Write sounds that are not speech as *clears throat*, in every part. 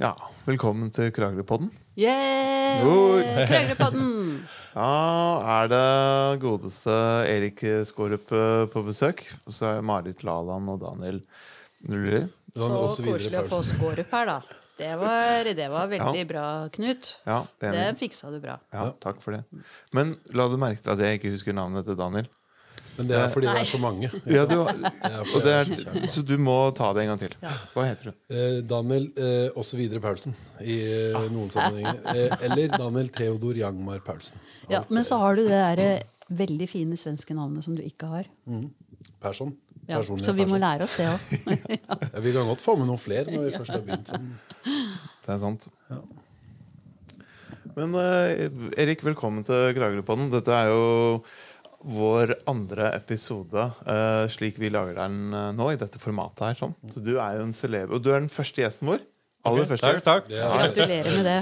Ja, velkommen til Kragerøpodden. Yeah! Kragerøpodden! *laughs* Ja, er det godeste Erik Skårup eh, på besøk. Og så er Marit Laland og Daniel Nuller Så koselig å få Skårup her, da. Det var, det var *laughs* veldig bra, Knut. Ja, Det det fiksa du bra. Ja, takk for det. Men la du merke til at jeg ikke husker navnet til Daniel? Men det er fordi det er så mange. *laughs* Ja, du, er det er, så du må ta det en gang til. Hva heter du? Eh, Daniel eh, videre Paulsen i ah. noen sammenhenger. Eh, eller Daniel Theodor Jangmar Paulsen. Ja, men så har du det der, veldig fine svenske navnet som du ikke har. Person. Ja, så vi må lære oss det òg. *laughs* Ja, vi kan godt få med noen flere når vi først har begynt sånn. Det er sant. Men eh, Erik, velkommen til Kragerøpodden. Dette er jo vår andre episode uh, slik vi lager den uh, nå, i dette formatet her. Sånn. Så du er jo en celeb, og du er den første gjesten vår. Aller første Takk, takk. Ja. er, Gratulerer med det.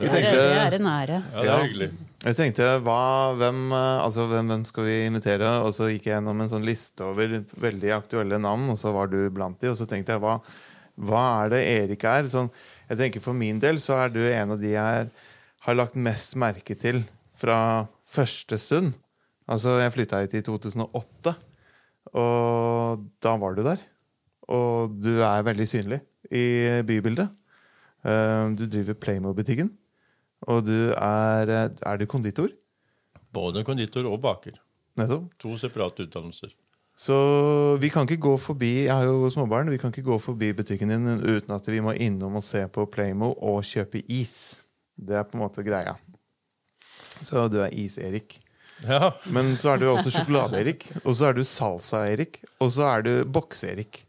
Vi Det er, tenkte, det er en ære. Ja, det er hyggelig. jeg tenkte hva, hvem, eh, altså, hvem, hvem skal vi invitere? Og så gikk jeg gjennom en sånn liste over veldig aktuelle navn, og så var du blant de. Og så tenkte jeg hva, hva er det Erik er? Sånn, jeg tenker For min del så er du en av de jeg har lagt mest merke til fra første stund. Altså, jeg flytta hit i 2008, og da var du der. Og du er veldig synlig i bybildet. Eh, Du driver Playmo-butikken. Og du er, er du konditor? Både konditor og baker. Nettopp. To separate utdannelser. Så vi kan ikke gå forbi Jeg har jo småbarn. Vi kan ikke gå forbi butikken din uten at vi må innom og se på Playmo og kjøpe is. Det er på en måte greia. Så du er Is-Erik. Ja, Men så er du også Sjokolade-Erik. Og så er du Salsa-Erik. Og så er du Bokse-Erik.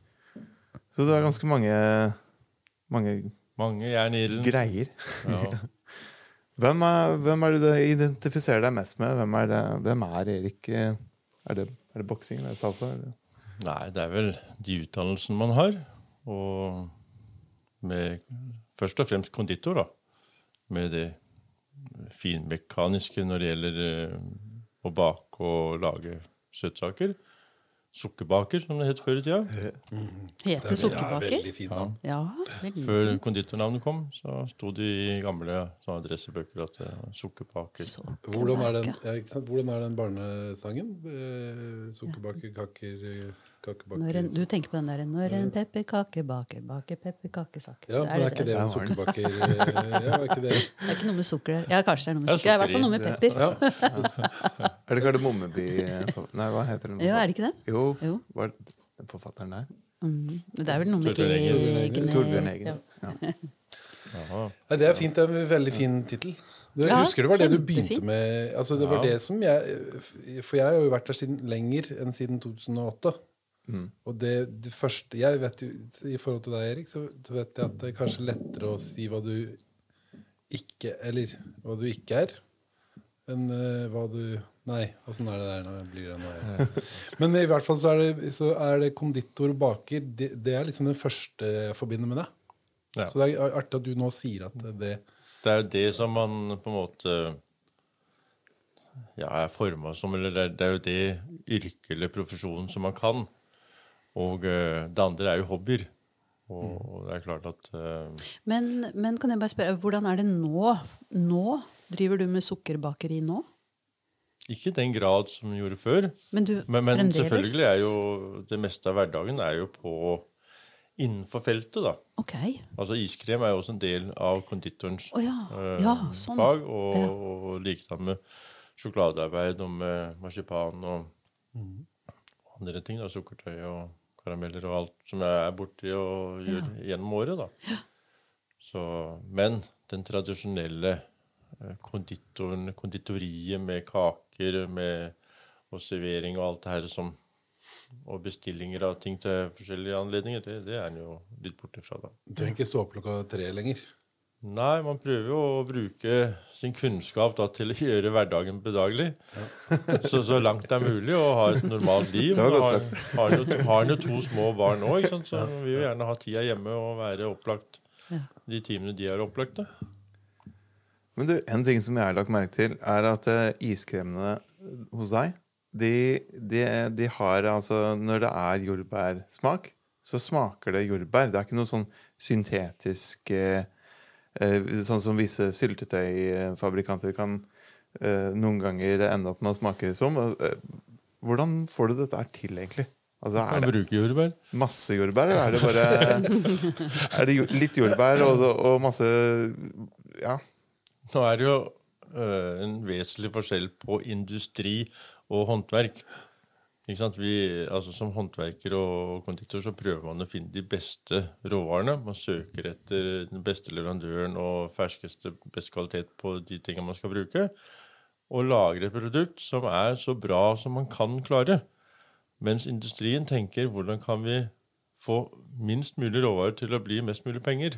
Så du har ganske mange, mange mange jern i ilden. greier. Ja. *laughs* Hvem er, hvem er det du identifiserer deg mest med? Hvem er, det, hvem er Erik? Er det, er det boksing? eller salsa? Er? Nei, det er vel de utdannelsene man har. Og med først og fremst konditor, da. Med det finmekaniske når det gjelder eh, å bake og lage søtsaker. Sukkerbaker, som det het før i tida. Heter Ja, sukkerbaker? veldig fin, navn. Ja, veldig. Før konditornavnet kom, så sto det i gamle adressebøker at det var sukkerbaker. Hvordan er den, ja. Hvordan er den barnesangen? Eh, Sukkerbaker, kaker, eh, Når en, du tenker på den der Når en pepperkake baker, baker pepperkakesaker. Ja, men er ikke det en sukkerbaker eh, Ja, er ikke det *laughs* Det er ikke noe med sukker der. Ja, kanskje det er noe med er sukker. Det er i hvert fall noe med pepper. ja. *laughs* Er det Kardemommeby Nei, hva heter den? Ja, er det ikke det? Jo, Jo. var det den forfatteren der? Mm. Det er vel noe med egne Torbjørn Eggen. Ja. Ja. Det er fint. Det er en veldig fin tittel. Du, Ja, husker du var det du begynte med? Altså, det var det som jeg For jeg har jo vært der siden, lenger enn siden 2008. Mm. Og det, det første Jeg vet jo, I forhold til deg, Erik, så, så vet jeg at det er kanskje lettere å si hva du ikke Eller hva du ikke er, enn uh, hva du Nei, åssen er det der når jeg Blir det nå? *laughs* Men i hvert fall så er det, så er det konditor og baker. Det, det er liksom den første jeg forbinder med deg. Ja. Så det er artig at du nå sier at det Det er jo det som man på en måte ja, er forma som, eller det det er jo det yrket eller profesjonen som man kan. Og eh, det andre er jo hobbyer. Og, det er klart at eh, Men, men kan jeg bare spørre, hvordan er det nå? Nå? Driver du med sukkerbakeri nå? ikke i den grad som vi gjorde før. Men du Men, men selvfølgelig er jo det meste av hverdagen er jo på innenfor feltet, da. Ok. Altså iskrem er jo også en del av konditorens oh, ja. eh, ja, sånn. fag. Og, Ja. og likedan med sjokoladearbeid og med marsipan og Mm. andre ting. da, Sukkertøy og karameller og alt som jeg er borti og gjør gjennom året. da. Så, men den tradisjonelle eh, konditoren, konditoriet med kaker med, og servering og alt det her som og bestillinger av ting til forskjellige anledninger, det, det er en jo litt borte fra. da. Du trenger ikke stå opp klokka tre lenger. Nei, man prøver jo å bruke sin kunnskap da, til å gjøre hverdagen bedagelig. Så, så langt det er mulig å ha et normalt liv. Det var godt Har- sagt. Har jo, har jo to små barn òg, så vi vil jo gjerne ha tida hjemme og være opplagt de timene de er Da. Men du, en ting som jeg har lagt merke til, er at eh, iskremene hos deg de, de, de har altså Når det er jordbærsmak, så smaker det jordbær. Det er ikke noe sånn syntetisk eh, eh, Sånn som visse syltetøyfabrikanter kan eh, noen ganger ende opp med å smake som. Eh, hvordan får du dette til, egentlig? Altså, er det jordbær. masse jordbær, eller er det bare *laughs* Er det litt jordbær og, og masse Ja. Nå er det jo en vesentlig forskjell på industri og håndverk. Vi, altså Som håndverker og konditor så prøver man å finne de beste råvarene. Man søker etter den beste leverandøren og ferskeste, best kvalitet på de tingene man skal bruke. Og lager et produkt som er så bra som man kan klare. Mens industrien tenker hvordan kan vi få minst mulig råvarer til å bli mest mulig penger.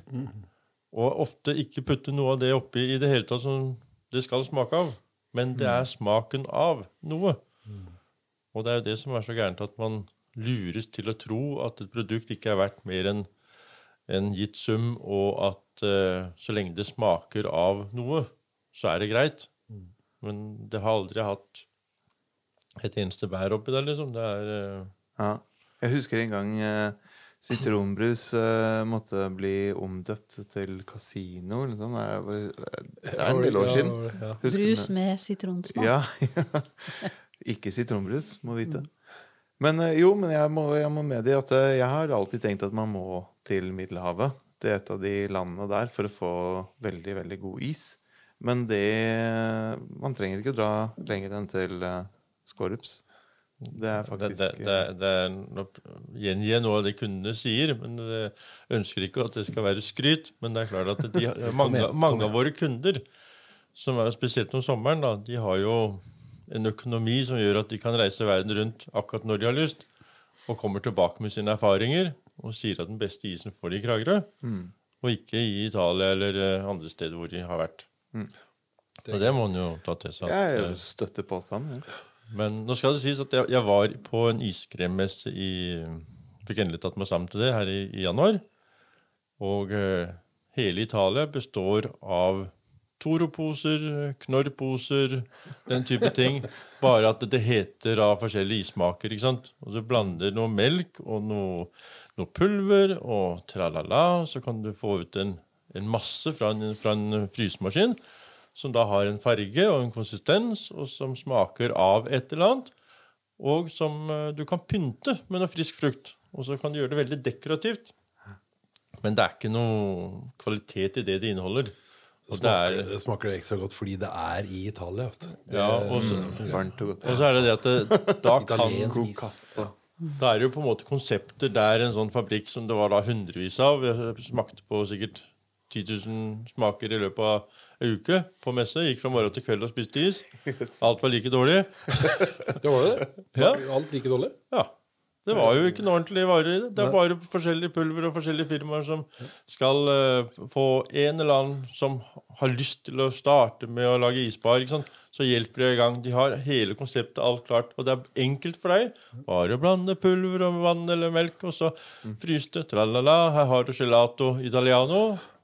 Og ofte ikke putte noe av det oppi i det hele tatt som det skal smake av. Men det er smaken av noe. Og det er jo det som er så gærent, at man lures til å tro at et produkt ikke er verdt mer enn en gitt sum, og at uh, så lenge det smaker av noe, så er det greit. Men det har aldri hatt et eneste bær oppi der, liksom. Det er uh... ja. Jeg husker en gang uh, sitronbrus måtte bli omdøpt til kasino. Eller sånn. Det er, det er en del år siden. Ja. Brus med sitronsmak. Ja. *laughs* *laughs* Ikke sitronbrus, må vite. Men eh, jo, men jeg må, jeg må medgi at eh, jeg har alltid tenkt at man må til Middelhavet. Det er et av de landene der for å få veldig, veldig god is. Men det Man trenger ikke dra lenger enn til uh, Skorups. Det er faktisk det, det, det no- gjengir noe av det kundene sier, men Jeg ønsker ikke at det skal være skryt. Men det er klart at de, *laughs* mange, mange av våre kunder, som er spesielt om sommeren, da, de har jo en økonomi som gjør at de kan reise verden rundt akkurat når de har lyst, og kommer tilbake med sine erfaringer og sier at den beste isen får de i Kragerø, og ikke i Italia eller eh, andre steder hvor de har vært. Og det må en jo ta til seg. Jeg eh, støtter påstanden. Ja. men nå skal det sies at jeg, jeg var på en iskremmesse i Fikk endelig tatt meg sammen til det her i, i januar. Og uh, hele Italia består av Toro-poser, Knorr-poser, den type ting. Bare at det heter av forskjellige ismaker. ikke sant? Og så blander noe melk og noe, noe pulver og tralala. Så kan du få ut en, en masse fra en, fra en frysemaskin som da har en farge og en konsistens, og som smaker av et eller annet. Og som eh, du kan pynte med noe frisk frukt. Og så kan du gjøre det veldig dekorativt. Men det er ikke noe kvalitet i det det inneholder. Det er, Smaker, det smaker ekstra godt fordi det er i Italia. Vet du. ja, og så, Varmt og godt. og så er det det at det, da kan God kaffe. Da er det jo på en måte konsepter der en sånn fabrikk som det var da hundrevis av Jeg smakte på sikkert 10 000 smaker i løpet av en uke på messe. Gikk fra morgen til kveld og spiste is. *laughs* Alt var like dårlig. *laughs* Det var det. Ja. Alt like dårlig. Ja. Det var jo ikke noe ordentlig vare i det. Det er bare forskjellige pulver og forskjellige firmaer som skal uh, få en eller annen som har lyst til å starte med å lage isbar. ikke sant? Så hjelper de i gang. De har hele konseptet alt klart. Og det er enkelt for deg. Bare å blande pulver og vann eller melk, og så fryse det. Tralala. Her har du gelato italiano.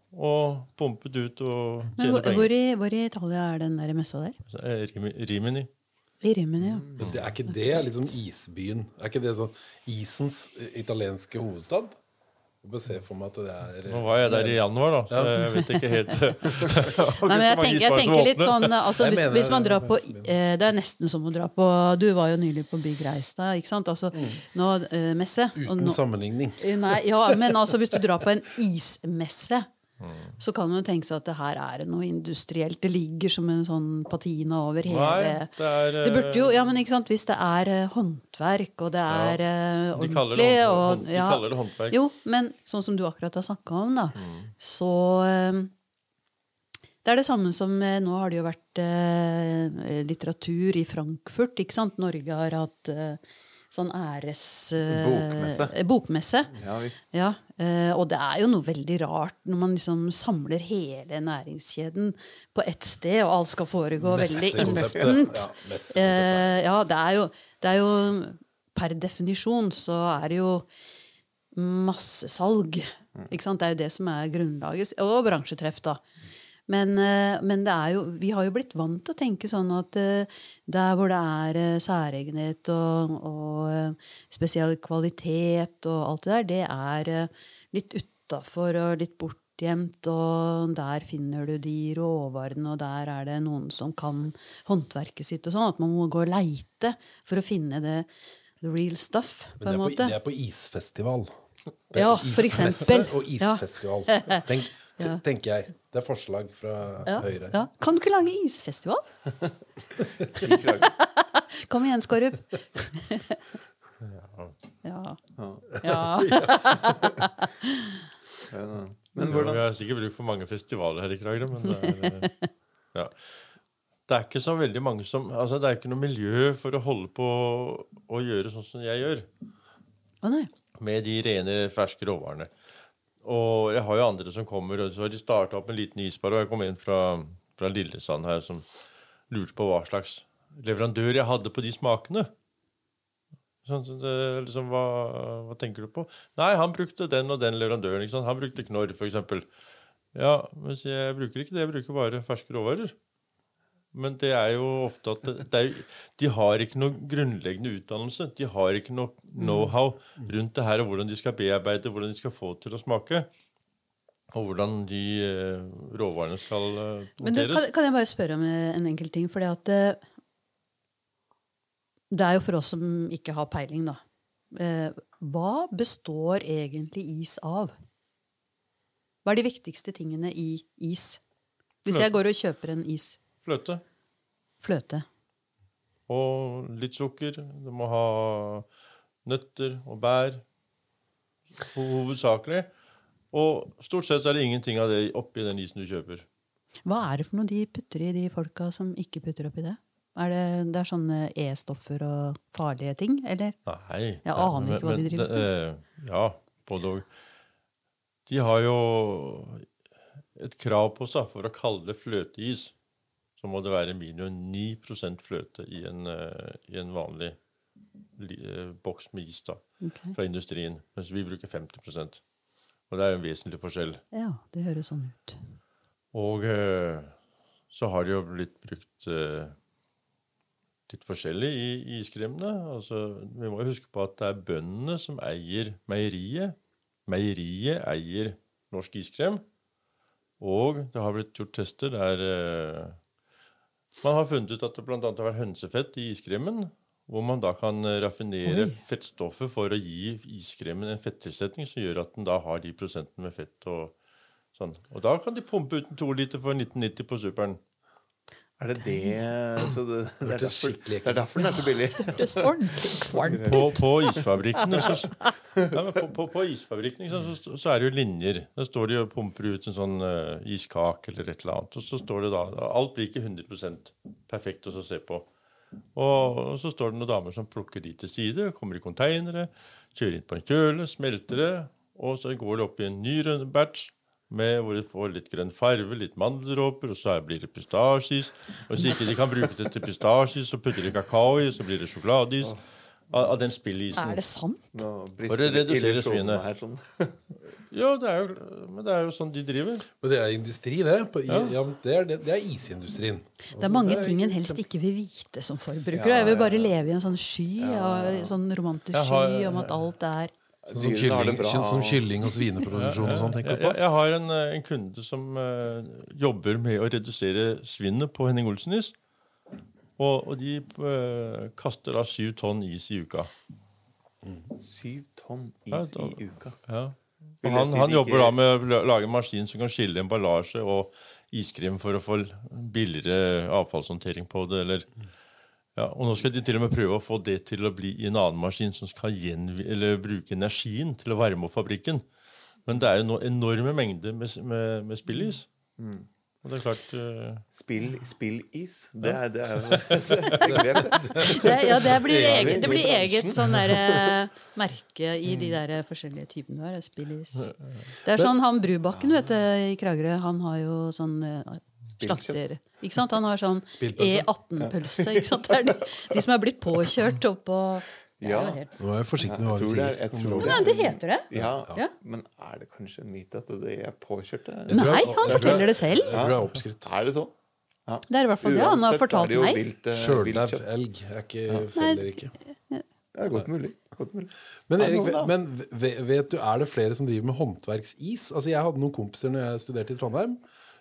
Og pumpet ut og tjene penger. hvor, i, hvor i Italia er den der messa der? Så er Rim- Rimini. I Rimini, ja. Men det, er ikke det liksom isbyen? Er ikke det sånn isens eh, italienske hovedstad? Jeg bare ser for meg at det er Nå var jeg der i januar, da, så jeg vet ikke helt *laughs* *laughs* Nei, men jeg, tenker, jeg tenker litt sånn altså, hvis, hvis man drar på eh, Det er nesten som å dra på Du var jo nylig på Bygg da, ikke sant? Altså, nå, eh, messe. Uten nå- sammenligning. Eh, Nei, ja, men altså hvis du drar på en ismesse, så kan man jo tenke seg at det her er noe industrielt. Det ligger som en sånn patina over hele Nei, det er Det burde jo, ja, men ikke sant, Hvis det er eh, håndverk, og det er ja, De ordentlig det, og, de ja, kaller det håndverk. Jo, men sånn som du akkurat har snakka om, da, Mm. så eh, Det er det samme som eh, Nå har det jo vært eh, litteratur i Frankfurt, ikke sant? Norge har hatt eh, sånn æres... Bokmesse. eh, bokmesse. Ja visst. Ja, eh, og det er jo noe veldig rart når man liksom samler hele næringskjeden på ett sted, og alt skal foregå veldig instant. Ja. Eh, ja, det er, jo, det er jo Per definisjon så er det jo massesalg. Ikke sant? Det er jo det som er grunnlaget. Og bransjetreff, da. Men, eh, men det jo, vi har jo blitt vant til å tenke sånn at eh, der hvor det er eh, særegenhet og, og spesiell kvalitet og alt det der, det er litt utafor og litt bortgjemt, og der finner du de råvarene, og der er det noen som kan håndverket sitt og sånn. At man må gå og leite for å finne det the real stuff, på en måte. Men det er på isfestival. Ja, for eksempel. Og Ja. isfestival. Tenk, Ja. tenker jeg. Det er forslag fra Ja, Høyre. ja. Kan du ikke lage isfestival? *laughs* Kom igjen, Skorup. Ja. Ja. ja. Ja, *laughs* Men hvordan Vi har sikkert bruk for mange festivaler her i Kragerø, men det er, *laughs* ja. det er ikke så veldig mange som altså Det er ikke noe miljø for å holde på å gjøre sånn som jeg gjør, Å nei. med de rene, ferske råvarene. Og jeg har jo andre som kommer, og så har de starta opp en liten isbar. Og jeg kom inn fra, fra Lillesand her som lurte på hva slags leverandør jeg hadde på de smakene. Sånn, så det, liksom, hva, hva tenker du på? Nei, han brukte den og den leverandøren. Han brukte Knorr, f.eks. Ja, men jeg bruker ikke det. Jeg bruker bare ferske råvarer. Men det er jo ofte at er, De har ikke noe grunnleggende utdannelse. De har ikke noe know-how rundt det her, og hvordan de skal bearbeide, hvordan de skal få til å smake. Og hvordan de eh, råvarene skal eh, Men du, kan, kan jeg bare spørre om eh, en enkel ting? Fordi at det, det er jo for oss som ikke har peiling, da. Eh, hva består egentlig is av? Hva er de viktigste tingene i is? Hvis jeg går og kjøper en is. Fløte. Fløte. Og litt sukker. Du må ha nøtter og bær. Hovedsakelig. Og stort sett er det ingenting av det oppi den isen du kjøper. Hva er det for noe de putter i, de folka som ikke putter oppi det? Er det, det er sånne E-stoffer og farlige ting, eller? Nei. Jeg aner ikke hva de driver med. eh, Ja, både og. De har jo et krav på seg for å kalle det fløteis. Så må det være minimum 9% fløte i en, eh, i en vanlig eh, boks med is da, okay. fra industrien. Mens vi bruker 50 Og det er jo en vesentlig forskjell. Ja, det høres sånn ut. Og eh, så har det jo blitt brukt litt forskjellig i iskremene. Altså, vi må huske på at det er bøndene som eier meieriet. Meieriet eier norsk iskrem. Og det har blitt gjort tester der man har funnet ut at det bl.a. har vært hønsefett i iskremen. Hvor man da kan eh, raffinere Oi. fettstoffet for å gi iskremen en fettilsetning som gjør at den da har de prosentene med fett. og sånn. Og da kan de pumpe ut en to liter for 1990 på superen. Er det det så det, det, er derfor, det er derfor den er så billig. *laughs* Høres ordentlig kvalmt På, på isfabrikkene så, *laughs* ja, men på, på, på isfabrikken, ikke sant, så, så er det jo linjer. Der står de og pumper ut en sånn uh, iskake eller et eller annet. Og så står det da Alt blir ikke 100% perfekt å se på. Og, så står det noen damer som plukker de til side, kommer i konteinere, kjører inn på en kjøle, smelter det, og så går det opp i en ny batch. Med hvor de får litt grønn farve, litt mandeldråper, og så blir det pistasjeis. Og hvis ikke de kan bruke det til pistasjeis, så putter de kakao i, så blir det sjokoladeis. Av, av den spillisen. Er det sant? Nå For å redusere svinet. her, sånn. *laughs* Ja, det er jo, men det er jo sånn de driver. Men det er industri, det. På, Ja. ja. det, er, det, det er isindustrien. Det er mange ting en helst ikke vil vite som forbruker. Ja, jeg vil bare leve i en sånn sky, sånn romantisk har- sky om at alt er Sånn som, kylling, bra. som kylling og svineproduksjon og sånn, tenker du på? jeg, jeg har en, eh, en kunde som uh, jobber med å redusere svinnet på Henning Olsen-is. Og, og de uh, kaster da syv tonn is i uka. Syv tonn Ja, is da- i uka. Ja. Og han, si han jobber da med å lage en maskin som kan skille emballasje og iskrem for å få billigere avfallshåndtering på det. Eller, ja, og nå skal de til og med prøve å få det til å bli i en annen maskin som skal eller bruke energien til å varme opp fabrikken. Men det er jo no enorme mengder med, med, med spillis. Mm. Og det er klart uh... Spill, spillis. Det er, det er jo *laughs* det. det, Ja, det blir eget, det blir eget sånn derre merke i de der forskjellige typene her. Spillis. Det er sånn han Brubakken vet du, i Kragerø, han har jo sånn eh, slakter... Ikke sant? Han har sånn E18-pølse. ikke sant? Det er de, de som er blitt påkjørt oppå Ja. Nå er jeg forsiktig med hva du sier. tror det tror Ja, det heter det. Ja, Ja. Men er det kanskje en myte at det er påkjørte? Nei, han jeg forteller jeg- det selv. Jeg tror det er oppskrytt. Er det sånn? Det er i hvert fall det han har fortalt det meg. kjøtt. elg er ikke, selger ikke. Det er godt mulig. Godt mulig. Men Erik, men vet du, er det flere som driver med håndverksis? Altså Jeg hadde noen kompiser når jeg studerte i Trondheim,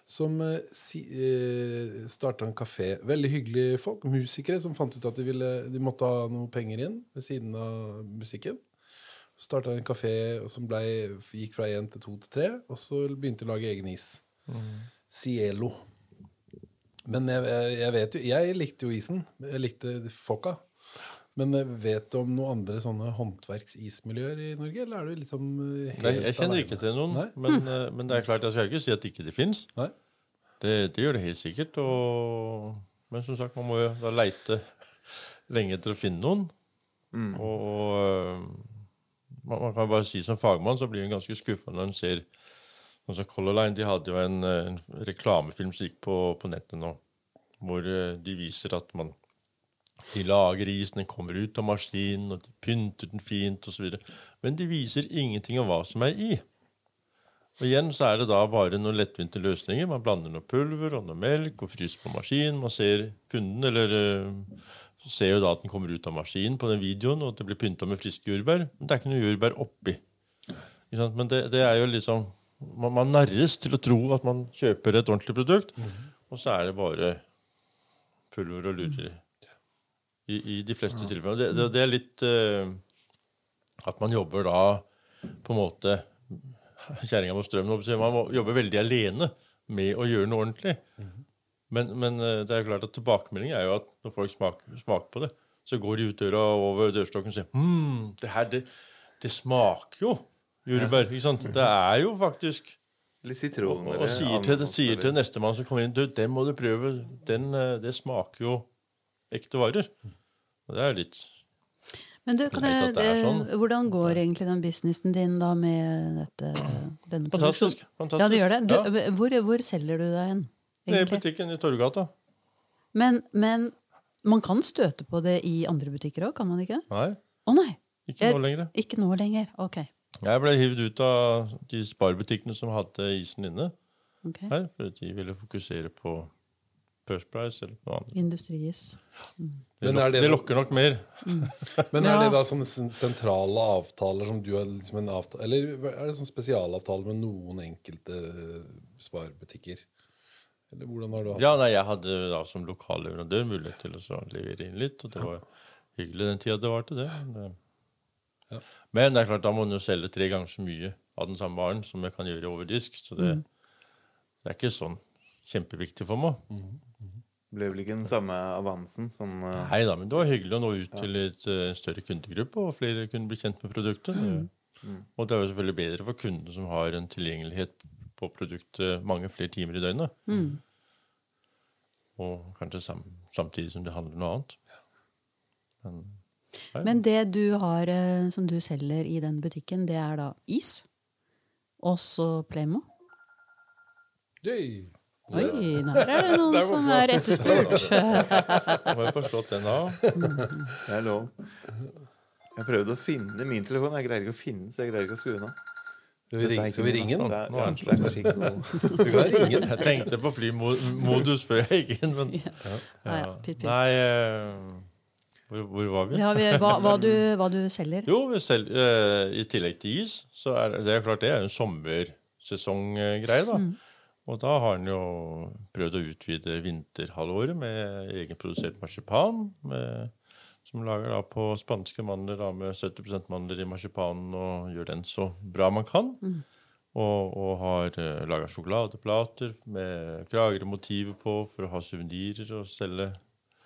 som eh, eh, starta en kafé. Veldig hyggelige folk. Musikere som fant ut at de, ville, de måtte ha noe penger inn ved siden av musikken. Starta en kafé som ble, gikk fra én til to til tre, og så begynte de å lage egen is. Cielo. Men jeg, jeg vet jo Jeg likte jo isen. Jeg likte folka. Men eh, vet du om noen andre sånne håndverksismiljøer i Norge, eller er du liksom eh, helt Nei, jeg kjenner alene? ikke til noen, men, mm. men det er klart, jeg skal ikke si at ikke det fins. Nei? Det, det gjør det helt sikkert. Og, men som sagt, man må jo da leite lenge etter å finne noen. Og, og man, man kan bare si som fagmann så blir man ganske skuffa når man ser som Color Line de hadde jo en, en reklamefilm som gikk på, på nettet nå, hvor de viser at man de lager isen, den kommer ut av maskinen, og de pynter den fint osv. Men de viser ingenting om hva som er i. Og igjen så er det da bare noen lettvinte løsninger. Man blander noe pulver og noe melk og fryser på maskinen. Man ser kunden, eller så ser jo da at den kommer ut av maskinen på den videoen, og at det blir pynta med friske jordbær. Men det er ikke noe jordbær oppi. Men det, det er jo liksom man, man narres til å tro at man kjøper et ordentlig produkt, og så er det bare pulver og lurer i, i de fleste tilfeller. Det, det, det er litt uh, at man jobber da på en måte kjerringa mot strømmen. Man må jobbe veldig alene med å gjøre noe ordentlig. Men, men eh, det er jo klart at tilbakemeldingen er jo at når folk smaker, smaker på det, så går de ut døra over dørstokken og sier hm, det her, det, det smaker jo jordbær. Ikke sant? Det er jo faktisk Litt Og, sitron og eller sier til, ananas sier til nestemann som kommer inn du, den må du prøve. Den, eh, det smaker jo ekte varer. Og det er jo litt Men du, kan Jeg er sånn. eh, hvordan går egentlig den businessen din da med dette, Fantastisk. fantastisk. Ja, det gjør det. Du, Ja. hvor, hvor selger du deg hen? Egentlig? i butikken i Torgata. Men, men man kan støte på det i andre butikker òg, kan man ikke? Nei, Å nei! ikke Jeg- nå lenger. Ikke nå lenger. Ok. Jeg ble hivd ut av de sparbutikkene som hadde isen inne ok. her, for de ville fokusere på First Price eller noe annet. Industries. Det, Men lok er det det lokker nok mer. *laughs* Men er Ja. det da sånne sentrale avtaler som du har liksom en avtale Eller er det sånn spesialavtale med noen enkelte sparebutikker? Eller hvordan har du hatt Ja, nei, Jeg hadde da som lokal leverandør mulighet til å så levere inn litt, og det var hyggelig den tida det var til det. Men, det- Ja. Men det er klart, da må man jo selge tre ganger så mye av den samme varen som jeg kan gjøre over disk. Så det, det er ikke sånn kjempeviktig for meg. Ble vel ikke den samme avansen Sånn, uh... Nei da, men det var hyggelig å nå ut til et eh, større kundegruppe, og flere kunne bli kjent med produktet. Og det er jo selvfølgelig bedre for kundene som har en tilgjengelighet på produktet mange flere timer i døgnet. Og kanskje sam samtidig som det handler om noe annet. Men, nei, Men det du har uh, som du selger i den butikken, det er da is. Og så Playmo. Yay! Oi, der er det noen *laughs* som er etterspurt. *laughs* må jeg få slått den av. Det er lov. Jeg prøvde å finne min telefon. Jeg greier ikke å finne den, så jeg greier ikke å skru den av. Skal vi ringe, skal vi ringe den? Er, Nå er den det er ikke Du kan ringe den. Jeg tenkte på flymodus før jeg gikk inn, men *laughs* Ja, ja, pytt, pytt. Nei eh, hvor, hvor var vi? Ja, vi, hva, hva, du, hva du selger. Jo, vi selv, uh, i tillegg til is, så er det, det er klart det er en sommersesonggreie, da. Og da har han jo prøvd å utvide vinterhalvåret med egenprodusert marsipan. Med, som lager da på spanske mandler da, med 70% mandler i marsipanen og gjør den så bra man kan. Og, og har uh, laga sjokoladeplater med krager og motiver på for å ha suvenirer og selge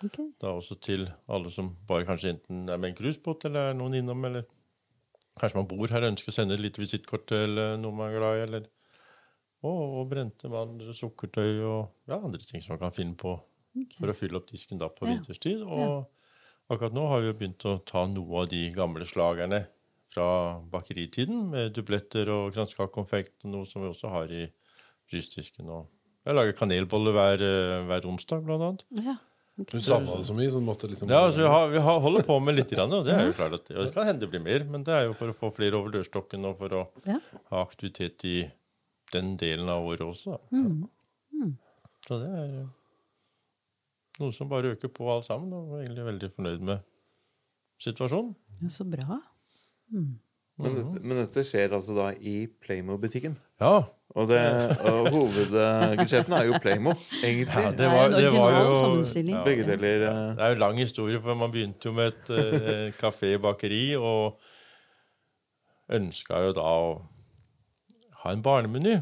okay. da også til alle som bare kanskje enten er med en cruisebåt eller er noen innom, eller kanskje man bor her og ønsker å sende et lite visittkort til noen man er glad i, eller og, og brente med andre sukkertøy og ja, andre ting som man kan finne på for å fylle opp disken da på Ja. vinterstid. Og akkurat nå har vi jo begynt å ta noe av de gamle slagerne fra bakeritiden, med dubletter og og noe som vi også har i frysdisken. Og jeg lager kanelboller hver, eh, hver onsdag, blant annet. Ja. Du savna det så mye, så du måtte liksom Ja, altså, vi, har, vi har, holder på med litt, grann, og det er jo klart at det kan hende det blir mer. Men det er jo for å få flere over dørstokken og for å Ja. ha aktivitet i den delen av året også. Mm. Så det er noe som bare øker på alt sammen, og er egentlig veldig fornøyd med situasjonen. Ja, så bra. Men dette, men dette skjer altså da i Playmo-butikken. Ja, Og, det, og hovedgeskjeften er jo Playmo, egentlig. ja det var, det var jo. Begge deler. Ja. Det er jo en lang historie, for man begynte jo med et eh, kafé-bakeri, og ønska jo da å ha en barnemeny.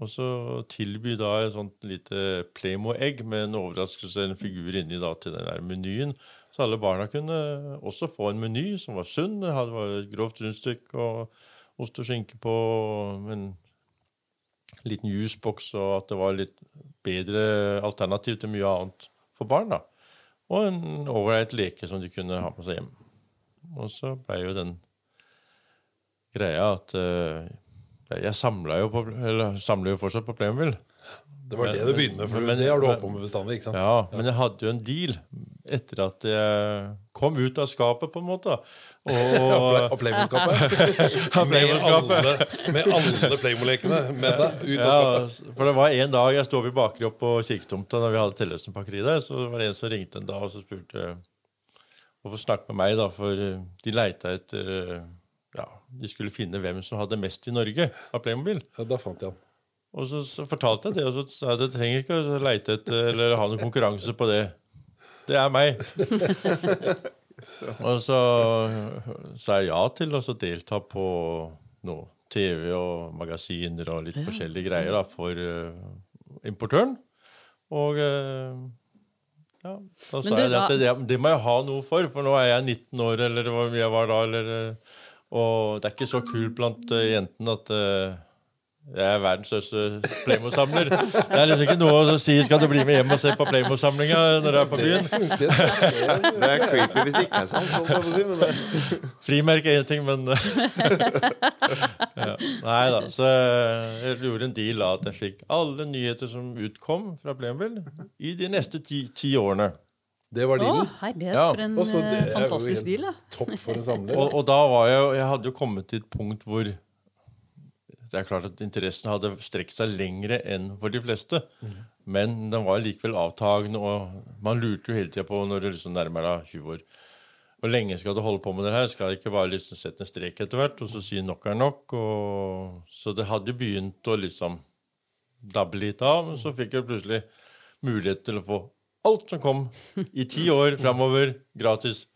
Og så tilby da et sånt lite Playmo-egg med en overraskelse, en figur inni da til den der menyen. Så alle barna kunne også få en meny som var sunn. Det var et grovt rundstykke og ost og skinke på, en liten jusboks, og at det var litt bedre alternativ til mye annet for barn. da. Og en ålreit leke som de kunne ha med seg hjem. Og så blei jo den greia at eh, Jeg samla jo, på, eller, samler jo fortsatt på Playmobil. Det var det du begynte med, for Men- det har du holdt på med bestandig. ikke sant? Ja, men jeg hadde jo en deal etter at jeg kom ut av skapet, på en måte. Og *laughs* Og Playmo-skapet. *laughs* Ja, med, alle- med alle Playmo-lekene med deg ut av ja, skapet. for det var en dag jeg sto ved bakeri oppe på Kirketomta da vi hadde Tellefsen bakeri der, så var det en som ringte en dag og så spurte hvorfor snakke med meg, da, for eh, de leita etter eh, Ja, de skulle finne hvem som hadde mest i Norge av Playmobil. Ja, da fant jeg han. Og så, så fortalte jeg det, og så sa jeg at jeg trenger ikke å leite etter eller ha noen konkurranse på det. Det er meg. *laughs* og så sa jeg ja til å delta på noe TV og magasiner og litt forskjellige greier da, for uh, importøren. Og uh, ja, da sa du, jeg det at det, det må jeg ha noe for, for nå er jeg 19 år, eller hvor mye jeg var da. Eller, eh, og det er ikke så kult blant uh, jentene at uh, jeg er verdens største Playmo-samler. Det er liksom ikke noe å si 'skal du bli med hjem og se på Playmo-samlinga' når du er på byen. *laughs* Det er creepy hvis ikke er sant. Sånn, si, Frimerke er én ting, men *laughs* ja. Nei da. Så jeg gjorde en deal da at jeg fikk alle nyheter som utkom fra Playmobil i de neste ti, ti årene. Det var Å, Det herlighet, Ja. for en Også det eh, er fantastisk deal. da. Topp for en samler. Og, og da var jeg Jeg hadde jo kommet til et punkt hvor det er klart at interessen hadde strekt seg lengre enn for de fleste. Men den var likevel avtagende, og man lurte jo hele tida på når du liksom nærmer deg 20 år Hvor lenge skal du holde på med det her? Skal jeg ikke bare liksom sette en strek etter hvert og så si nok er nok? Og, så det hadde begynt å liksom dabbe litt av, men så fikk jeg plutselig mulighet til å få alt som kom i ti år framover, gratis.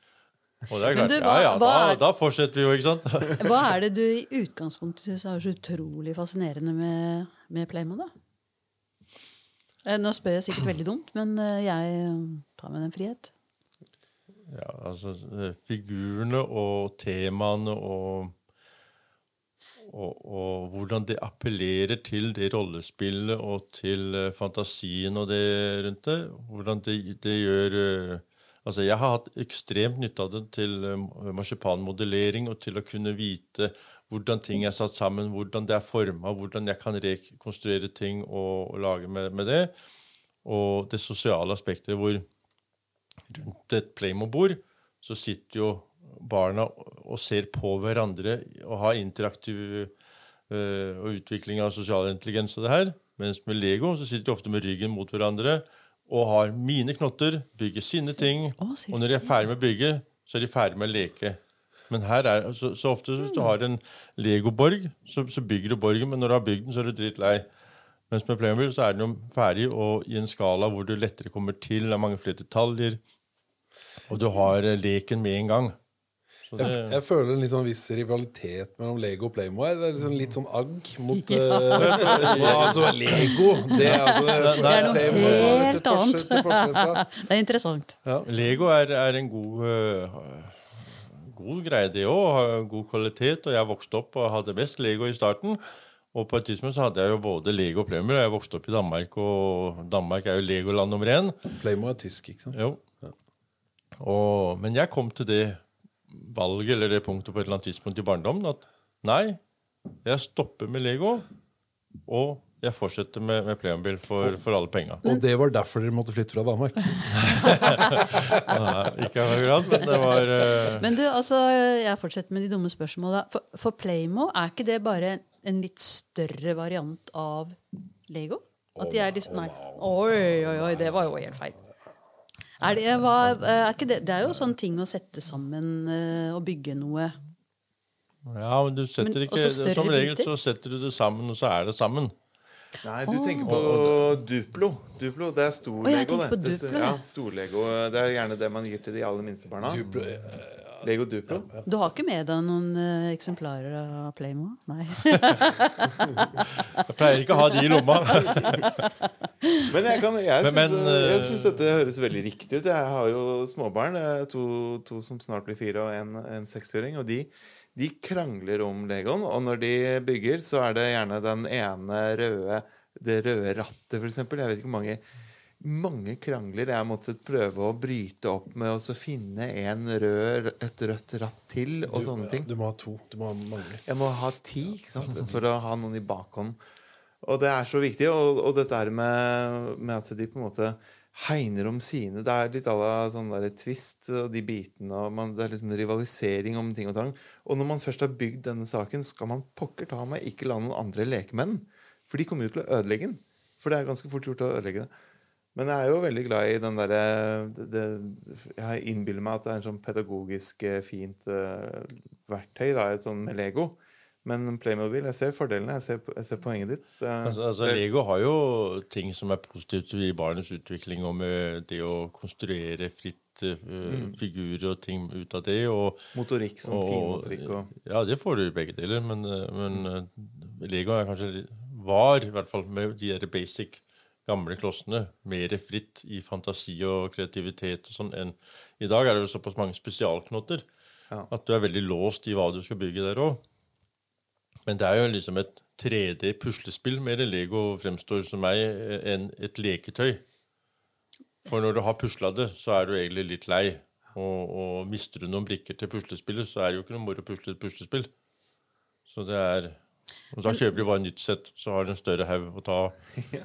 Og det er klart, du, ja hva- ja, hva da, er- da fortsetter vi jo, ikke sant? *laughs* Hva er det du i utgangspunktet syns er så utrolig fascinerende med, med Playmo, da? Eh, Nå spør jeg sikkert veldig dumt, men eh, jeg eh, tar meg den frihet. Ja, altså figurene og temaene og, og, og hvordan det appellerer til det rollespillet og til eh, fantasien og det rundt det. Hvordan det, det gjør eh, Altså, jeg har hatt ekstremt nytte av det til eh, marsipanmodellering og til å kunne vite hvordan ting er satt sammen, hvordan det er forma, hvordan jeg kan rekonstruere ting og, og lage med, med det. Og det sosiale aspektet hvor rundt et Playmo-bord så sitter jo barna og ser på hverandre og har interaktiv øh, og utvikling av sosial intelligens og det her. Mens med Lego så sitter de ofte med ryggen mot hverandre og har mine knotter, bygger sine ting. Å, og når de er ferdig med å bygge, så er de ferdig med å leke. Men her er, så, så ofte hvis du har en legoborg, så, så bygger du borgen, men når du har bygd den, så er du drittlei. Mens med Playmobil så er den jo ferdig og i en skala hvor du lettere kommer til, det er mange flere detaljer, og du har eh, leken med en gang. Det, Jeg, jeg føler en litt sånn viss rivalitet mellom Lego og Playmore. Det er liksom litt sånn agg mot *laughs* Ja. uh, Altså, Lego Det er, altså, Det er noe Playmo til helt annet. fra- *laughs* Det er interessant. Lego er, er en god, uh, god greie, det òg. God kvalitet. Og jeg vokste opp og hadde mest Lego i starten. Og på et tidspunkt så hadde jeg jo både Lego og Playmobil. Jeg vokste opp i Danmark, og Danmark er jo Legoland nummer én. Playmo er tysk, ikke sant? Jo. Og, men jeg kom til det valget eller det punktet på et eller annet tidspunkt i barndommen at nei, jeg stopper med Lego, og jeg fortsetter med, med Playmobil for, for alle penga. Og det var derfor dere måtte flytte fra Danmark. *laughs* Nei, Ikke grad, men det var uh... Men du, altså, jeg fortsetter med de dumme spørsmåla. For, for Playmo, er ikke det bare en litt større variant av Lego? At de er liksom Nei. Oi, oi, oi, det var jo helt feil. Er det, hva, er ikke det, det er jo sånn ting å sette sammen eh, og bygge noe. Ja, men du setter Men ikke Som regel biter? så setter du det sammen, og så er det sammen. Nei, du tenker på Duplo. Duplo, Det er stor oh, Lego. det. Duplo, ja, ja. Storlego. Det er gjerne det man gir til de aller minste barna. Lego Duplo. Du har ikke med deg noen uh, eksemplarer av Playmo? Nei. Jeg pleier ikke å ha de i lomma. *laughs* Men jeg, kan, jeg, syns, eh, dette høres veldig riktig ut. Jeg har jo småbarn. eh, To, to som snart blir fire, og en, en seksåring. Og de, de krangler om Legoen. Og når de bygger, så er det gjerne den ene røde Det røde rattet, for eksempel. Jeg vet ikke hvor mange mange krangler jeg har måttet prøve å bryte opp med å finne en rød, et rødt ratt til og sånne ting. Du må ha to. Du må ha mange. Jeg må ha ti for å ha noen i bakhånd. Og det er så viktig. Og, og dette med, med at de på en måte hegner om sine Det er litt à la sånn der twist og de bitene. og man, Det er liksom rivalisering om ting og tang. Og når man først har bygd denne saken, skal man pokker ta meg ikke la noen andre lekemenn. For de kommer jo til å ødelegge den. For det er ganske fort gjort å ødelegge det. Men jeg er jo veldig glad i den derre Jeg innbiller meg at det er en sånn pedagogisk eh, fint uh, verktøy, da, et sånn med Lego. Men Playmobil, jeg ser fordelene. Jeg ser, jeg ser poenget ditt. Det, Altså, altså, Lego har jo ting som er positivt i barnets utvikling, og med det å konstruere fritt mm. figurer og ting ut av det. Og, motorikk, som og, finmotorikk og Ja, det får du i begge deler, men, eh, men eh, Lego er kanskje var, i hvert fall med de der basic gamle klossene, mer fritt i fantasi og kreativitet og sånn enn I dag er det jo såpass mange spesialknotter Ja. at du er veldig låst i hva du skal bygge der òg. Men det er jo liksom et 3D-puslespill mer Lego fremstår som meg enn et leketøy. For når du har pusla det, så er du egentlig litt lei. Og, og mister du noen brikker til puslespillet, så er det jo ikke noe moro å pusle et puslespill. Så det er og Da kjøper du bare nytt sett, så har du en større haug å ta.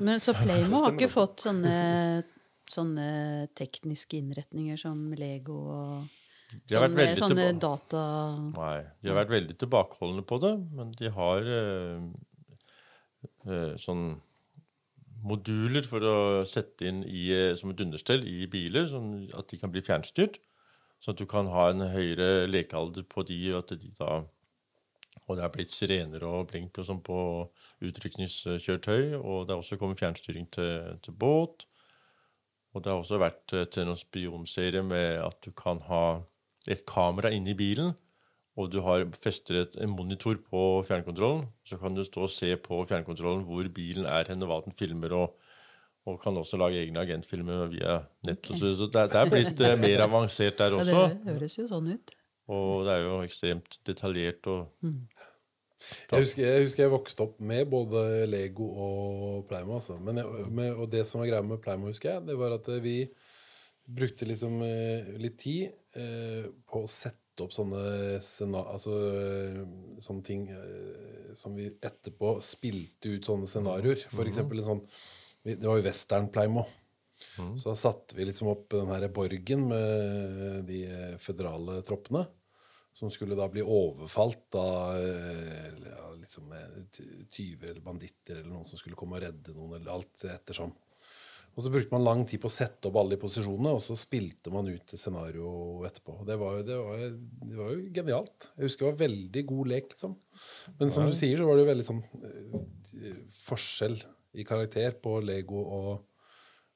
Men så Playmo har ikke fått sånne, sånne tekniske innretninger som Lego og De har vært sånne, veldig sånne data... Nei, De har vært veldig tilbakeholdne på det, men de har eh, eh, sånn moduler for å sette inn i, eh, som et understell i biler, sånn at de kan bli fjernstyrt. Sånn at du kan ha en høyere lekealder på de, og at de da Og det er blitt sirener og blink og sånn på utrykningskjøretøy. Og det er også kommet fjernstyring til, til båt. Og det har også vært eh, til noen spionserie med at du kan ha et kamera inne i bilen, og du har fester et, en monitor på fjernkontrollen. Så kan du stå og se på fjernkontrollen hvor bilen er henne, hva den filmer, og, og kan også lage egne agentfilmer via nett. Okay. Så, det, det er blitt eh, mer avansert der Ja, også. det høres jo sånn ut. Og det er jo ekstremt detaljert. og Jeg husker, jeg husker jeg vokste opp med både Lego og Playmo. Altså. Jeg, med, og det som var greia med Playmo, husker jeg, det var at vi brukte liksom eh, litt tid eh, på å sette opp sånne, altså, eh, sånne ting eh, som vi etterpå spilte ut sånne scenarioer. For eksempel en sånn Det var jo Western Playmo. Så da satte vi liksom opp den her borgen med de føderale troppene. Som skulle da bli overfalt av eh, ja, liksom eh, tyver eller banditter eller noen som skulle komme og redde noen, eller alt ettersom. Og så brukte man lang tid på å sette opp alle de posisjonene, og så spilte man ut et scenario etterpå. Det var, det, var, det var jo genialt. Jeg husker det var veldig god lek, liksom. Men som du sier, så var det jo veldig sånn eh, forskjell i karakter på Lego og,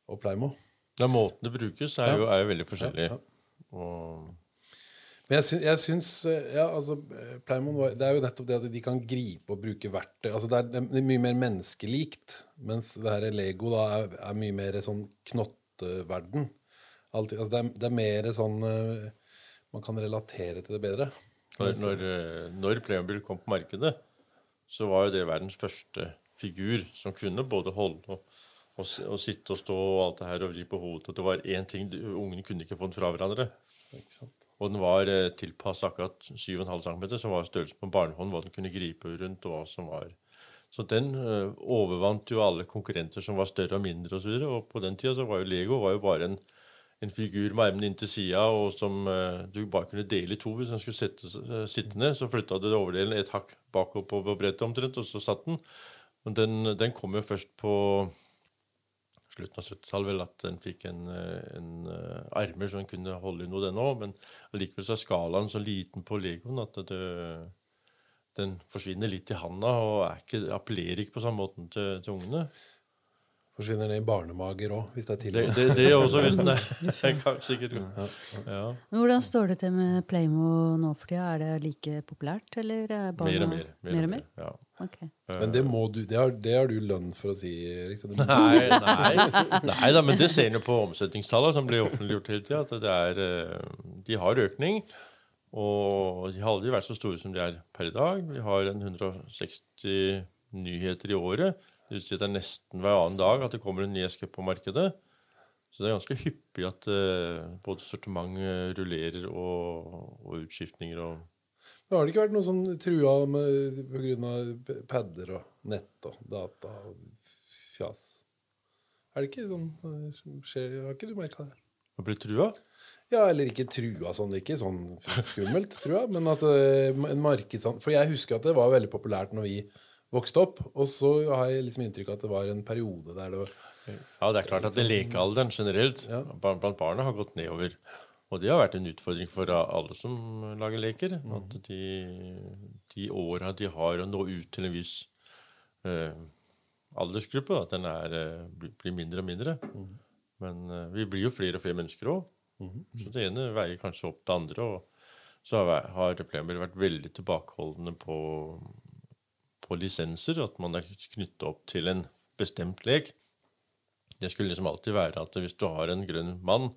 og Playmo. Ja, måten det brukes, er jo, er jo veldig forskjellig. Ja, Og Men jeg syns, jeg syns eh, ja, altså, eh, var, Det er jo nettopp det at de kan gripe og bruke verktøy. Altså, det, er, det er mye mer menneskelikt. Mens det her Lego da er, er mye mer sånn knotteverden. Alltid, altså, det, er, det er mer sånn eh, Man kan relatere til det bedre. Når, når, når Playmobil kom på markedet, så var jo det verdens første figur som kunne både holde og, og, og sitte og stå og alt det her og vri på hodet. Og det var én ting ungene kunne ikke få den fra hverandre. Og den var eh, tilpasset akkurat 7,5 cm, som var størrelsen på en barnehånd, hva den kunne gripe rundt, og hva som var Så den eh, overvant jo alle konkurrenter som var større og mindre osv. Og, og på den tida var jo Lego var jo bare en, en figur med armene inntil sida, og som eh, du bare kunne dele i to hvis den skulle sette, eh, sitte ned. Så flytta du overdelen et hakk bakover på brettet omtrent, og så satt den. Men den, den kom jo først på slutten av 70-tallet vel at den fikk en, eh, en uh, armer så den kunne holde i noe, den òg. Men allikevel så er skalaen så liten på Legoen at det, den forsvinner litt i handa og ikke, appellerer ikke på samme måten til, til ungene. Forsvinner ned i barnemager òg, hvis det er Det, tidlig. det, det er også hvis den er, *laughs* er kanskje sikkert ja. Men Hvordan står det til med Playmo nå for tida? Er det like populært, eller er barna Mer og mer. mer, og mer? Ja. Okay. Men det, må du, det, har, det har du lønn for å si, det må- Nei, nei, nei da, men det ser en jo på omsetningstallene som blir offentliggjort hele tida. At det er, eh, de har økning. Og de har aldri vært så store som de er per i dag. Vi har en 160 nyheter i året. Det er nesten hver annen dag at det kommer en ny eske på markedet. Så det er ganske hyppig at uh, både sortiment eh, rullerer og, og utskiftninger og Men har det ikke vært noe sånn trua pga. padder og nett og data og fjas? Er det ikke sånn som skjer? Har ikke du merka det? Å bli trua. Ja, eller ikke trua sånn. Ikke sånn skummelt, *laughs* tror jeg, men at uh, en markedsand... For jeg husker at det var veldig populært når vi vokste opp, og så har jeg liksom inntrykk av at det var en periode der det var Ja, det er klart at lekealderen generelt Ja. blant barna har gått nedover. Og det har vært en utfordring for alle som lager leker. At de, de åra de har å nå ut til en viss eh, aldersgruppe, at den er, eh, blir- mindre og mindre. Men eh, vi blir jo flere og flere mennesker òg. Så det ene veier kanskje opp det andre. Og så har, har Playmobil vært veldig tilbakeholdne på, lisenser. At man er knyttet opp til en bestemt lek. Det skulle liksom alltid være at hvis du har en grønn mann,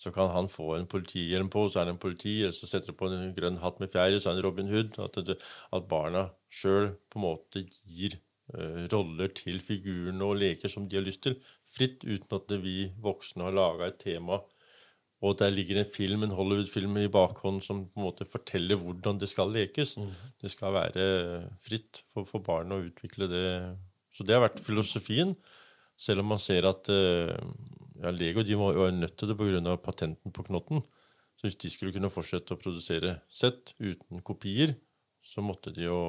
så kan han få en politihjelm på, så er det en politi, eller så setter du på en grønn hatt med fjær, så er det Robin Hood. At, det, at barna sjøl på en måte gir uh, roller til figurene og leker som de har lyst til, fritt, uten at vi voksne har laga et tema. Og der ligger en film, en Hollywood-film i bakhånd som på en måte forteller hvordan det skal lekes. Det skal være fritt for, for barn å utvikle det. Så det har vært filosofien. Selv om man ser at eh, ja, Lego de var, var nødt til det pga. patenten på knotten. Så hvis de skulle kunne fortsette å produsere sett uten kopier, så måtte de jo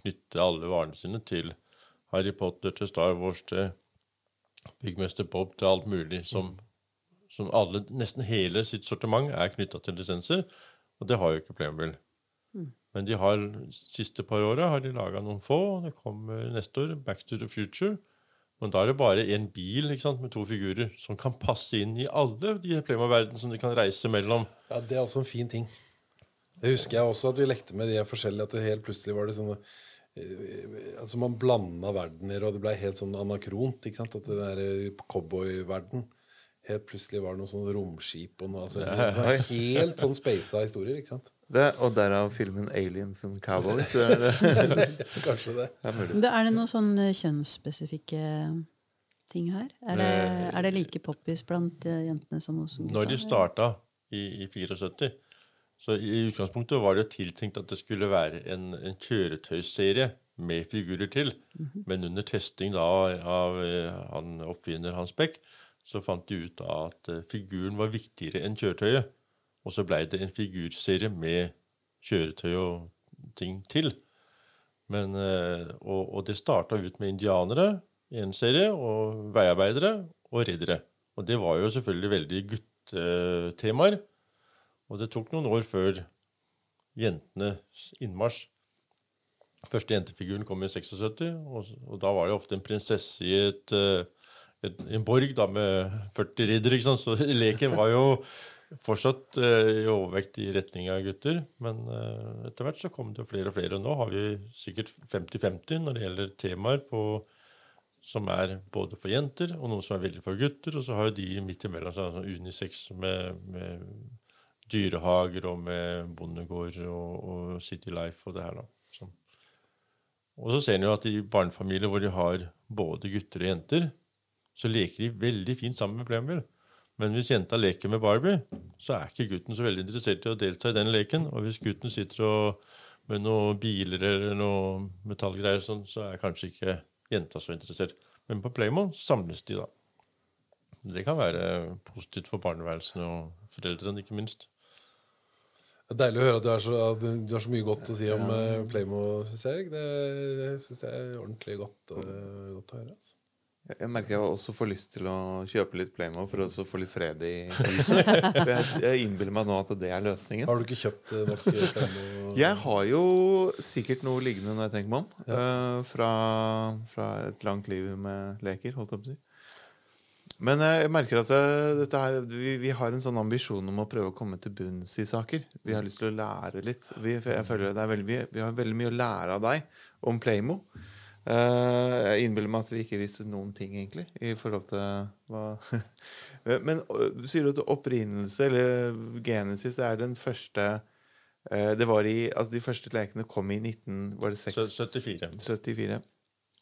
knytte alle varene sine til Harry Potter, til Star Wars, til Byggmester Bob, til alt mulig som, som alle, nesten hele sitt sortiment er knytta til lisenser. Og det har jo ikke Playmobil. Men de har siste par åra har de laga noen få. Det kommer neste år Back to the Future. Men da er det bare en bil ikke sant, med to figurer som kan passe inn i alle de Playmobil-verdenene som de kan reise mellom. Ja, det er også en fin ting. Det husker jeg også at vi lekte med de forskjellige, at det helt plutselig var det sånne eh, Altså Man blanda verdener, og det ble helt sånn anakront. ikke sant? At det der eh, cowboyverden Helt plutselig var det noe sånn romskip og noe altså, Det var helt sånn speisa historier, ikke sant? Det, og derav filmen 'Aliens and Cowboys'. Det *laughs* Kanskje det. det- Er det noen sånne kjønnsspesifikke ting her? Er det, er det like poppis blant eh, jentene som hos gutta? Når de starta i, i 74 Så i utgangspunktet var det jo tiltenkt at det skulle være en, en kjøretøyserie med figurer til. Men under testing da av av han oppfinner Hans Beck, så fant de ut at eh, figuren var viktigere enn kjøretøyet. Og så blei det en figurserie med kjøretøy og ting til. Men, eh, og, og det starta ut med indianere i en serie, og veiarbeidere og riddere. Og det var jo selvfølgelig veldig guttetemaer. Og det tok noen år før jentenes innmarsj. Første jentefiguren kom i 76, og, og da var det ofte en prinsesse i et, uh, en borg da med 40 riddere. Så *laughs* leken var jo fortsatt eh, i overvekt i retning av gutter. Men eh, etter hvert så kom det flere og flere. Og nå har vi sikkert 50-50 når det gjelder temaer på, som er både for jenter, og noen som er veldig for gutter. Og så har jo de midt imellom seg sånn unisex med, med dyrehager og med bondegård og, og City Life og det her, da. Sånn. Og så ser en jo at i barnefamilier hvor de har både gutter og jenter, så leker de veldig fint sammen med Playmobil. Men hvis jenta leker med Barbie, så er ikke gutten så veldig interessert i å delta i den leken. Og hvis gutten sitter og, med noen biler eller noen metallgreier, sånn, så er kanskje ikke jenta så interessert. Men på Playmo samles de, da. Det kan være positivt for barneværelsene og foreldrene, ikke minst. Det er deilig å høre at du, har så mye godt å si om ja. Playmo, syns jeg. Det, syns jeg er ordentlig godt, uh, godt å høre. Altså. Jeg merker jeg også får lyst til å kjøpe litt Playmo for å få litt fred i *laughs* huset. jeg, jeg innbiller meg nå at det er løsningen. Har du ikke kjøpt eh, nok Playmo? Jeg har jo sikkert noe liggende når jeg tenker meg om. Ja. Uh, fra, fra, et langt liv med leker, holdt jeg på å si. Men jeg merker at her, vi, vi, har en sånn ambisjon om å prøve å komme til bunns i saker. Vi har lyst til å lære litt. Vi, jeg føler det er veldig, vi har veldig mye å lære av deg om Playmo. Eh, jeg innbiller meg at vi ikke visste noen ting, egentlig, i forhold til hva *laughs* Men du sier at opprinnelse, eller Genesis, er den første eh, det var i, altså De første lekene kom i 19... Var det 6, 74. 74.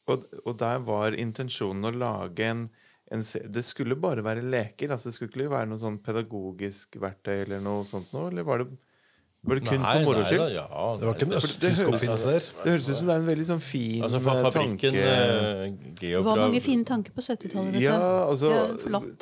Og, og, der var intensjonen å lage en, en, Det skulle bare være leker? altså Det skulle ikke være noe sånn pedagogisk verktøy eller noe sånt noe? Eller var det var det kun nei, for moro skyld? Ja, det var ikke en østtysk oppfinnelse der. Det høres ut som det er en veldig sånn fin altså for eh, fabrikken, tanke. Uh, det var mange fine tanker på 70-tallet. Ja, altså,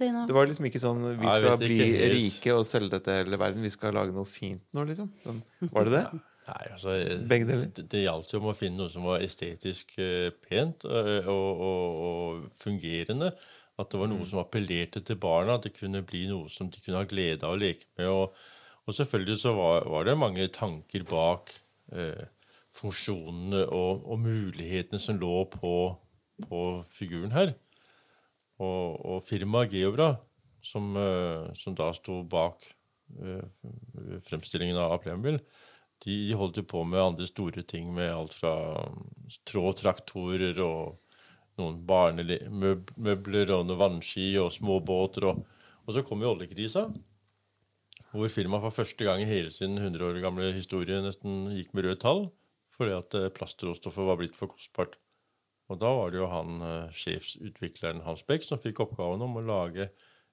det, det var liksom ikke sånn Vi skal bli rike og selge dette hele verden. Vi skal lage noe fint nå, liksom. Sånn, var det det? Nei, altså, Begge deler? Det, det gjaldt jo om å finne noe som var estetisk uh, pent og, og, og, fungerende. At det var noe mm. som appellerte til barna. At det kunne bli noe som de kunne ha glede av å leke med. og og selvfølgelig så var, var det mange tanker bak eh, funksjonene og, og, mulighetene som lå på, på figuren her. Og, og firmaet Geobra, som, eh, som, da sto bak eh, fremstillingen av Playmobil, de, de, holdt jo på med andre store ting, med alt fra trådtraktorer og noen barnemøbler og noen vannski og småbåter. Og, og så kom jo oljekrisa hvor firmaet for første gang i hele sin 100 år gamle historie nesten gikk med røde tall fordi at eh, plastråstoffet var blitt for kostbart. Og da var det jo han eh, sjefsutvikleren Hans Beck som fikk oppgaven om å lage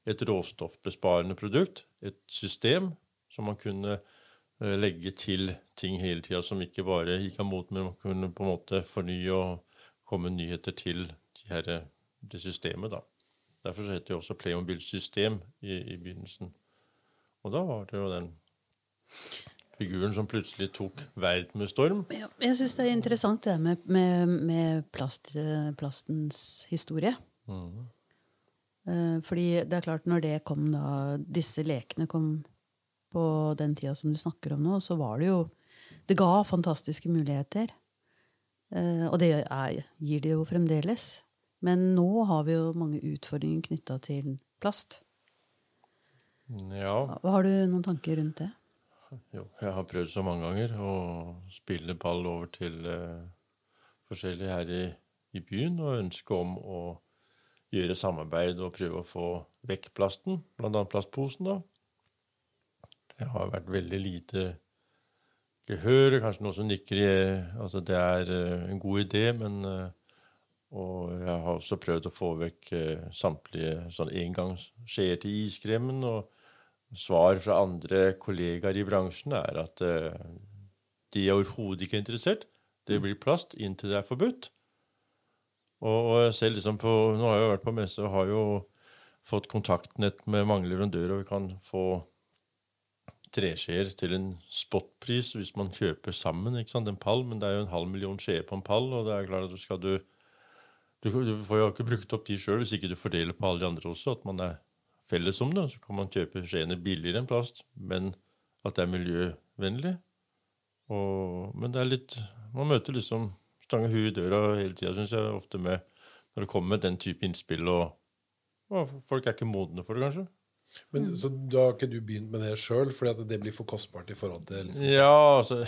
et råstoffbesparende produkt, et system som man kunne eh, legge til ting hele tida, som ikke bare gikk av moten, men man kunne på en måte fornye og komme nyheter til de her, det systemet. da. Derfor så heter det også Playmobil System i, i begynnelsen. Og da var det jo den figuren som plutselig tok verden med storm. Ja, jeg syns det er interessant det med, med, med plast, plastens historie. Mm. Fordi det er klart, når det kom da, disse lekene kom på den tida som du snakker om nå, så var det jo Det ga fantastiske muligheter. Eh, og det er, gir det jo fremdeles. Men nå har vi jo mange utfordringer knytta til plast. Ja. Har du noen tanker rundt det? Jo, jeg har prøvd så mange ganger å spille ball over til uh, forskjellige her i, i, byen og ønske om å gjøre samarbeid og prøve å få vekk plasten, bl.a. plastposen. da. Det har vært veldig lite gehør. Kanskje noen som nikker i Altså, det er uh, en god idé, men uh, Og jeg har også prøvd å få vekk samtlige sånn engangsskjeer til iskremen. og svar fra andre kollegaer i bransjen er at uh, de er overhodet ikke interessert. Det blir plast inntil det er forbudt. Og, selv liksom på, Nå har jeg jo vært på messe og har jo fått kontaktnett med mange leverandører, og vi kan få treskjeer til en spotpris hvis man kjøper sammen ikke sant, en pall. Men det er jo en halv million skjeer på en pall, og det er klart at du skal du, du, du får jo ikke brukt opp de sjøl hvis ikke du fordeler på alle de andre også. at man er felles om det. Så kan man kjøpe skjeene billigere enn plast, men at det er miljøvennlig. Og, men det er litt Man møter liksom stange huet i døra hele tida, syns jeg, ofte med når det kommer med den type innspill. Og, og, folk er ikke modne for det, kanskje. Men Så da har ikke du begynt med det sjøl, fordi at det blir for kostbart i forhold til liksom, Ja, altså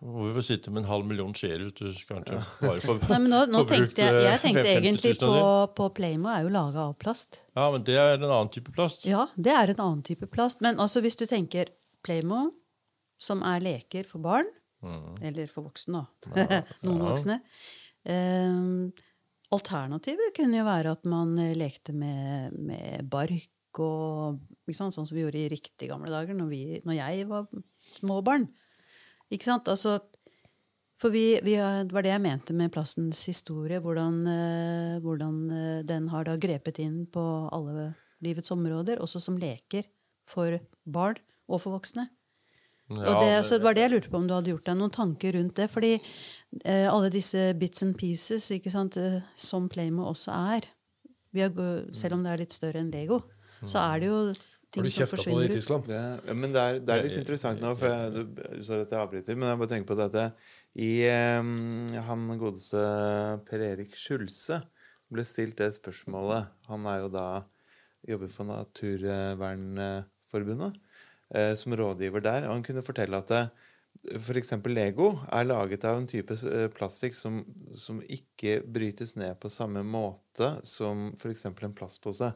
Hvorfor sitte med en halv million skjeer hvis du kanskje *laughs* bare få Nei, men nå, nå tenkte jeg, jeg tenkte egentlig på, på Playmo er jo laga av plast. Ja, men det er en annen type plast. Ja, det er en annen type plast. Men altså, hvis du tenker Playmo, som er leker for barn, mm. eller for voksne, da. Ja, *laughs* Noen ja. voksne. Um, alternativet kunne jo være at man lekte med, med bark og sånn som vi gjorde i riktig gamle dager, når, vi, når jeg var småbarn. Ikke sant? Altså, For vi, vi, har- det var det jeg mente med plassens historie. Hvordan, eh, hvordan eh, den har da grepet inn på alle livets områder, også som leker for barn og for voksne. og det, så det var det jeg lurte på om du hadde gjort deg noen tanker rundt det. Fordi eh, alle disse bits and pieces, ikke sant, eh, som Playmo også er vi har, Selv om det er litt større enn Lego, så er det jo Har du kjefta på det i. Tyskland? Det, ja, men det er, det er litt interessant nå, for jeg, du, du at jeg avbryter, men jeg bare tenker på dette. I um, han godeste Per Erik Skjulse ble stilt det spørsmålet. Han er jo da jobber for Naturvernforbundet eh, som rådgiver der. Og han kunne fortelle at f.eks. Lego er laget av en type eh, plastikk som, som ikke brytes ned på samme måte som f.eks. en plastpose.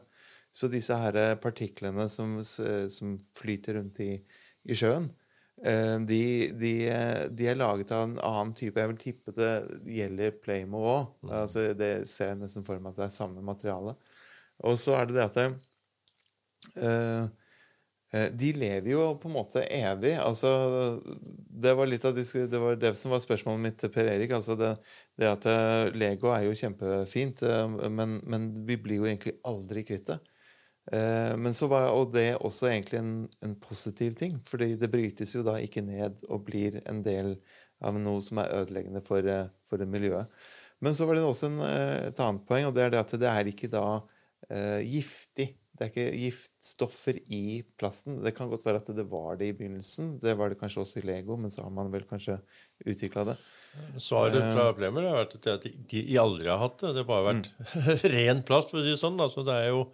Så disse her partiklene som, som flyter rundt i, i sjøen, eh, de, de, de er laget av en annen type. Jeg vil tippe det gjelder Playmo òg. Altså, det ser jeg nesten for meg at det er samme materiale. Og så er det det at det, eh, eh, de lever jo på en måte evig. Altså, det var litt av dis- det, var det som var spørsmålet mitt til Per Erik. Altså det, det at Lego er jo kjempefint, men, men vi blir jo egentlig aldri kvitt det. Eh, Men så var og det også egentlig en, en positiv ting, fordi det brytes jo da ikke ned og blir en del av noe som er ødeleggende for, eh, for miljøet. Men så var det også en, eh, et annet poeng, og det er det at det er ikke da eh, giftig. Det er ikke giftstoffer i plasten. Det kan godt være at det var det i begynnelsen. Det var det kanskje også i Lego, men så har man vel kanskje utvikla det. Svaret fra Bremer har vært at de, aldri har hatt det. Det har bare vært *laughs* ren plast, for å si det sånn. Altså, det er jo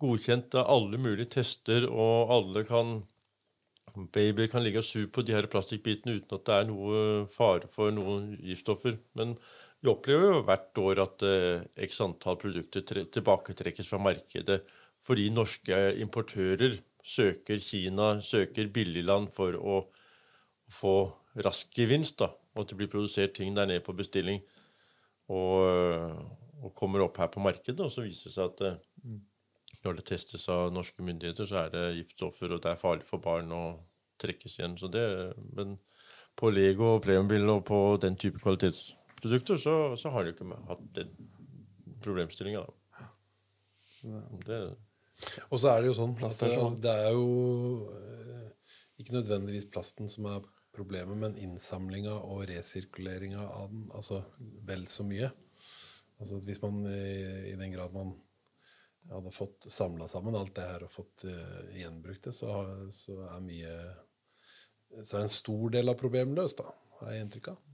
godkjent av alle mulige tester, og alle kan Babyer kan ligge og suge på de her plastikkbitene uten at det er noe fare for noen giftstoffer. Men vi opplever jo hvert år at eh, x antall produkter tilbaketrekkes fra markedet fordi norske importører søker Kina, søker billigland for å få rask gevinst. Og at det blir produsert ting der nede på bestilling. Og, og kommer opp her på markedet, og så viser det seg at eh, når det testes av norske myndigheter, så er det giftstoffer, og det er farlig for barn å trekkes igjen. Så det, men på Lego og Playmobil og på den type kvalitetsprodukter, så, så har de ikke hatt den problemstillinga, da. Det, Og så er det jo sånn at Plast er sånn. det er jo eh, ikke nødvendigvis plasten som er problemet, men innsamlinga og resirkuleringa av den. Altså vel så mye. Altså at Hvis man i, i den grad man hadde fått samla sammen alt det her og fått uh, gjenbrukt det, så, så er mye Så er en stor del av problemet løst, da. Har jeg inntrykk av.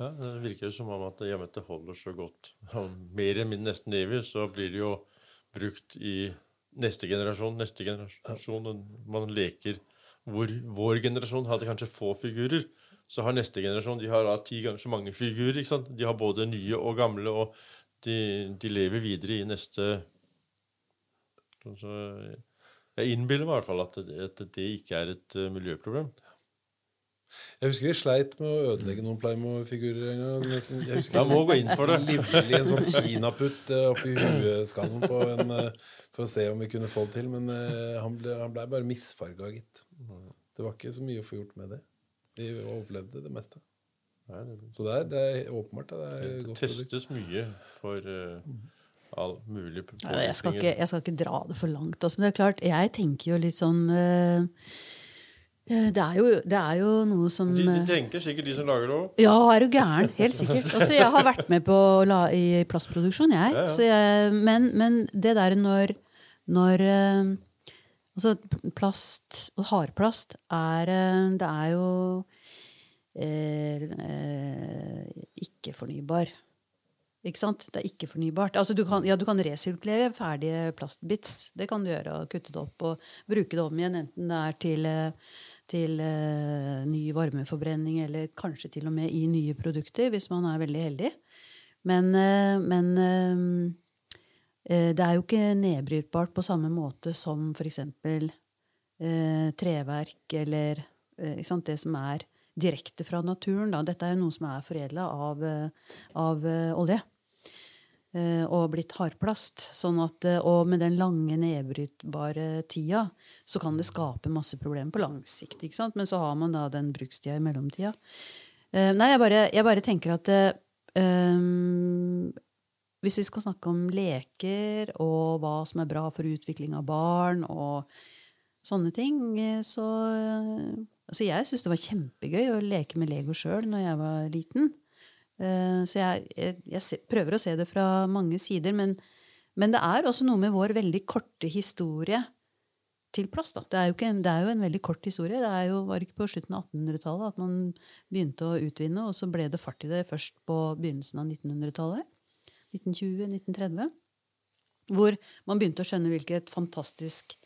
Ja, Det virker som om at det holder så godt, mer enn min nesten evig, så blir det jo brukt i neste generasjon, neste generasjon. og Man leker hvor vår generasjon hadde kanskje få figurer, så har neste generasjon de har da ti ganger så mange figurer. ikke sant? De har både nye og gamle, og de, de lever videre i neste så Jeg innbiller meg i hvert fall at det, at det ikke er et eh, miljøproblem. Jeg husker vi sleit med å ødelegge noen Playmo-figurer en gang. Jeg husker Jeg må gå inn for det. *laughs* livlig en sånn kinaputt eh, oppi hueskallen på en eh, for å se om vi kunne få det til. Men eh, han ble, ble bare misfarga, gitt. Det var ikke så mye å få gjort med det. De overlevde det meste. Så det er, det er åpenbart. Det er det testes mye for eh, all mulig Ja, jeg, skal ikke, jeg skal ikke dra det for langt. Altså, men det er klart, jeg tenker jo litt sånn eh, det, er jo, det er jo noe som De, de eh, tenker sikkert, de som lager det òg. Ja, er du gæren? Helt sikkert. *laughs* Altså, jeg har vært med på la, i plastproduksjon, jeg. Ja, ja. Så jeg men, men det der når, når Altså, plast og hardplast er Det er jo eh, eh, ikke-fornybar. Ikke sant? Det er ikke-fornybart. Altså, du, kan, ja, du kan resirkulere ferdige plastbits. Det kan du gjøre. og Kutte det opp og bruke det om igjen, enten det er til, eh, til uh, ny varmeforbrenning eller kanskje til og med i nye produkter, hvis man er veldig heldig. Men, uh, men uh, det er jo ikke nedbrytbart på samme måte som f.eks. Uh, treverk eller ikke det som er direkte fra naturen. Da. Dette er jo noe som er foredla av, av olje. Eh, og blitt hardplast. Sånn at, eh, og med den lange nedbrytbare tida så kan det skape masse problemer på lang sikt. Ikke sant? Men så har man da den brukstida i mellomtida. Eh, nei, jeg bare, jeg bare tenker at ehm, hvis vi skal snakke om leker og hva som er bra for utvikling av barn og sånne ting, så Altså, jeg syns det var kjempegøy å leke med Lego sjøl når jeg var liten. Eh, så jeg, jeg, prøver å se det fra mange sider. Men, men, det er også noe med vår veldig korte historie til plass. Det, er en, det er jo en veldig kort historie. Det jo, var ikke på slutten av 1800-tallet at man begynte å utvinne, og så ble det fart i det først på begynnelsen av 1900-tallet. 1920-1930. Hvor man begynte å skjønne hvilket fantastisk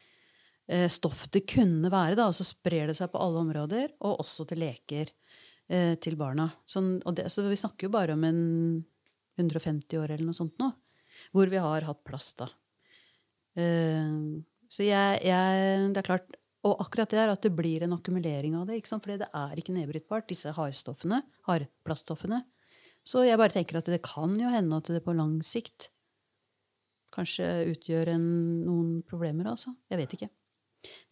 eh, stoff det kunne være. Da, og så sprer det seg på alle områder, og også til leker eh, til barna. Sånn, det, så vi snakker jo bare om en 150 år eller noe sånt nå, hvor vi har hatt plass, da. Eh, så jeg, jeg, Det er klart Og akkurat det er at det blir en akkumulering av det. sant? Det er ikke nedbrytbart, disse hardstoffene, hardplaststoffene. Så jeg bare tenker at det kan jo hende at det på lang sikt kanskje utgjør en, noen problemer, altså. Jeg vet ikke.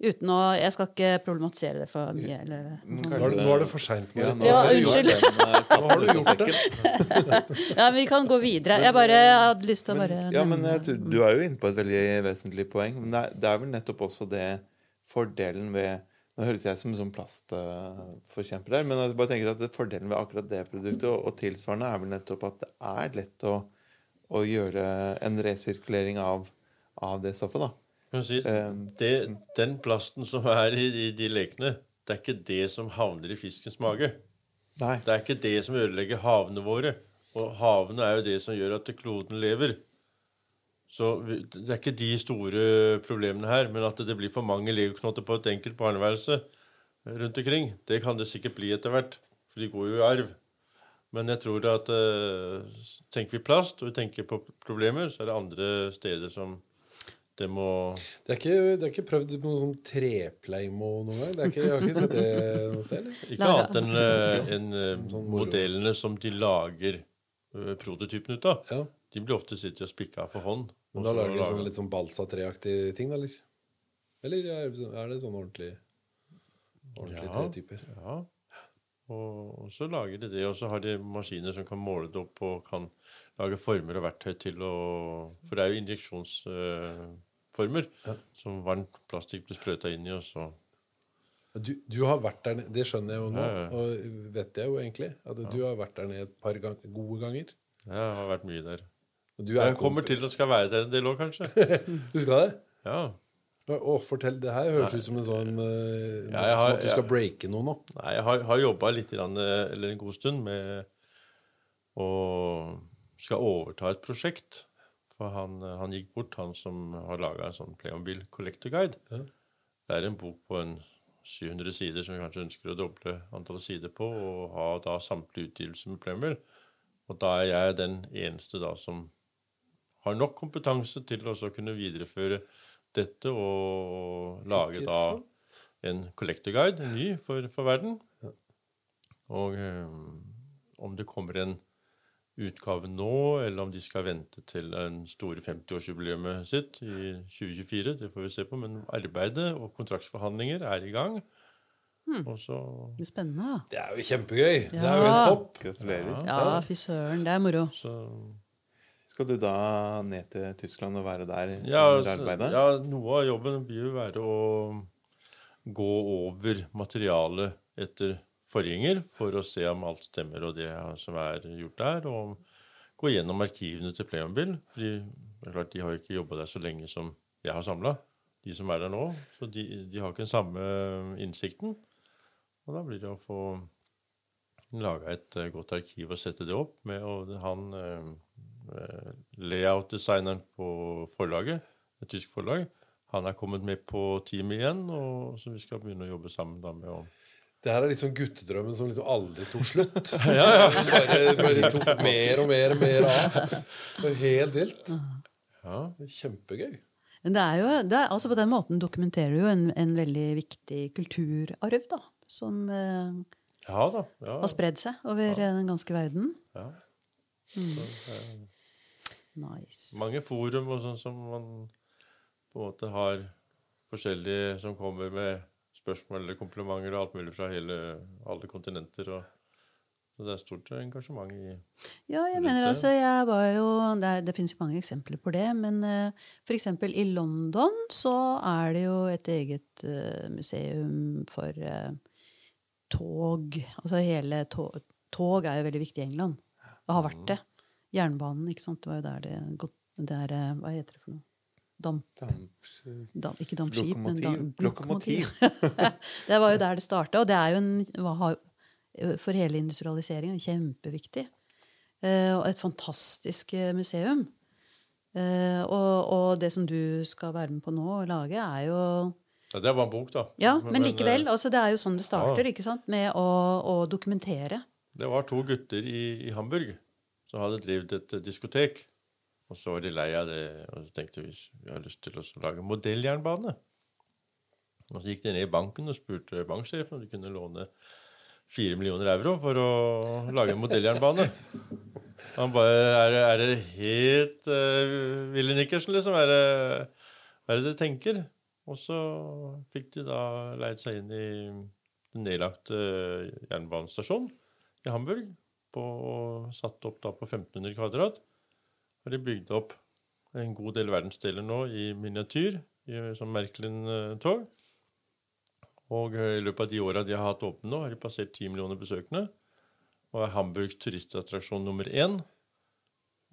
Uten å Jeg skal ikke problematisere det for mye. Eller, sånn. nå, er det, nå er det for seint. Ja, ja, unnskyld. Nå har du gjort det. *laughs* ja, men vi kan gå videre. Jeg bare hadde lyst til å bare Ja, men tror, Du er jo inne på et veldig vesentlig poeng. Men det er, det er vel nettopp også det fordelen ved nå høres jeg som en sånn plastforkjemper der, men jeg bare tenker at fordelen ved akkurat det produktet og, og tilsvarende er vel nettopp at det er lett å, å gjøre en resirkulering av, av det stoffet. da. Si, ehm, det, den plasten som er i, i, de lekene, det er ikke det som havner i fiskens mage. Nei. Det er ikke det som ødelegger havene våre. Og havene er jo det som gjør at kloden lever. Så det er ikke de store problemene her. Men at det blir for mange legoknotter på et enkelt barneværelse rundt omkring, det kan det sikkert bli etter hvert. For de går jo i arv. Men jeg tror at uh, tenker vi plast, og vi tenker på problemer, så er det andre steder som det må Det er ikke, det er ikke prøvd på noe sånn trepleimo noen gang? Det er ikke, jeg har ikke sett det noe sted? Eller? Ikke annet enn uh, en, uh, sånn modellene som de lager uh, prototypen ut av. Ja. De blir ofte sittet og spikka for hånd. Men da lager de sånn, litt sånn balsatreaktig ting, da, eller? Eller er det sånn ordentlig, ordentlige ja, tretyper? Ja. Og, og, så lager de det, og så har de maskiner som kan måle det opp og kan lage former og verktøy til å For det er jo injeksjonsformer uh, ja. som varmt plastikk blir sprøyta inn i, og så du, du, har vært der nede, det skjønner jeg jo nå, ja, ja. og vet jeg jo egentlig. At du har vært der nede et par gang, gode ganger. Ja, jeg har vært mye der. jeg kommer til å skal være der en del òg, kanskje. *laughs* du skal det? Ja. Å, fortell, Det her høres Nei. ut som en sånn uh, ja, har, Som at du skal breake noe nå. Nei, jeg har, har jobba litt, eller en god stund med å skal overta et prosjekt. For han, han gikk bort, han som har laga en sånn Playmobil Collector Guide. Ja. Det er en bok på en 700 sider som vi kanskje ønsker å doble antallet sider på, og ha da samtlige utgivelser med Playmobil. Og da er jeg den eneste da som har nok kompetanse til å kunne videreføre dette og lage da en collector guide, en ny for, for verden. Og um, om det kommer en utgave nå, eller om de skal vente til en store 50-årsjubileet sitt i 2024. Det får vi se på. Men arbeidet og kontraktsforhandlinger er i gang. Hmm. Så... Det er spennende. Det er jo kjempegøy. Ja. Det er jo helt topp. Gratulerer. Ja, fy søren. Det er moro. Så... Skal du da ned til Tyskland og være der ja, under arbeidet? Ja, noe av jobben blir jo være å gå over materialet etter forgjenger for å se om alt stemmer og det som er gjort der. Og gå gjennom arkivene til Playmobil. De, klart, de har ikke jobba der så lenge som jeg har samla, de som er der nå. Så de, de, har ikke den samme innsikten. Og da blir det å få laga et uh, godt arkiv og sette det opp med og han eh, layout-designeren på forlaget, et tysk forlag, han er kommet med på teamet igjen, og så vi skal begynne å jobbe sammen da med å det her er liksom guttedrømmen som liksom aldri tok slutt. *laughs* ja, ja. Bare, bare, tok mer og mer og mer av. Det er helt vilt. Ja. Kjempegøy. Det er jo, det er, altså På den måten dokumenterer du jo en, en veldig viktig kulturarv da, som eh, ja, da, ja. har spredd seg over ja. den ganske verden. Ja. Mm. Så, nice. Mange forum og sånn som man på en måte har forskjellige som kommer med spørsmål eller komplimenter og alt mulig fra hele, alle kontinenter. Og Så det er stort engasjement i Ja, jeg mener altså, jeg var jo Det, er, det finnes jo mange eksempler på det, men uh, f.eks. i London så er det jo et eget uh, museum for uh, tog. Altså hele tog, tog er jo veldig viktig i England. Og har vært det. Jernbanen, ikke sant. Det var jo der det det er, eh, Hva heter det for noe? Damp, Damp- damp, ikke dampskip, men Lokomotiv. Lokomotiv. *laughs* det var jo der det starta, og det er jo en, for hele industrialiseringen kjempeviktig. Eh, og et fantastisk eh, museum. Eh, og, og det som du skal være med på nå og lage, er jo Ja, det var en bok, da. Ja, men likevel. eh, Altså, det er jo sånn det starter, Ja. ikke sant? Med å, å dokumentere. Det var to gutter i, i Hamburg som hadde drevet et diskotek. Og så var de lei av det, og så tenkte vi vi har lyst til å lage modelljernbane. Og så gikk de ned i banken og spurte banksjefen om de kunne låne fire millioner euro for å lage en modelljernbane. Han bare Er er det helt uh, Willy Nickersen, liksom? Er det, hva er det dere tenker? Og så fikk de da leid seg inn i den nedlagte jernbanestasjonen i Hamburg. På, satt opp da på 1500 kvadrat. Har de bygd opp en god del verdensdeler nå i miniatyr, i, som Merkelin-tog. Og eh, i løpet av de åra de har hatt åpne nå, har de passert 10 millioner besøkende. Og er Hamburgs turistattraksjon nummer én.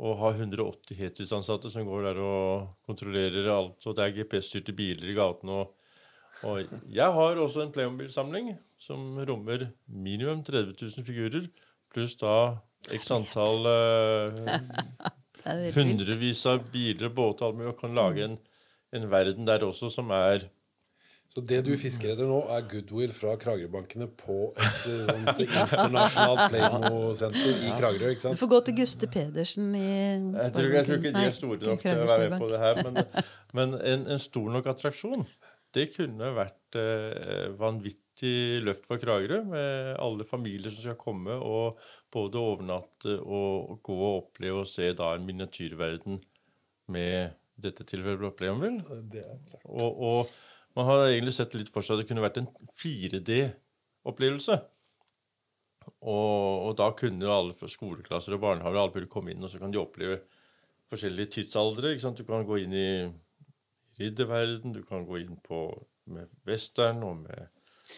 Og har 180 heltidsansatte som går der og kontrollerer alt. Og det er GPS-styrte biler i gatene. Og, og jeg har også en Playmobil-samling som rommer minimum 30 000 figurer, pluss da x antall eh, *laughs* Hundrevis av biler, båter og alt mulig, og kan lage en, en verden der også som er Så det du fisker etter nå, er goodwill fra Kragerø-bankene på et eh, *laughs* sånt internasjonalt Playmo-senter i Kragerø. ikke sant? Du får gå til Guste Pedersen i Jeg tror, jeg tror ikke de er store nok til å være med på det her. Men, *laughs* men en, en stor nok attraksjon, det kunne vært eh, vanvittig løft for Kragerø. Med alle familier som skal komme og både overnatte og gå og oppleve og se da en miniatyrverden med dette tilfellet Playmobil. Og, og man har egentlig sett litt for seg at det kunne vært en 4D-opplevelse. Og, og da kunne alle skoleklasser og barnehager alle burde komme inn, og så kan de oppleve forskjellige tidsaldre. ikke sant? Du kan gå inn i ridderverden, du kan gå inn på med western og med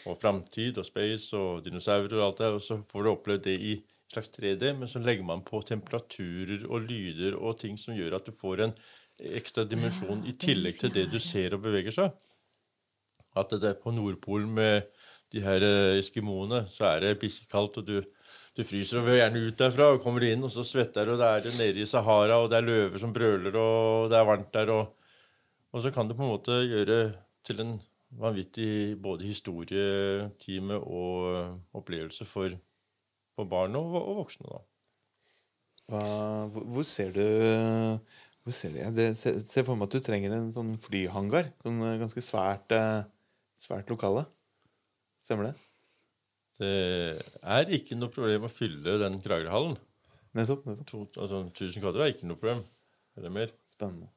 og framtid og space og dinosaurer og alt det, og så får du oppleve det i slags 3D, men så legger man på temperaturer og lyder og ting som gjør at du får en ekstra dimensjon i tillegg til det du ser og beveger seg. At det er på Nordpolen med de her eh, eskimoene, så er det bikkjekaldt, og du, du fryser og vil gjerne ut derfra, og kommer inn, og så svetter du, og det er det nede i Sahara, og det er løver som brøler, og det er varmt der, og, og så kan det på en måte gjøre til en vanvittig både historietime og opplevelse for, for barn og, og voksne. Hva, hvor, hvor ser du hvor ser du, jeg det, ser, for meg at du trenger en sånn flyhangar. Sånn eh, ganske svært, eh, svært lokale. Stemmer det? Det er ikke noe problem å fylle den Kragerøhallen. Nettopp. nettopp. To- Altså, 1000 kvadrat er ikke noe problem. Eller mer. Spennende.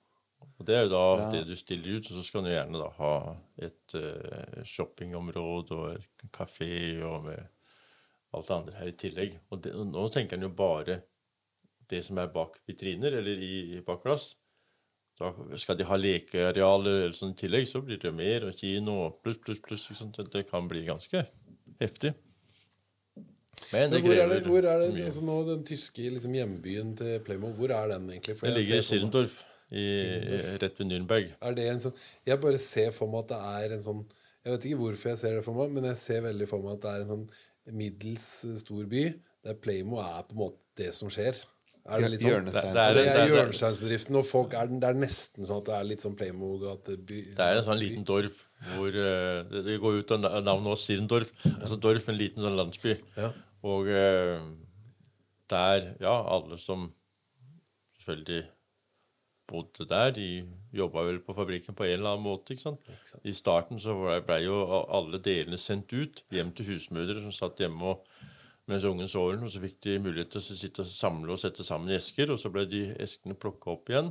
Og Det er jo da Ja. det du stiller ut, og så skal du gjerne da ha et uh, shoppingområde og en kafé og med alt det andre her i tillegg. Og det, og nå tenker en jo bare det som er bak vitriner eller i, bak glass. Da skal de ha lekearealer eller sånn i tillegg, så blir det mer, og kino og pluss, pluss, pluss. Det, kan bli ganske heftig. Men det Men hvor er det, hvor er det altså nå, den tyske liksom, hjembyen til Playmo, hvor er den egentlig? For Det ligger i Sirendorf, i, rett ved Nürnberg. Er det en sånn Jeg bare ser for meg at det er en sånn Jeg vet ikke hvorfor jeg ser det for meg, men jeg ser veldig for meg at det er en sånn middels eh, stor by der Playmo er på en måte det som skjer. Er det litt sånn? Det- det er det- hjørnesteinsbedriften, og folk er, det er nesten sånn at det er litt sånn Playmo-gateby. Det er en sånn liten dorf hvor uh, Det det går ut av navnet også, Sirendorf. Altså Dorf, en liten sånn landsby. Ja. Og uh, der, ja, alle som selvfølgelig bodde der, de jobba vel på fabrikken på en eller annen måte. ikke sant? sant. I starten så ble ble jo alle delene sendt ut hjem til husmødre som satt hjemme og mens ungen sov, og så fikk de mulighet til å sitte og samle og sette sammen esker, og så ble de eskene plukka opp igjen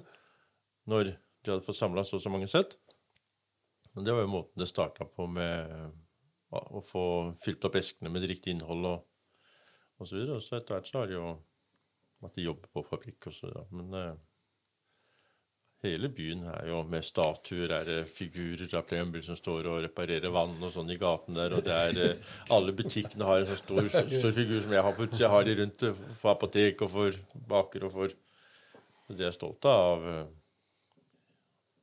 når de hadde fått samla så og så mange sett. Men det var jo måten det starta på med å få fylt opp eskene med det riktige innholdet Og, og så videre. Og så etter hvert så har de jo at de jobber på fabrikk og så videre. Men eh, hele byen er jo med statuer, er det figurer av Playmobil som står og reparerer vann og sånn i gaten der, og det er eh, Alle butikkene har en sånn stor, stor figur som jeg har på Jeg har de rundt for på apotek og for baker og for Så de er stolte av eh,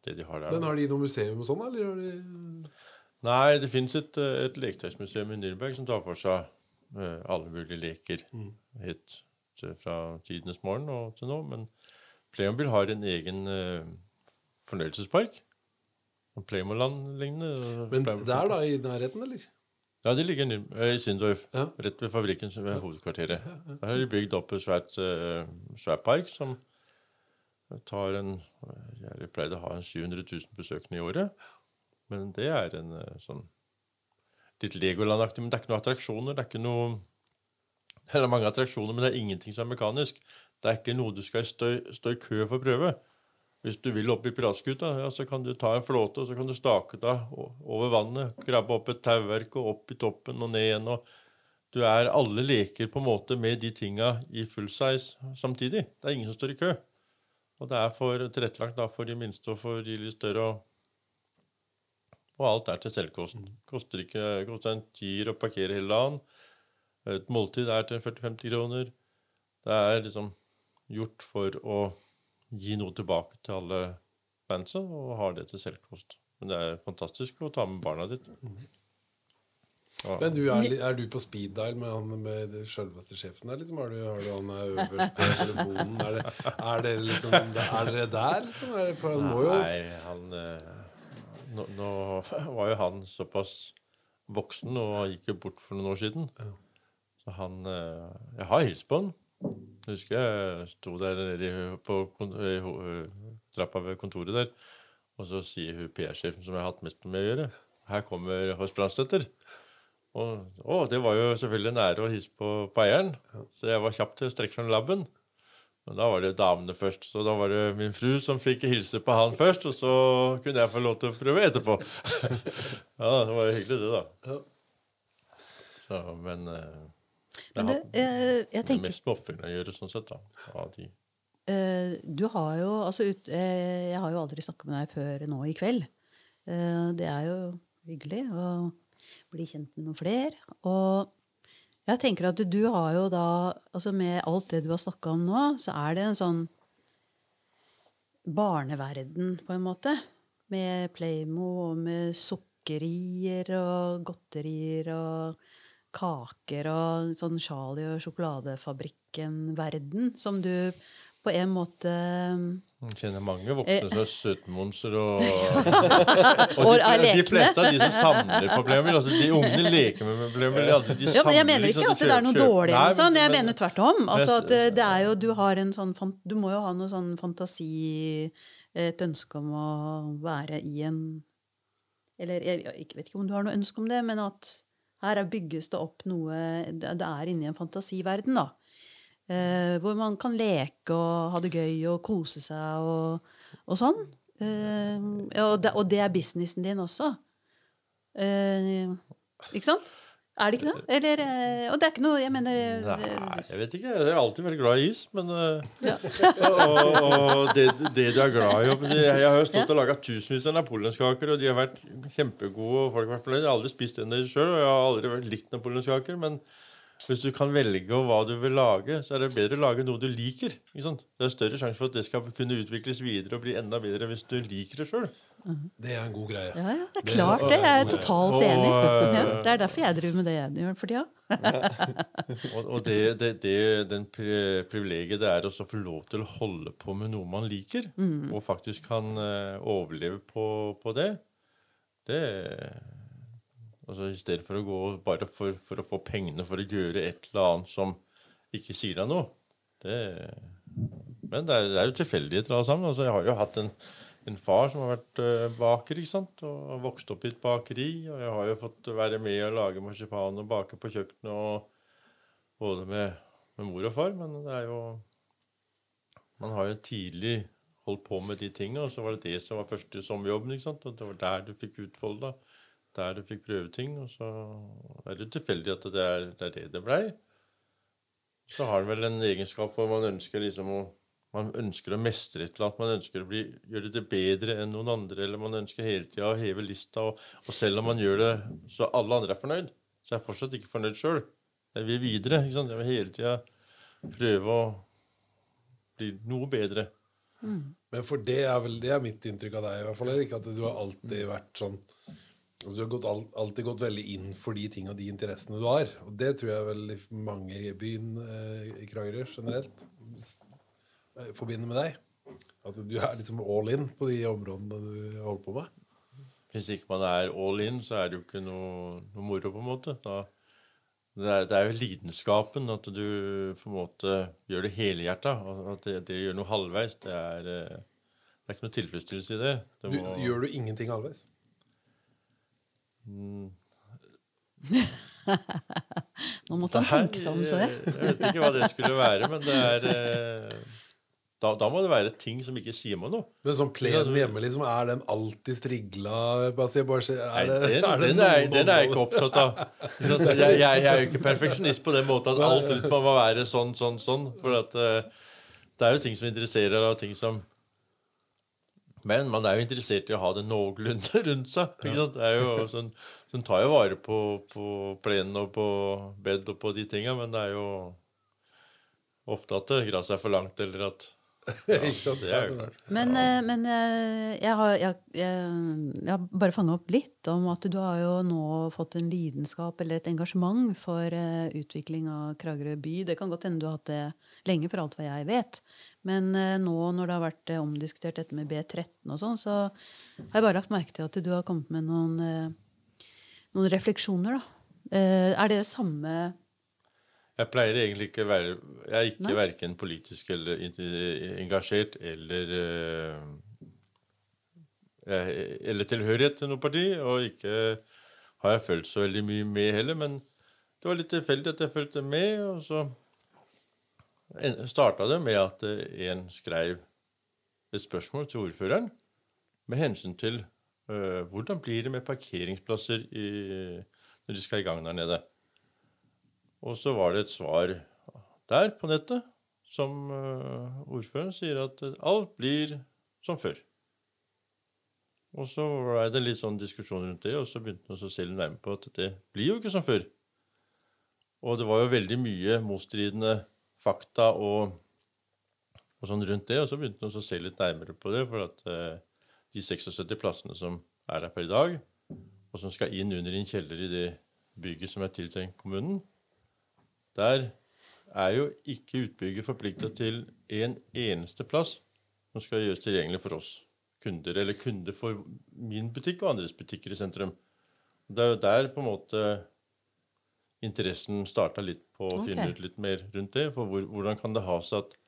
det de har der. Men har de noe museum og sånn, eller har de Nei, det fins et, eh, et leketøysmuseum i Nürnberg som tar for seg eh, alle mulige leker helt til- fra tidenes morgen og til nå. Men Playmobil har en egen uh, fornøyelsespark. Playmoland-lignende. Men det er da i nærheten, eller? Ja, det ligger eh, i Sindorf. Ja. Rett ved fabrikken som er hovedkvarteret. Der har de bygd opp en svært, uh, park som tar en Jeg pleide å ha en 700 000 besøkende i året. Men det er en uh, sånn litt Legoland-aktig. Men det er ikke noen attraksjoner. Det er ikke noe Det er mange attraksjoner, men det er ingenting som er mekanisk. Det er ikke noe du skal stå, stå i kø for å prøve. Hvis du vil opp i piratskuta, ja, så kan du ta en flåte og så kan du stake deg over vannet. Krabbe opp et tauverk og opp i toppen og ned igjen. og Du er alle leker på en måte med de tinga i full size samtidig. Det er ingen som står i kø. Og det er for tilrettelagt da, for de minste og for de litt større. Og, og alt er til selvkosten. Koster ikke koster en tier å parkere hele dagen. Et måltid er til 40-50 kroner. Det er liksom gjort for å gi noe tilbake til alle bandsa, og har det til selvkost. Men det er fantastisk å ta med barna ditt. Ja. Men du, er, er du på speed dial med han med det selveste sjefen der, liksom? Har du, har du han er øverst på *laughs* telefonen? Er, det, er dere liksom Er dere der, liksom? Det, for han må jo Nei, han eh, nå, nå var jo han såpass voksen og gikk jo bort for noen år siden. Så han eh, Jeg har hilst på han. Jeg husker jeg sto der nede på ho- eh, trappa ved kontoret der, og så sier hun PR-sjefen som jeg har hatt mest med å gjøre, her kommer Horst Brandstøtter. Og å, det var jo selvfølgelig en ære å hilse på, på eieren, så jeg var kjapp til å strekke fram labben. Men da var det damene først, så da var det min fru som fikk hilse på han først, og så kunne jeg få lov til å prøve etterpå. *laughs* ja, det var jo hyggelig, det, da. Ja. Så, men eh, Men det, eh, jeg det mest med oppfølging å gjøre, sånn sett, da. Eh, du har jo altså ut, eh, Jeg har jo aldri snakka med deg før nå i kveld. Eh, det er jo hyggelig å bli kjent med noen flere. Og jeg tenker at du har jo da altså Med alt det du har snakka om nå, så er det en sånn barneverden, på en måte. Med Playmo og med sukkerier og godterier og kaker og sånn Charlie og sjokoladefabrikken-verden som du på en måte Jeg kjenner mange voksne som er søtmonstre *laughs* og, Og de, de fleste av de som samler på Playmobil altså De ungene leker med Playmobil. De, de Ja, men Jeg mener ikke at det er noe dårlig. Nei, sånn. Jeg men- mener tvert om. Altså at eh, det er jo, du, har en sånn, du må jo ha noe sånn fantasi Et ønske om å være i en Eller jeg jeg vet ikke om du har noe ønske om det, men at her er- bygges det opp noe det er inni en fantasiverden, da. Eh, hvor man kan leke og ha det gøy og kose seg og, og sånn. Eh, og, det, og det er businessen din også. Eh, ikke sant? Er det ikke det? Eller, eh, og det er ikke noe Jeg mener Nei, jeg vet ikke. Jeg er alltid veldig glad i is, men eh, Ja. *laughs* og, og det, det du er glad i Jeg har jo stått og laga tusenvis av napoleonskaker, og de har vært kjempegode. og folk har vært fornøyd. Jeg har aldri spist en av dem sjøl, og jeg har aldri likt napoleonskaker. Men hvis du kan velge hva du vil lage, så er det bedre å lage noe du liker. Det er større sjanse for at det skal kunne utvikles videre og bli enda bedre hvis du liker det sjøl. Det er en god greie. Ja, ja, det er klart det. Jeg er totalt Og, enig. eh, Ja, det er derfor jeg driver med det jeg gjør for tida. *laughs* Og, og det, det, det, den privilegiet det er å få lov til å holde på med noe man liker, og faktisk kan eh, overleve på, på det, det altså I stedet for å gå bare for, for å få pengene for å gjøre et eller annet som ikke sier deg noe. Det, men det er, det er jo tilfeldigheter alle sammen. Altså, jeg har jo hatt en, en far som har vært eh, baker ikke sant? og vokst opp i et bakeri. Og jeg har jo fått være med og lage marsipan og bake på kjøkkenet, og, både med, med mor og far. Men det er jo Man har jo tidlig holdt på med de tingene, og så var det det som var første sommerjobben. ikke sant? Og det var der du fikk utfolda, der du fikk prøve ting. Og så er det tilfeldig at det er det er det det blei. så har den vel en egenskap hvor man ønsker liksom å man ønsker å mestre et eller annet, man ønsker å bli, gjøre det bedre enn noen andre, eller man ønsker hele tida å heve lista. Og, og, selv om man gjør det så alle andre er fornøyd, så er jeg fortsatt ikke fornøyd sjøl. Jeg vil videre. ikke sant? Jeg vil hele tida prøve å bli noe bedre. Mm. Men for det er vel det er mitt inntrykk av deg, i hvert fall, Erik, at du har alltid vært sånn altså Du har gått, alltid gått veldig inn for de tinga, de interessene du har. Og det tror jeg vel mange i byen eh, i Kragerø generelt forbinder med deg? At du er liksom all in på de områdene du holder på med? Hvis ikke man er all in, så er det jo ikke noe, noe moro, på en måte. Da, det, er, det, er, jo lidenskapen, at du på en måte gjør det helhjerta. At det, det gjør noe halvveis, det er, eh, det er ikke noe tilfredsstillelse i det. det må... du, gjør du ingenting halvveis? Mm. *laughs* Nå måtte han tenke seg om, så jeg. jeg vet ikke hva det skulle være, men det er eh, da, da, må det være ting som ikke sier meg noe. Men sånn plenen hjemme, liksom, er den alltid strigla? Bare, bare, er det, Nei, den, er, det den, er, den er jeg ikke opptatt av. Jeg, jeg, jeg, er jo ikke perfeksjonist på den måten at alt rundt meg må være sånn, sånn, sånn. For at, uh, det er jo ting som interesserer, og ting som Men man er jo interessert i å ha det noenlunde *laughs* rundt seg. Ikke sant? Det jo sånn, sånn tar jo vare på, på plenen og på bed og på de tinga, men det er jo ofte at det gresset er for langt, eller at *laughs* men, eh, men eh, jeg, har, jeg, jeg, jeg, har, bare fanga opp litt om at du har jo nå fått en lidenskap eller et engasjement for uh, utvikling av Kragerø by. Det kan godt hende du har hatt det lenge, for alt hva jeg vet. Men uh, nå når det har vært uh, omdiskutert dette med B13 og sånn, så har jeg bare lagt merke til at du har kommet med noen, noen refleksjoner. da. er det det samme jeg pleier egentlig ikke å være Jeg er ikke verken politisk eller engasjert eller uh, Eller tilhørighet til noe parti. Og ikke har jeg følt så veldig mye med heller. Men det var litt tilfeldig at jeg fulgte med. Og så starta det med at en skrev et spørsmål til ordføreren med hensyn til uh, hvordan blir det med parkeringsplasser i, når de skal i gang der nede. Og så var det et svar der på nettet som uh, ordføreren sier at alt blir som før. Og så ble det litt sånn diskusjon rundt det, og så begynte han å se litt nærmere på at det blir jo ikke som før. Og det var jo veldig mye motstridende fakta og, og sånn rundt det, og så begynte han å se litt nærmere på det, for at uh, de 76 plassene som er der per i dag, og som skal inn under en kjeller i det bygget som er tiltenkt kommunen, der er jo ikke utbygger forplikta til en eneste plass som skal gjøres tilgjengelig for oss kunder, eller kunder for min butikk og andres butikker i sentrum. Det er jo der på en måte interessen starta litt på å okay. finne ut litt mer rundt det. For hvor, hvordan kan det ha seg at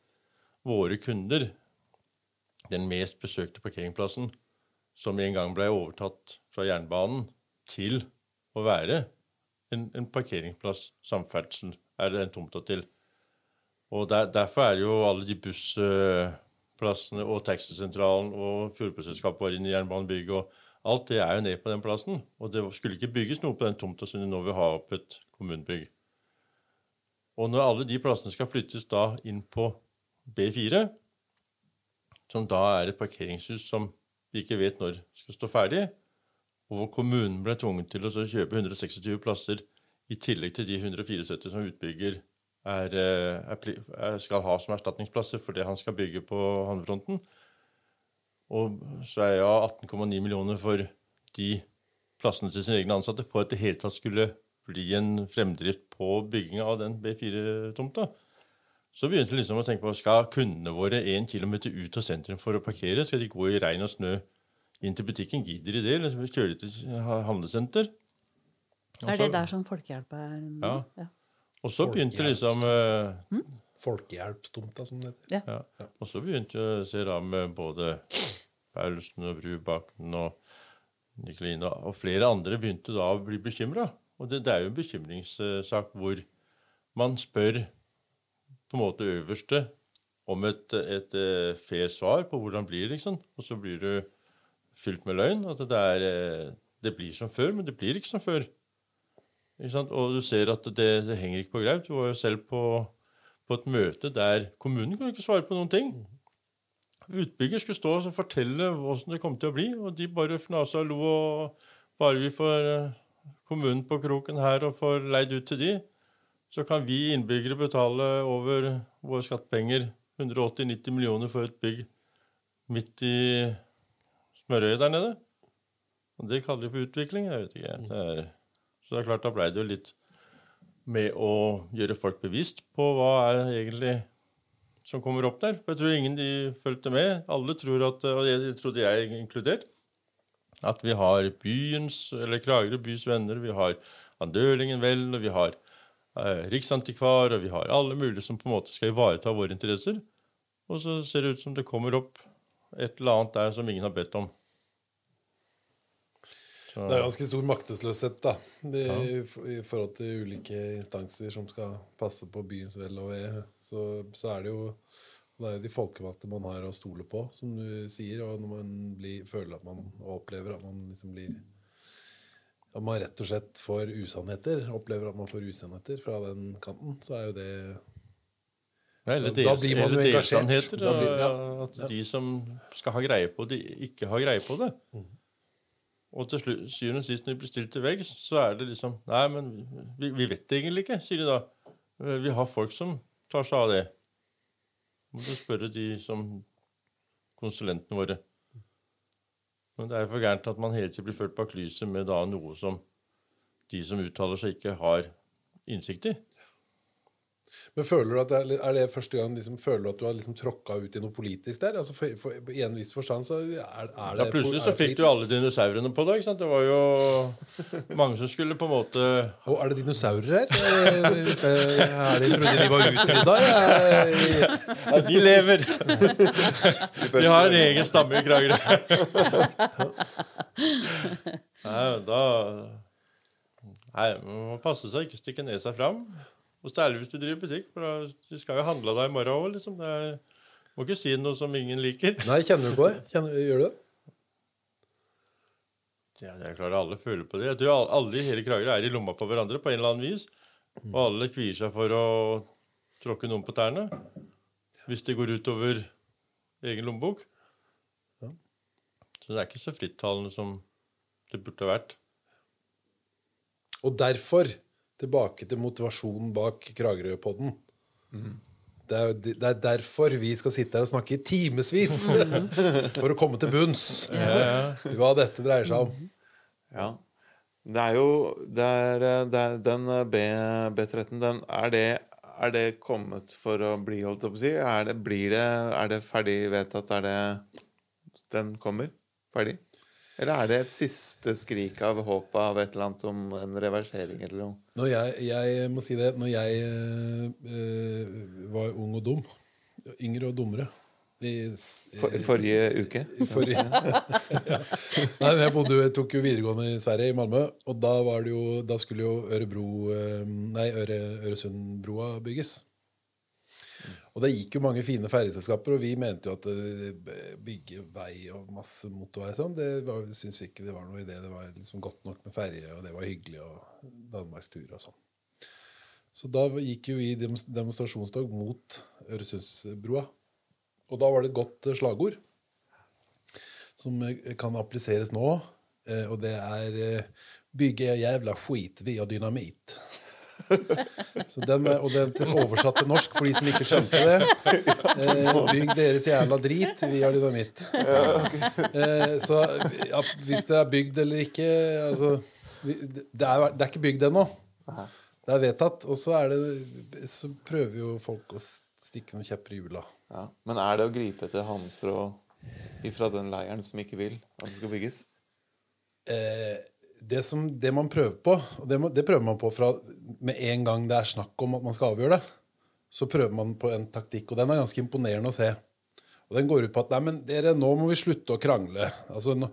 våre kunder, den mest besøkte parkeringsplassen, som en gang ble overtatt fra jernbanen, til å være en, en parkeringsplass, samferdsel, er det en tomta til. Og der, Derfor er jo alle de bussplassene og taxisentralen og Fjordbusselskapet var inne i jernbanebygget. og Alt det er jo ned på den plassen. Og det skulle ikke bygges noe på den tomta som de nå vil ha opp et kommunebygg. Og når alle de plassene skal flyttes da inn på B4, som da er et parkeringshus som vi ikke vet når skal stå ferdig, og hvor kommunen ble tvunget til å kjøpe 126 plasser i tillegg til de 174 som utbygger er, eh, er, skal ha som erstatningsplasser for det han skal bygge på havnefronten. Og så er jeg 18,9 millioner for de plassene til sine egne ansatte for at det hele tatt skulle bli en fremdrift på bygginga av den B4-tomta. Så begynte vi liksom å tenke på skal kundene våre en kilometer ut av sentrum for å parkere. Skal de gå i regn og snø inn til butikken? Gidder de det? Eller kjøre til handlesenter? Også, er det der som folkehjelp er? Ja. ja. Og så begynte liksom uh, hmm? Folkehjelpstomta, som det heter. Ja. ja. Og så begynte jeg å se da med både Paulsen og Brubakken og Nicolina og flere andre begynte da å bli bekymra. Og det, det, er jo en bekymringssak hvor man spør på en måte øverste om et, et, et eh, fair svar på hvordan det blir liksom. Og så blir du fylt med løgn. At det, er, eh, det blir som før, men det blir ikke som før. Og du ser at det, det henger ikke på greip. Du var jo selv på, på et møte der kommunen kunne ikke svare på noen ting. Utbygger skulle stå og fortelle åssen det kom til å bli, og de bare fnasa og lo. og Bare vi får eh, kommunen på kroken her og får leid ut til de, så kan vi innbyggere betale over våre skattepenger 180-90 millioner for et bygg midt i smørøyet der nede. Og det kaller de for utvikling. jeg vet ikke. Det er, så det er klart, da blei det jo litt med å gjøre folk bevisst på hva er egentlig som kommer opp der. For jeg tror ingen de fulgte med. Alle tror at, og det trodde jeg inkludert, at vi har byens, eller Kragerø bys venner, vi har Andølingen vel, og vi har eh, Riksantikvar, og vi har alle mulige som på en måte skal ivareta våre interesser. Og så ser det ut som det kommer opp et eller annet der som ingen har bedt om. Det er ganske stor maktesløshet da, i, i forhold til ulike instanser som skal passe på byens vel og ve. Så, så er det jo det er de folkevalgte man har å stole på, som du sier. Og når man blir, føler at man opplever at man liksom blir At man rett og slett får usannheter, opplever at man får usannheter fra den kanten, så er jo det Ja, eller Da- da blir man jo engasjert. blir- ja. At de som skal ha greie på det, ikke har greie på det. Og til syvende og sist, når de blir stilt til veggs, så er det liksom Nei, men vi, vi vet det egentlig ikke, sier de da. Eh, Vi har folk som tar seg av det. Må du spørre de som konsulentene våre. Men det er for gærent at man hele tiden blir ført bak lyset med da noe som de som uttaler seg, ikke har innsikt i. Men føler du at det er, er det første gang liksom, føler du at du har liksom tråkka ut i noe politisk der? Altså for, for, I en viss forstand så er, er det Ja, plutselig så fikk du alle dinosaurene på deg. Det var jo mange som skulle på en måte Og er det dinosaurer her? Eh, Er jeg trodde de var utrydda. Ja, de lever! De har en egen stamme i Kragerø. Nei, da Nei, Man må passe seg ikke stikke nesa fram. Og særlig hvis du driver butikk, for da, du skal jo handle deg i morgen òg. Liksom. Det er- må ikke si noe som ingen liker. *laughs* Nei, kjenner du på det? Kjenner, gjør du det? Ja, det er klart Alle føler på det. Jeg tror alle, i hele Kragerø er i lomma på hverandre på en eller annen vis. Og alle kvier seg for å tråkke noen på tærne hvis det går utover egen lommebok. Ja. Så det er ikke så frittalende som det burde ha vært. Og derfor, tilbake til motivasjonen bak Kragerø-podden. Det er, det er derfor vi skal sitte her og snakke i timevis *laughs* for å komme til bunns i hva dette dreier seg om. Ja. Det er jo det er, det er, Den eh, B, B13, den, er, det, er det kommet for å bli, holdt på å si? Er det, blir det, er det ferdig vedtatt? Er det Den kommer? Ferdig? Eller er det et siste skrik av håp av et eller annet om en reversering eller noe? Når jeg, jeg må si det, når jeg eh, var ung og dum, yngre og dummere i, For, forrige uke? i forrige *laughs* ja. Nei, men jeg, bodde, jeg tok jo videregående i Sverige, i Malmö, og da, var det jo, da skulle jo Ørebro eh, Nei, Øre, Øresundbrua bygges. Og det gikk jo mange fine ferjeselskaper, og vi mente jo at eh, bygge vei og masse motorvei og sånn, det syntes vi ikke det var noe idé. Det var liksom godt nok med ferje, og det var hyggelig, og danmarkstur og sånn. Så da gikk jo vi demonstrasjonstog mot Øresundsbrua. Og da var det et godt eh, slagord som eh, kan appliseres nå, og det er 'Bygge jævla skit, via dynamitt'. *laughs* Så den, og den er oversatt til norsk for de som ikke skjønte det. Eh, 'Bygg deres jævla drit, vi har dynamitt'. *laughs* Eh, så ja, hvis det er bygd eller ikke altså, vi- det, er, det er ikke bygd ennå. Det er vedtatt. Og så, er det, så prøver jo folk å stikke noen kjepper i hjula. Ja. Men er det å gripe etter halmstrå ifra den leiren som ikke vil at det skal bygges? eh, det, som, det man prøver på, og det, det prøver man på fra med en gang det er snakk om at man skal avgjøre det, så prøver man på en taktikk, og den er ganske imponerende å se. Og den går ut på at nei, men dere, nå må vi slutte å krangle. Altså, nå,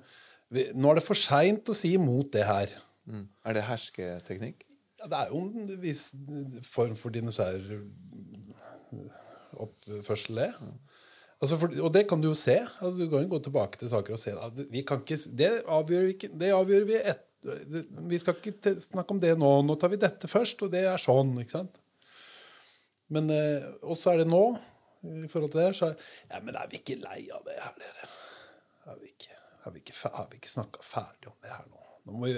vi, nå er det for seint å si imot det her. Mm. Er det hersketeknikk? Ja, det er jo en viss form for dinosauroppførsel, det. Altså for, og det kan du jo se. Altså du kan jo gå tilbake til saker og se. Vi kan ikke, det avgjør vi ikke. Det avgjør vi et, det- Vi skal ikke snakke om det nå. Nå tar vi dette først, og det er sånn. ikke sant? Men eh, også er det nå, i forhold til det, så er Ja, men er vi ikke lei av det her, dere? Er vi ikke, er ikke, ikke snakka ferdig om det her nå? nå må vi,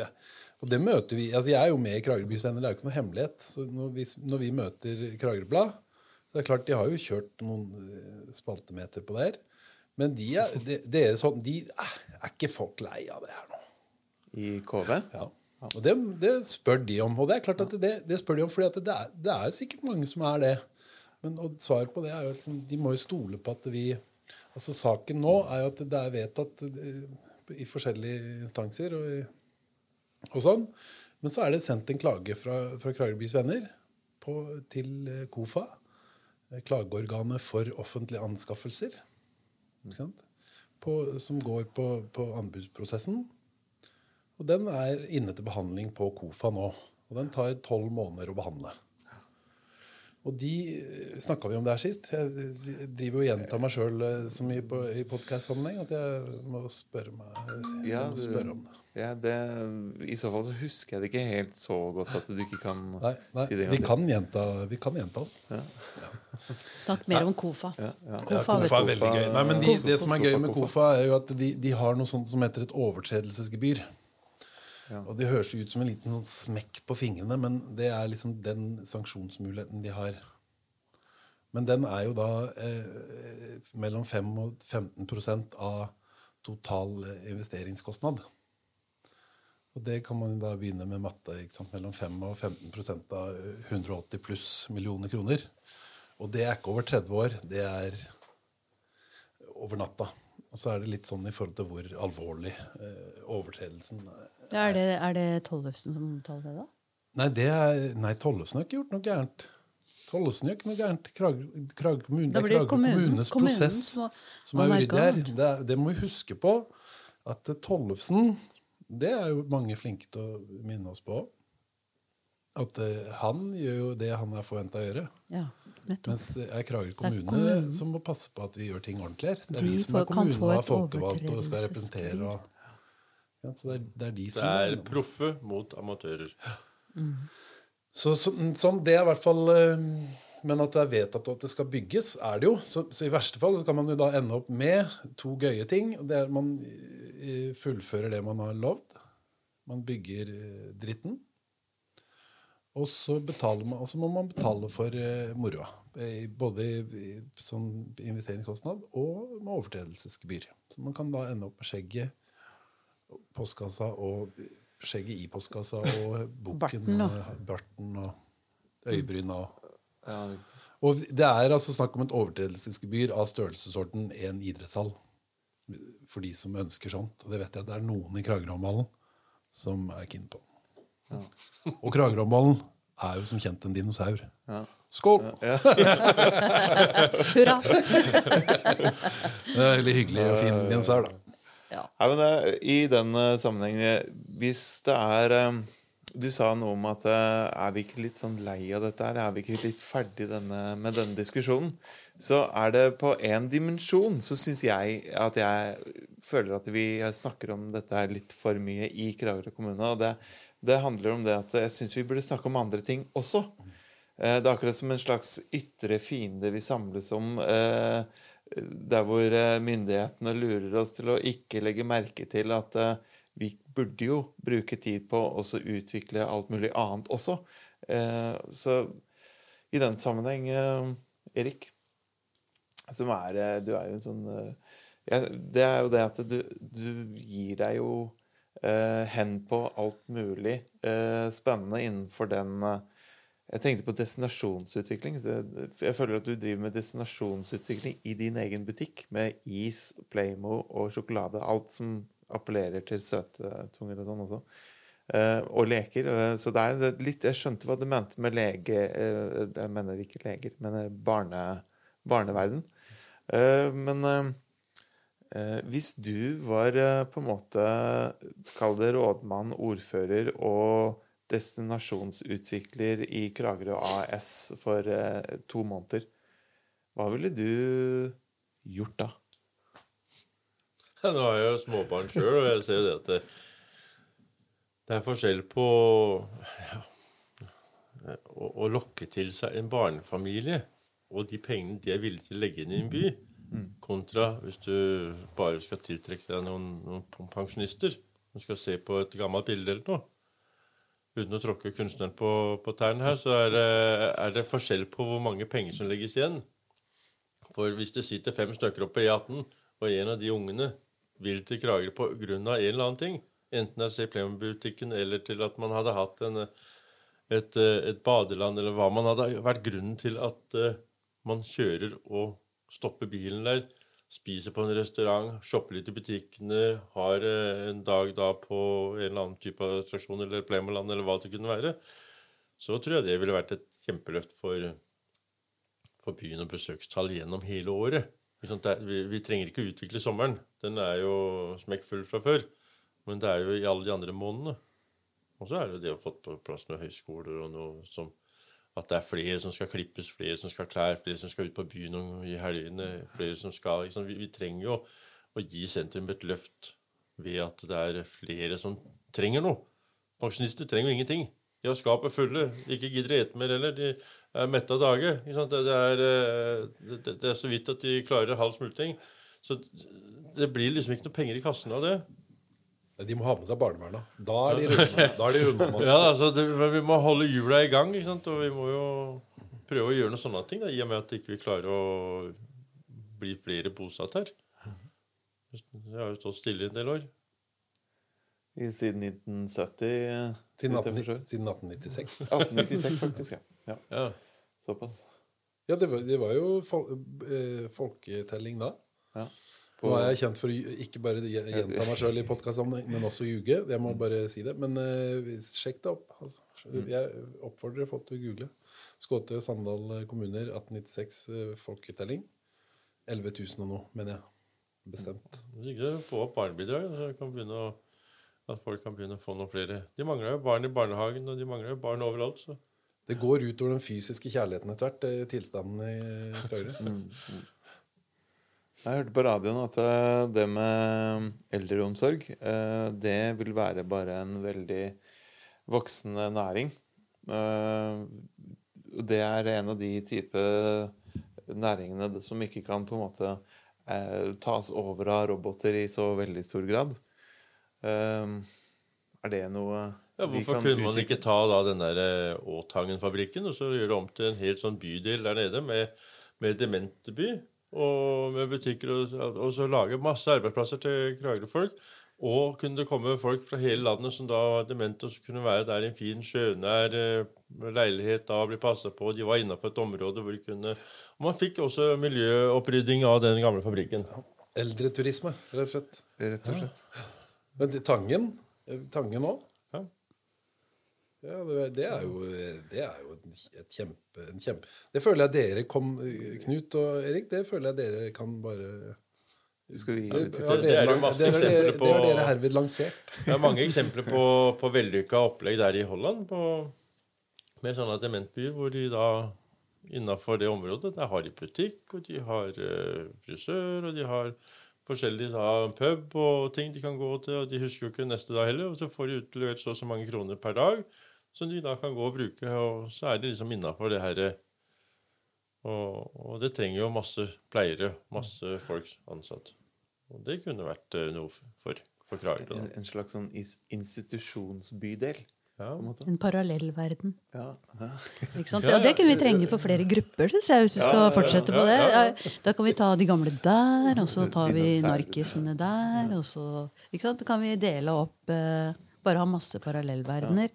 og det møter vi altså Jeg er jo med i Kragerøbys Venner, det er jo ikke noe hemmelighet. Når vi, når vi møter Kragerøblad så det er klart, De har jo kjørt noen eh, spaltemeter på det her. Men de er, de, dere sånn, de er, er ikke folk lei av det her nå. I KV? Ja. Og det, det spør de om. Og det er klart at det, det spør de om, fordi det, er, det er sikkert mange som er det. Men og svaret på det er jo at de må jo stole på at vi Altså Saken nå er jo at det er vedtatt eh, i forskjellige instanser og, og sånn. Men så er det sendt en klage fra, fra Kragerøbys Venner på, til eh, KOFA. eh, Klageorganet for offentlige anskaffelser. På, som går på, på anbudsprosessen. Og den er inne til behandling på KOFA nå. Og den tar tolv måneder å behandle. Og de snakka vi om der sist. Jeg driver og gjentar meg sjøl så mye på, i podkast-sammenheng at jeg må spørre meg jeg Ja, må spørre om det. Ja, det, I så fall så husker jeg det ikke helt så godt at du ikke kan Nei, nei si det vi, kan gjenta, vi kan gjenta oss. *laughs* Snakk mer om KOFA. Ja, ja. KOFA, er veldig gøy. Nei, men de, Det som er gøy med Kofa. KOFA, er jo at de, de har noe sånt som heter et overtredelsesgebyr. Og Det høres ut som en liten sånn smekk på fingrene, men det er liksom den sanksjonsmuligheten de har. Men den er jo da eh, mellom 5 og 15% av total eh, investeringskostnad. Og det kan man da begynne med matte. Mellom 5 og 15% av 180 pluss millioner kroner. Og det er ikke over 30 år. Det er over natta. Og så er det litt sånn i forhold til hvor alvorlig eh, overtredelsen er. Ja, Er det, er det Tollefsen som taler det, da? Nei, det er, nei Tollefsen har ikke gjort noe gærent. Tollefsen gjør ikke noe gærent. Krag, Krag, kommune, det er Kragerø kommunes prosess som må- som er uryddig her. Det, det må vi huske på. At Tollefsen Det er jo mange flinke til å minne oss på. At uh, han gjør jo det han er forventa å gjøre. Ja. Mens det er Kragerø er kommune kommunen. som må passe på at vi gjør ting ordentlig her. Det er De vi som er får- kommunen og er folkevalgt folkevalgte og skal representere. Og, ja, så det, er, det er de Det som er proffe mot amatører. Så, så, sånn, det er i hvert fall eh, Men at det er vedtatt at det skal bygges, er det jo. Så, så i verste fall så kan man jo da ende opp med to gøye ting. og Det er at man eh, fullfører det man har lovd. Man bygger eh, dritten. Og så, man, og så må man betale for moroa. Både i sånn investeringskostnad og med overtredelsesgebyr. Så man kan da ende opp med skjegget, postkassa og skjegget i postkassa og bukken og barten og øyebryna. og Ja, og det er altså snakk om et overtredelsesgebyr av størrelsesorden en idrettshall. For de som ønsker sånt. Og det vet jeg at det er noen i Kragerøhallen som er keen på. Og Kragerøhallen er jo som kjent en dinosaur. Skål! *laughs* Hurra! Det er veldig hyggelig og fin dinosaur, da. Ja. Nei, men det, I den eh, sammenhengen Hvis det er eh, Du sa noe om at eh, er vi ikke litt sånn lei av dette her? Er vi ikke litt ferdig denne, med denne diskusjonen? Så er det på én dimensjon så syns jeg at jeg føler at vi snakker om dette her litt for mye i Kragerø kommune. Og det, det handler om det at jeg syns vi burde snakke om andre ting også. Det er akkurat som en slags ytre fiende vi samles om. eh, Der hvor eh, myndighetene lurer oss til å ikke legge merke til at eh, vi burde jo bruke tid på å utvikle alt mulig annet også. Eh, Så i den sammenheng, Erik, som er Du er jo en sånn Det er jo det at du, du gir deg jo hen på alt mulig spennende innenfor den Jeg tenkte på destinasjonsutvikling. Jeg, føler at du driver med destinasjonsutvikling i din egen butikk. Med is, Playmo og sjokolade. Alt som appellerer til søtetunger og sånn også. Eh, og leker. Eh, så det er litt Jeg skjønte hva du mente med lege eh, Jeg mener ikke leger, men barne, barneverden. Men hvis du var på en måte Kall det rådmann, ordfører og destinasjonsutvikler i Kragerø AS for eh, to måneder, hva ville du gjort da? Nå har jeg jo småbarn sjøl, og jeg ser jo det at det, det er forskjell på ja, å, å lokke til seg en barnefamilie og de pengene de er villige til å legge inn i en by, kontra hvis du bare skal tiltrekke deg noen, noen pensjonister som skal se på et gammelt bilde eller noe. Uten å tråkke kunstneren på, på tærne her, så er det, er det forskjell på hvor mange penger som legges igjen. For hvis det sitter fem stykker oppe på E18, og en av de ungene vil til Kragerø på grunn av en eller annen ting, enten det er se Playmobil-butikken eller til at man hadde hatt en, et, et badeland, eller hva man hadde vært grunnen til at uh, man kjører og stopper bilen der, spiser på en restaurant, shopper litt i butikkene, har uh, en dag da på en eller annen type attraksjon eller Playmoland eller hva det kunne være, så tror jeg det ville vært et kjempeløft for, for byen og besøkstall gjennom hele året. Vi, vi, trenger ikke utvikle sommeren. Den er jo smekkfull fra før. Men det er jo i alle de andre månedene. Og så er det jo det å få på plass med høyskoler og noe som At det er flere som skal klippes, flere som skal ha klær, flere som skal ut på byen i helgene. flere som skal, vi, vi, trenger jo å gi sentrum et løft ved at det er flere som trenger noe. Pensjonister trenger jo ingenting. De har skapet fulle. De ikke gidder å ete mer heller. De er mette av dage. Det, det, er, det, det, er, så vidt at de klarer halv smulting. Så det blir liksom ikke noe penger i kassen av det. De må ha med seg barnevernet. Da er de runde. *laughs* ja, altså, vi må holde hjula i gang, ikke sant? og vi må jo prøve å gjøre noen sånne ting. Da, I og med at vi ikke klarer å bli flere bosatt her. Vi har jo stått stille i en del år. I, siden 1970? Siden, 18, siden 1896. 1896, faktisk. Ja. ja. Såpass. Ja, det var, det var jo fol eh, folketelling da. Ja. På... Nå er jeg kjent for å ikke bare gjenta meg sjøl i podkastsammenheng, men også ljuge. Jeg må bare si det. Men uh, sjekk det opp. Altså. Mm. Jeg oppfordrer folk til å google. Skåte Sandal kommuner 1896 uh, eh, folketelling. 11 000 og noe, mener jeg. Bestemt. Ikke få opp barnebidrag, så kan begynne å, at folk kan begynne å få noen flere. De mangler jo barn i barnehagen, og de mangler jo barn overalt. så... Det går utover den fysiske kjærligheten etter hvert, eh, tilstanden i Kragerø. Mm. Jeg hørte på radioen at eh, det med eldreomsorg eh, det vil være bare en veldig voksende næring. Eh, det er en av de type næringene som ikke kan på en måte tas over av roboter i så veldig stor grad. Er det noe ja, Hvorfor kunne man ikke ta da den der Åtangen-fabrikken og så gjøre det om til en helt sånn bydel der nede med, med dementeby? Og med butikker, og, og så lage masse arbeidsplasser til Kragerø-folk. Og kunne det komme folk fra hele landet som da var demente, og som kunne være der i en fin, sjønær eh, leilighet da bli passa på. De var innafor et område hvor de kunne Og man fikk også miljøopprydding av den gamle fabrikken. Eldreturisme, rett og slett. Rett og slett. Ja. Men Tangen Tangen òg? Ja, det er jo, det er jo et kjempe, en kjempe Det føler jeg dere kom Knut og Erik, det føler jeg dere kan bare skal vi, det, det, det, er jo masse eksempler på Det har dere herved lansert. Det er mange eksempler på, på vellykka opplegg der i Holland på, med sånne dementbyer hvor de da innafor det området der har de butikk, og de har uh, frisør, og de har forskjellige da, pub og ting de kan gå til, og de husker jo ikke neste dag heller. Og så får de utlevert så og så mange kroner per dag som de da kan gå og bruke. Og så er det liksom innafor det herre og, og, det trenger jo masse pleiere, masse folk ansatt. Og det kunne vært uh, noe for, for Kragerø. En, en, slags sånn institusjonsbydel? Ja. En, en parallellverden. Ja. Ja. ja, det kunne vi trenge for flere grupper, syns jeg, hvis vi skal fortsette på det. Da kan vi ta de gamle der, og så tar vi narkisene der, og så ikke sant? Da kan vi dele opp uh, Bare ha masse parallellverdener.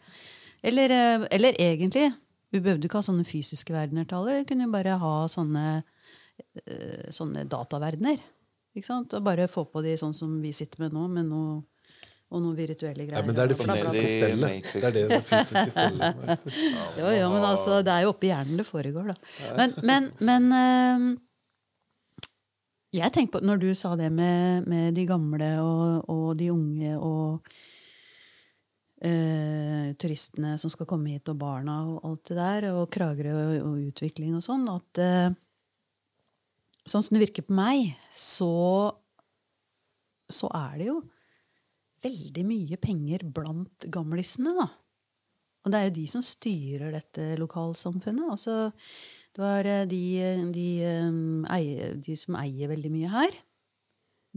Eller, eh, eller, egentlig Vi behøvde ikke ha sånne fysiske verdener til alle. Vi kunne jo bare ha sånne, eh, sånne dataverdener. Ikke sant? Og bare få på de sånn som vi sitter med nå, med noe, og noen virtuelle greier. Ja, men det er det fysiske stellet. Det er det, det fysiske stellet som er *laughs* Jo, jo, men altså, det er jo oppi hjernen det foregår, da. Men, men, men øh, jeg tenker på, Når du sa det med, med de gamle og, og de unge og eh, turistene som skal komme hit, og barna og alt det der, og Kragerø og, og utvikling og sånn, at eh, sånn som det virker på meg, så, så er det jo veldig mye penger blant gamlisene, da. Og det er jo de som styrer dette lokalsamfunnet. Altså, det var eh, de, de, eh, de som eier veldig mye her.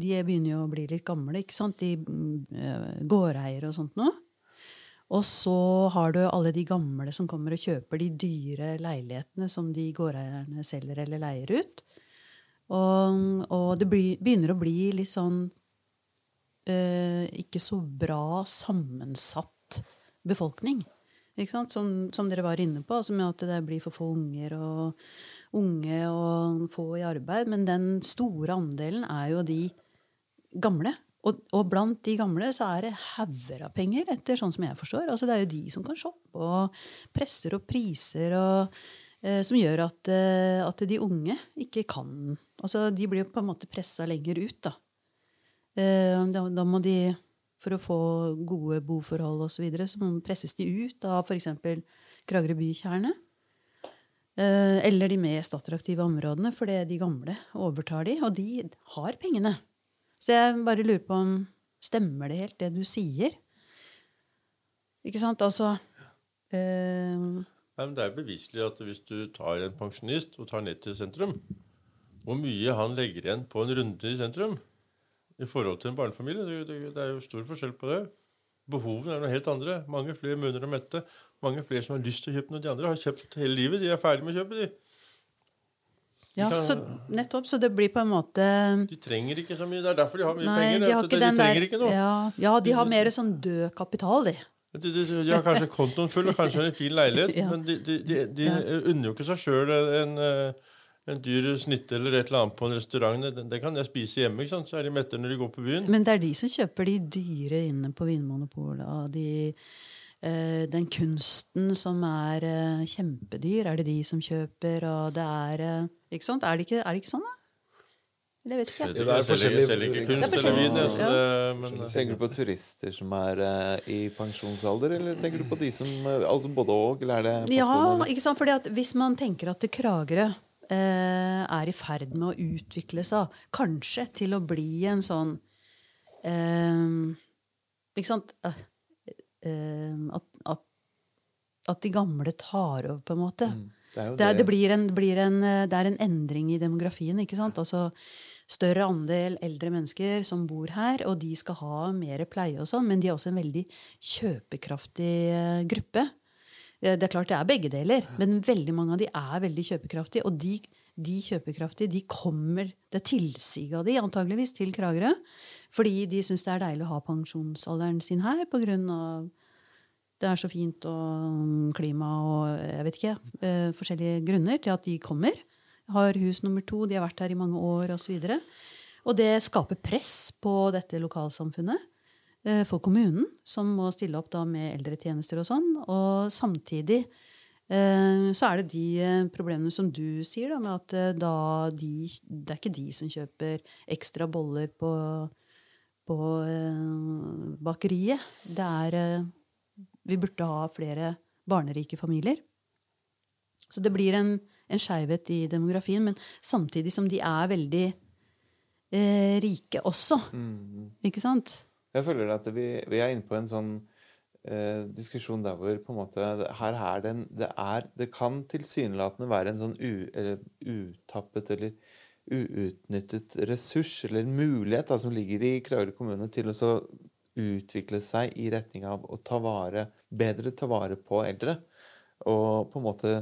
De begynner jo å bli litt gamle, ikke sant? De mm, gårdeiere og sånt noe. Og så har du alle de gamle som kommer og kjøper de dyre leilighetene som de gårdeierne selger eller leier ut. Og, og det begynner å bli litt sånn eh, ikke så bra sammensatt befolkning. Som, som dere var inne på, altså med at det blir for få unger og unge og få i arbeid. Men den store andelen er jo de gamle og, og, blant de gamle så er det hauger av penger, etter sånn som jeg forstår. Altså Det er jo de som kan shoppe og presser og priser og eh, som gjør at, eh, at, de unge ikke kan Altså de blir på en måte pressa lenger ut, da. Eh, da. da. må de, for å få gode boforhold osv., så, videre, så presses de ut av f.eks. Kragerø bykjerne. Eh, eller de mest attraktive områdene, fordi de gamle overtar de, og de har pengene. Så jeg bare lurer på om Stemmer det helt, det du sier? Ikke sant? Altså eh... Nei, men Det er beviselig at hvis du tar en pensjonist og tar ned til sentrum, hvor mye han legger igjen på en runde i sentrum i forhold til en barnefamilie, det, det, det er jo stor forskjell på det. Behovene er noe helt andre. Mange flere munner å mette. Mange flere som har lyst til å kjøpe noe. De andre har kjøpt hele livet. De er ferdig med å kjøpe, de. Ja, så nettopp. Så det blir på en måte De trenger ikke så mye. Det er derfor de har mye nei, penger. De, har ikke de, den trenger der, ikke noe. Ja, ja, de har mer sånn død kapital, de. De, de, de har kanskje *laughs* kontoen full og kanskje en fin leilighet, *laughs* ja. men de, de, de ja. unner jo ikke seg sjøl en, eh, en, dyr snitte eller et eller annet på en restaurant. Det, det kan jeg spise hjemme, ikke sant? så er de mette når de går på byen. Men det er de som kjøper de dyre inne på Vinmonopolet. og de den kunsten som er eh, kjempedyr, er det de som kjøper, og det er eh, Ikke sant? Er det ikke, er det ikke sånn, da? Eller jeg vet ikke. Det er forskjellig ikke kunst eller. Ja. Tenker du på turister som er uh, i pensjonsalder, eller tenker du på de som Altså både og, eller er det Ja, ikke sant? Fordi at hvis man tenker at Kragerø uh, er i ferd med å utvikle seg, kanskje til å bli en sånn uh, Ikke sant? Ehm, at, at, at, de gamle tar over, på en måte. Mm. Det, er det, det, blir en, blir en, eh, det er en endring i demografien. ikke sant? Altså større andel eldre mennesker som bor her, og de skal ha mer pleie og sånn, men de er også en veldig kjøpekraftig eh, gruppe. Det er klart det er begge deler, men veldig mange av de er veldig kjøpekraftige. Og de, de kjøpekraftige de kommer Det er tilsiget av de antageligvis til Kragerø. Fordi de syns det er deilig å ha pensjonsalderen sin her pga. det er så fint og klima og jeg vet ikke, eh, forskjellige grunner til at de kommer. Har hus nummer to, de har vært her i mange år osv. Og, så og det skaper press på dette lokalsamfunnet eh, for kommunen, som må stille opp da med eldretjenester og sånn. Og samtidig så er det de problemene som du sier, da, med at da de, det er ikke de som kjøper ekstra boller på på eh, bakeriet. Det er eh, Vi burde ha flere barnerike familier. Så det blir en, en skeivhet i demografien, men samtidig som de er veldig eh, rike også. Mm. Ikke sant? Jeg føler at vi, vi er inne på en sånn eh, diskusjon der hvor på en måte her er det, en, det, er, det kan tilsynelatende være en sånn u, eller, utappet eller uutnyttet ressurs, eller en mulighet, da, som ligger i Kragerø kommune til å så utvikle seg i retning av å ta vare, bedre ta vare på eldre. Og på en måte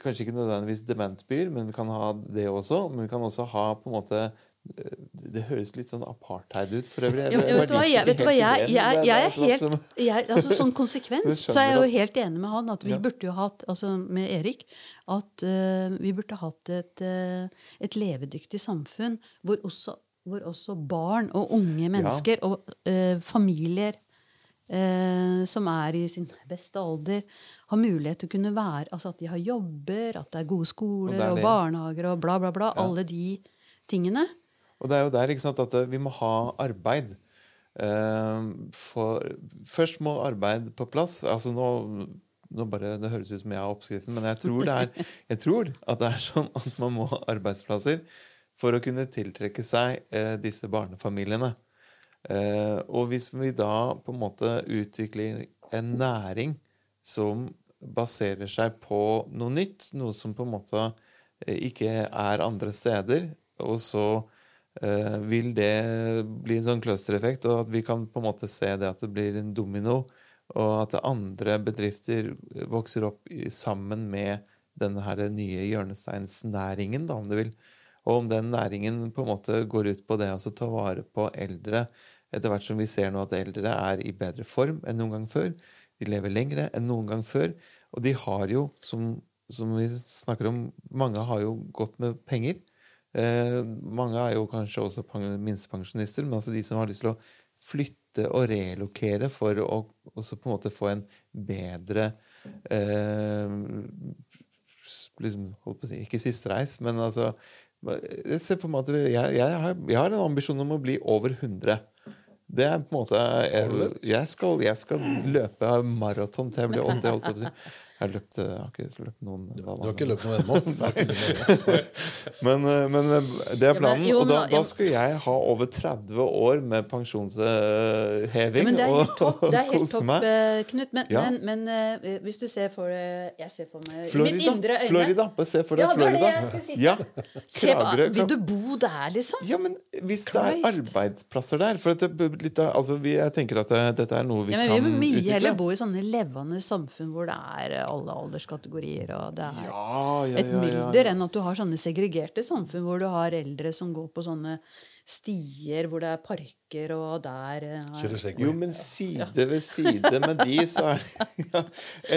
Kanskje ikke nødvendigvis dementbyer, men vi kan ha det også. Men vi kan også ha på en måte det høres litt sånn apartheid ut for øvrig. Ja, vet du hva, jeg, vet du hva jeg, jeg, jeg, er helt jeg, altså Sånn konsekvens *laughs* så er jeg jo helt enig med han at vi burde jo hatt, altså med Erik, at uh, vi burde hatt et, uh, et levedyktig samfunn hvor også, hvor også, barn og unge mennesker ja. og uh, familier som er i sin beste alder, har mulighet til å kunne være Altså at de har jobber, at det er gode skoler og, og barnehager og bla, bla, bla. Ja. Alle de tingene. Og det er jo der ikke sant, at vi må ha arbeid. Uh, for, først må arbeid på plass. altså nå, nå bare, Det høres ut som jeg har oppskriften, men jeg tror, er, *laughs* jeg tror, at det er sånn at man må ha arbeidsplasser for å kunne tiltrekke seg uh, disse barnefamiliene. Uh, og hvis vi da på en måte utvikler en næring som baserer seg på noe nytt, noe som på en måte eh, ikke er andre steder. Og så eh, vil det bli en sånn clustereffekt, og at vi kan på en måte se det at det blir en domino, og at andre bedrifter vokser opp sammen med denne her nye hjørnesteinsnæringen, da, om du vil. Og om den næringen på en måte går ut på det å ta vare på eldre, etter hvert som vi ser nå at eldre er i bedre form enn noen gang før, de lever lengre enn noen gang før. Og de har jo, som, som vi snakker om, mange har jo gått med penger. Eh, mange er jo kanskje også minstepensjonister, men altså de som har lyst til å flytte og relokere for å også på en måte få en bedre eh, liksom, holdt på å si, Ikke siste reis, men altså jeg ser for meg at jeg, jeg, har, jeg har en ambisjon om å bli over 100. Det er på en måte Jeg, jeg, skal, jeg skal, løpe maraton til jeg blir 80. Holdt jeg på å si. Jeg har løpt, jeg har ikke løpt noen Du, du har ikke løpt noen veddemål? *laughs* men, eh, men eh, det er planen. Og da, da, skal jeg ha over 30 år med pensjonsheving ja, og, *laughs* kose meg. Det kose meg. topp, Knut, men, ja. men, men hvis du ser for deg Jeg ser for meg Florida, mitt indre øyne Florida. Se for deg ja, Florida. Det er det jeg skal si. Ja. Kragerø, vil du bo der, liksom? Ja, men hvis Christ. det er arbeidsplasser der For det, litt, altså, jeg tenker at det, dette er noe vi ja, men kan utvikle. Vi vil mye heller bo i sånne levende samfunn hvor det er alle alderskategorier, og det er ja, ja, et mylder, enn at du har sånne segregerte samfunn hvor du har eldre som går på sånne stier hvor det er parker, og der er... Jo, men side ved side med de, så er det *laughs* ja,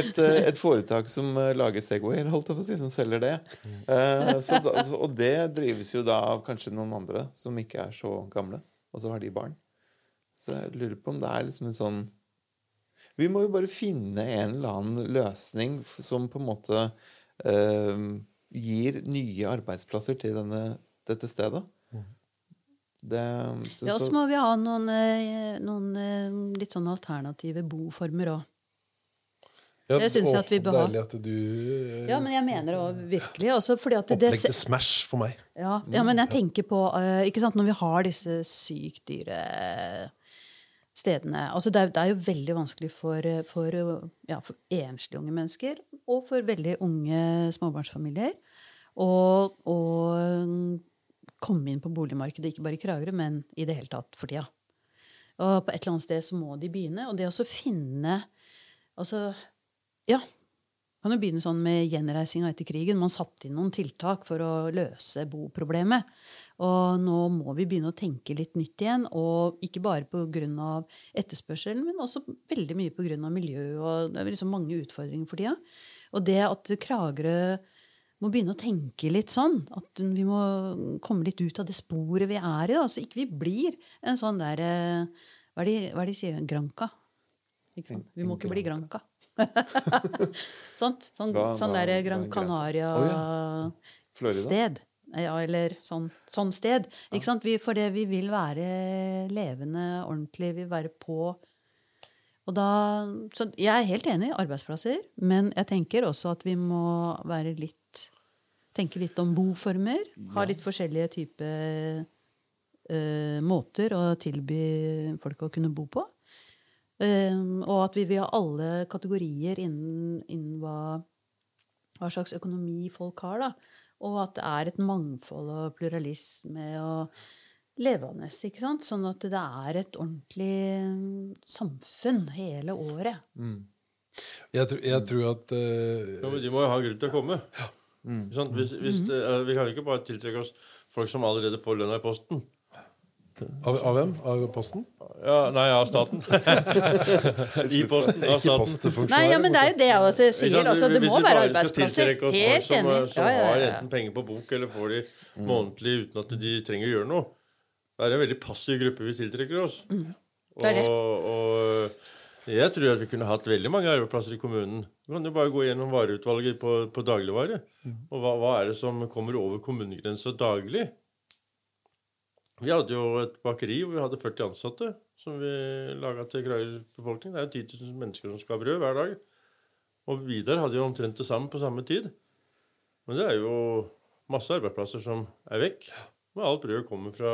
et, eh, et, foretak som eh, lager Segwayer, holdt jeg på å si, som selger det. Uh, da, og det drives jo da av kanskje noen andre som ikke er så gamle, og så har de barn. Så jeg lurer på om det er liksom en sånn vi må jo bare finne en eller annen løsning som på en måte uh, gir nye arbeidsplasser til denne, dette stedet. Mm. Det, så, ja, så må vi ha noen, eh, noen eh, litt sånn alternative boformer òg. Ja, det syns jeg at vi bør ha. Deilig at du Ja, men jeg mener det òg virkelig. Også fordi at Opplegg til Smash for meg. Ja, ja men jeg tenker på ikke sant, Når vi har disse sykt dyre stedene. Altså det, er, det, er, jo veldig vanskelig for, for, ja, for, enslige unge mennesker og for veldig unge småbarnsfamilier å komme inn på boligmarkedet, ikke bare i Kragerø, men i det hele tatt for tida. Og på et eller annet sted så må de begynne. Og det å finne Altså, ja. Kan jo begynne sånn med gjenreisinga etter krigen. Man satte inn noen tiltak for å løse boproblemet. Og nå må vi begynne å tenke litt nytt igjen. Og ikke bare pga. etterspørselen, men også veldig mye pga. miljø. og Det er liksom mange utfordringer for tida. Og det at Kragerø må begynne å tenke litt sånn. At vi må komme litt ut av det sporet vi er i. da, Så ikke vi blir en sånn der eh, Hva er det de sier? Granka? Vi må ikke bli Granka. *laughs* sånn, sånn, sånn der Gran Canaria-sted. Ja, eller sånn, sånn sted. Ikke sant? Vi, for det, vi vil være levende, ordentlig, vi vil være på. Og da, så jeg er helt enig i arbeidsplasser, men jeg tenker også at vi må være litt Tenke litt om boformer. Ha litt forskjellige typer uh, måter å tilby folk å kunne bo på. Um, og at vi vil ha alle kategorier innen, innen hva, hva slags økonomi folk har. da. Og at det er et mangfold og pluralisme og levende. ikke sant? Sånn at det er et ordentlig mm, samfunn hele året. Mm. Jeg, tror, jeg, tror at uh, ja, de må jo ha en grunn til å komme. Ja. Mm. Hvis, hvis det, uh, vi kan ikke bare tiltrekke oss folk som allerede får lønna i posten. Av, av, hvem? Av Posten? Ja, Nei, av staten. *laughs* I Posten. Av staten. Nei, ja, men det er jo det jeg også sier. Altså, det må være arbeidsplasser. Helt enig. Som, som ja, har enten penger på bok eller får de månedlig uten at de trenger å gjøre noe. Det er en veldig passiv gruppe vi tiltrekker oss. Mm. Det det. Og, og, jeg tror at vi kunne hatt veldig mange arbeidsplasser i kommunen. Du kan jo bare gå gjennom vareutvalget på, på dagligvare. Mm. Og hva, hva er det som kommer over kommunegrensa daglig? Vi hadde jo et bakeri hvor vi hadde 40 ansatte som vi laga til Krøyers befolkning. Det er jo 10 000 mennesker som skal ha brød hver dag. Og Vidar hadde jo omtrent det samme på samme tid. Men det er jo masse arbeidsplasser som er vekk. Men alt brødet kommer fra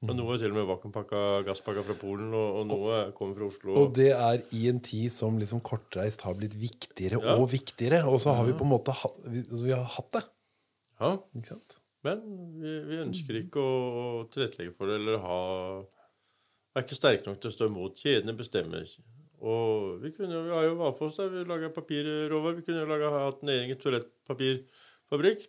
Og noe til og med vakuumpakka gasspakka fra Polen, og, og noe kommer fra Oslo. Og det er i en tid som liksom kortreist har blitt viktigere Ja. og viktigere. Og så har vi på en måte altså vi har hatt det. Ja, Ikke sant? Men vi, vi ønsker ikke å, tilrettelegge for det eller ha Er ikke sterke nok til å stå imot. Kjedene bestemmer. Og vi, kunne, vi har jo Valfoss der, vi laga papirråvarer. Vi kunne jo laget, hatt en egen toalettpapirfabrikk.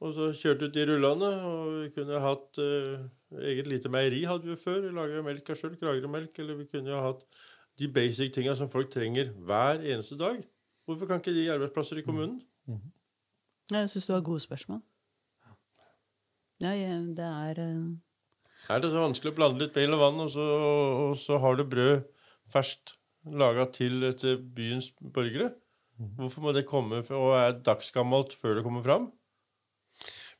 Og så kjørt ut de rullene. Og vi kunne hatt eh, eget lite meieri hadde vi jo før. Vi laga melka sjøl, Kragerø-melk. Eller vi kunne jo hatt de basic tinga som folk trenger hver eneste dag. Hvorfor kan ikke de gi arbeidsplasser i kommunen? Jeg syns du har gode spørsmål. Ja, det er eh, Er det så vanskelig å blande litt mel og vann, og så, og så har du brød ferskt laga til, til byens borgere? Hvorfor må det komme og er dagsgammelt før det kommer fram?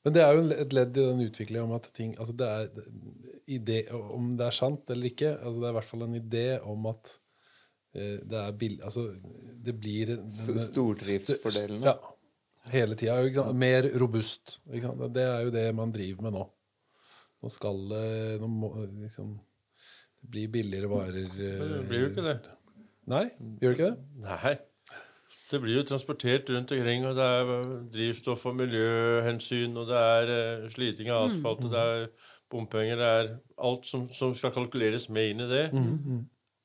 Men det er jo et ledd i den utviklingen om at ting altså det er, idé, Om det er sant eller ikke altså Det er i hvert fall en idé om at eh, det er bill... Altså, det blir denne- St. Ja. Hele tida. Mer robust. Det er jo det man driver med nå. Nå skal det nå må, liksom, Det blir billigere varer eh, Men det blir jo ikke det. Nei, gjør det ikke det? Nei. Det blir jo transportert rundt omkring, og det er drivstoff og miljøhensyn, og det er eh, sliting av asfalt, og det er bompenger, det er alt som, som skal kalkuleres med inn i det.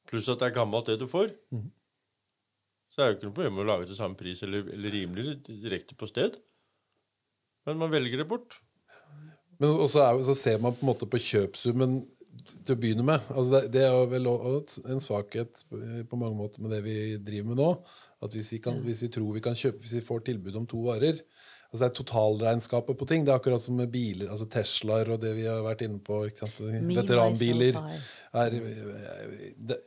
Pluss at det er gammelt, det du får. Så er det jo ikke noe problem å lage til samme pris eller, eller rimeligere direkte på sted. Men man velger det bort. Men også er, så ser man på en måte på kjøpsummen til å begynne med. Altså det, det er jo vel en svakhet på mange måter med det vi driver med nå. At hvis vi, kan, hvis vi tror vi kan kjøpe Hvis vi får tilbud om to varer Altså Det er totalregnskapet på ting. Det er akkurat som med biler. altså Teslaer og det vi har vært inne på. Ikke sant? Veteranbiler. Er, det,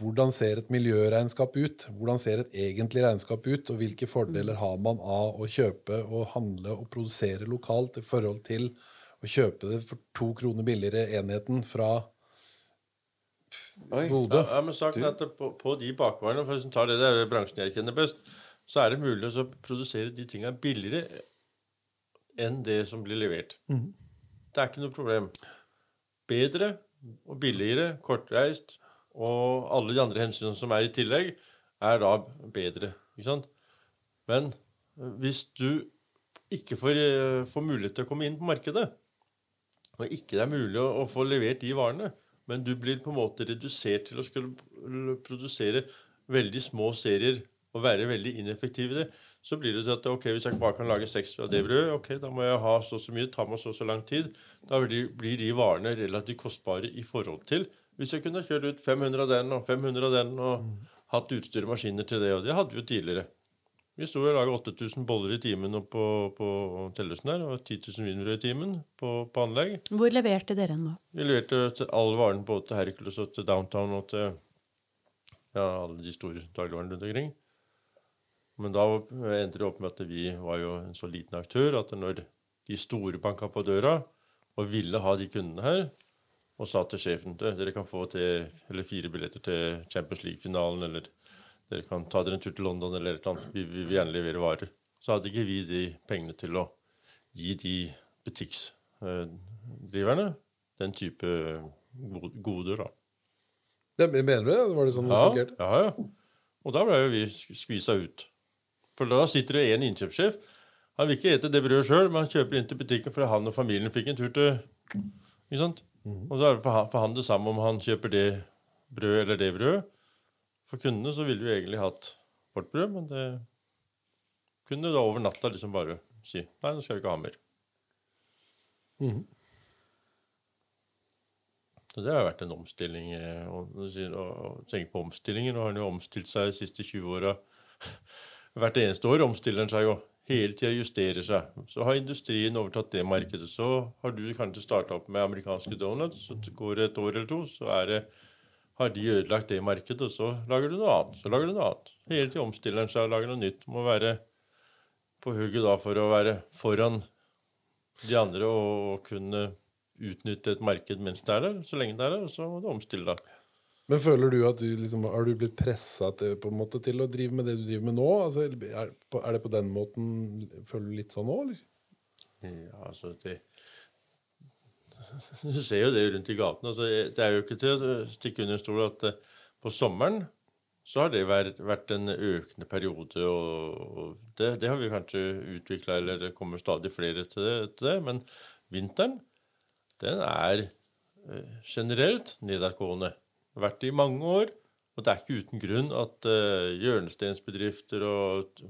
hvordan ser et miljøregnskap ut? Hvordan ser et egentlig regnskap ut? Og hvilke fordeler har man av å kjøpe og handle og produsere lokalt i forhold til å kjøpe det for to kroner billigere enheten fra. Bodø? Ja, men sagt at på, på de bakvarene, for hvis du tar det, det er bransjen jeg kjenner best, så er det mulig å produsere de tinga billigere enn det som blir levert. Det er ikke noe problem. Bedre og billigere, kortreist, og alle de andre hensynene som er i tillegg, er da bedre. Ikke sant? Men hvis du ikke får, eh, får mulighet til å komme inn på markedet, og ikke det er mulig å, å få levert de varene, men du blir på en måte redusert til å skulle produsere veldig små serier og være veldig ineffektiv i det, så blir det sånn at ok, hvis jeg bare kan lage seks av det brødet, ok, da må jeg ha så og så mye, ta meg så og så lang tid. Da blir de varene relativt kostbare i forhold til hvis jeg kunne kjørt ut 500 av den og 500 av den og hatt utstyr og maskiner til det, og det hadde vi jo tidligere. Vi sto og laga 8000 boller i timen på, på Tellesen der, og 10 000 wienerbrød i timen på, på anlegg. Hvor leverte dere den da? Vi leverte til alle varene både til Hercules og til Downtown og til ja, alle de store dagligvarene rundt omkring. Men da endte det opp med at vi var jo en så liten aktør at når de store banka på døra og ville ha de kundene her, og sa til sjefen «Du, dere kan få til, eller fire billetter til Champions League-finalen, eller dere kan ta dere en tur til London, eller et eller vi, vi vil gjerne levere varer, så hadde ikke vi de pengene til å gi de butikkdriverne den type go- goder, da. Ja, mener du det? Var det sånn det Ja, fungerte? ja, ja. Og da ble jo vi skvisa ut. For da sitter det en innkjøpssjef. Han vil ikke ete det brødet sjøl, men han kjøper inn til butikken fordi han og familien fikk en tur til Ikke sant? Og så er det for han, for han det samme om han kjøper det brødet eller det brødet. For kundene så ville vi egentlig hatt vårt brød, men det kunne da over natta liksom bare si nei, nå skal vi ikke ha mer. Mm. Så det har vært en omstilling. å tenke og, og tenk på omstillingen. Nå har han jo omstilt seg de siste 20 åra. *laughs* Hvert eneste år omstiller han seg jo. Hele tida justerer seg. Så har industrien overtatt det markedet. Så har du kanskje starta opp med amerikanske donuts. Så går det et år eller to, så er det, har de ødelagt det markedet, og så lager du noe annet. Så lager du noe annet. Hele tida omstiller en seg og lager noe nytt. Må være på hugget da for å være foran de andre og kunne utnytte et marked mens det er der, så lenge det er der, og så må du omstille deg. Men føler du at du liksom, Har du blitt pressa til, til å drive med det du driver med nå? Altså, er, er det på den måten Føler du litt sånn nå, eller? Ja, altså det *laughs* Du ser jo det rundt i gatene. Altså, det er jo ikke til å stikke under stol at eh, på sommeren så har det vært, vært en økende periode, og det, det har vi kanskje utvikla, eller det kommer stadig flere til det, til det. Men vinteren, den er eh, generelt nedadgående. Vært det i mange år. Og det er ikke uten grunn at uh, hjørnestensbedrifter og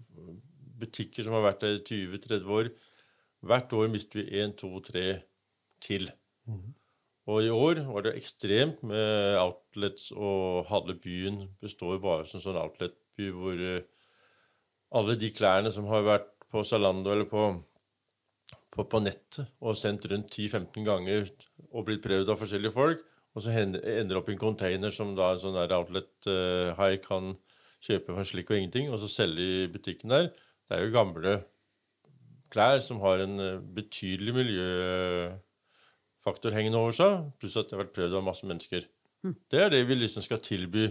butikker som har vært der i 20-30 år Hvert år mister vi én, to, tre til. Mm. Og i år var det ekstremt med outlets, og halve byen består bare som sånn outletby hvor uh, alle de klærne som har vært på Zalando eller på, på, på nettet og sendt rundt 10-15 ganger og blitt prøvd av forskjellige folk, og så ender opp i en container som da en sånn outlet-hai uh, kan kjøpe for slikk og ingenting, og så selge i butikken der. Det er jo gamle klær som har en uh, betydelig miljøfaktor hengende over seg, pluss at det har vært prøvd av masse mennesker. Mm. Det er det vi liksom skal tilby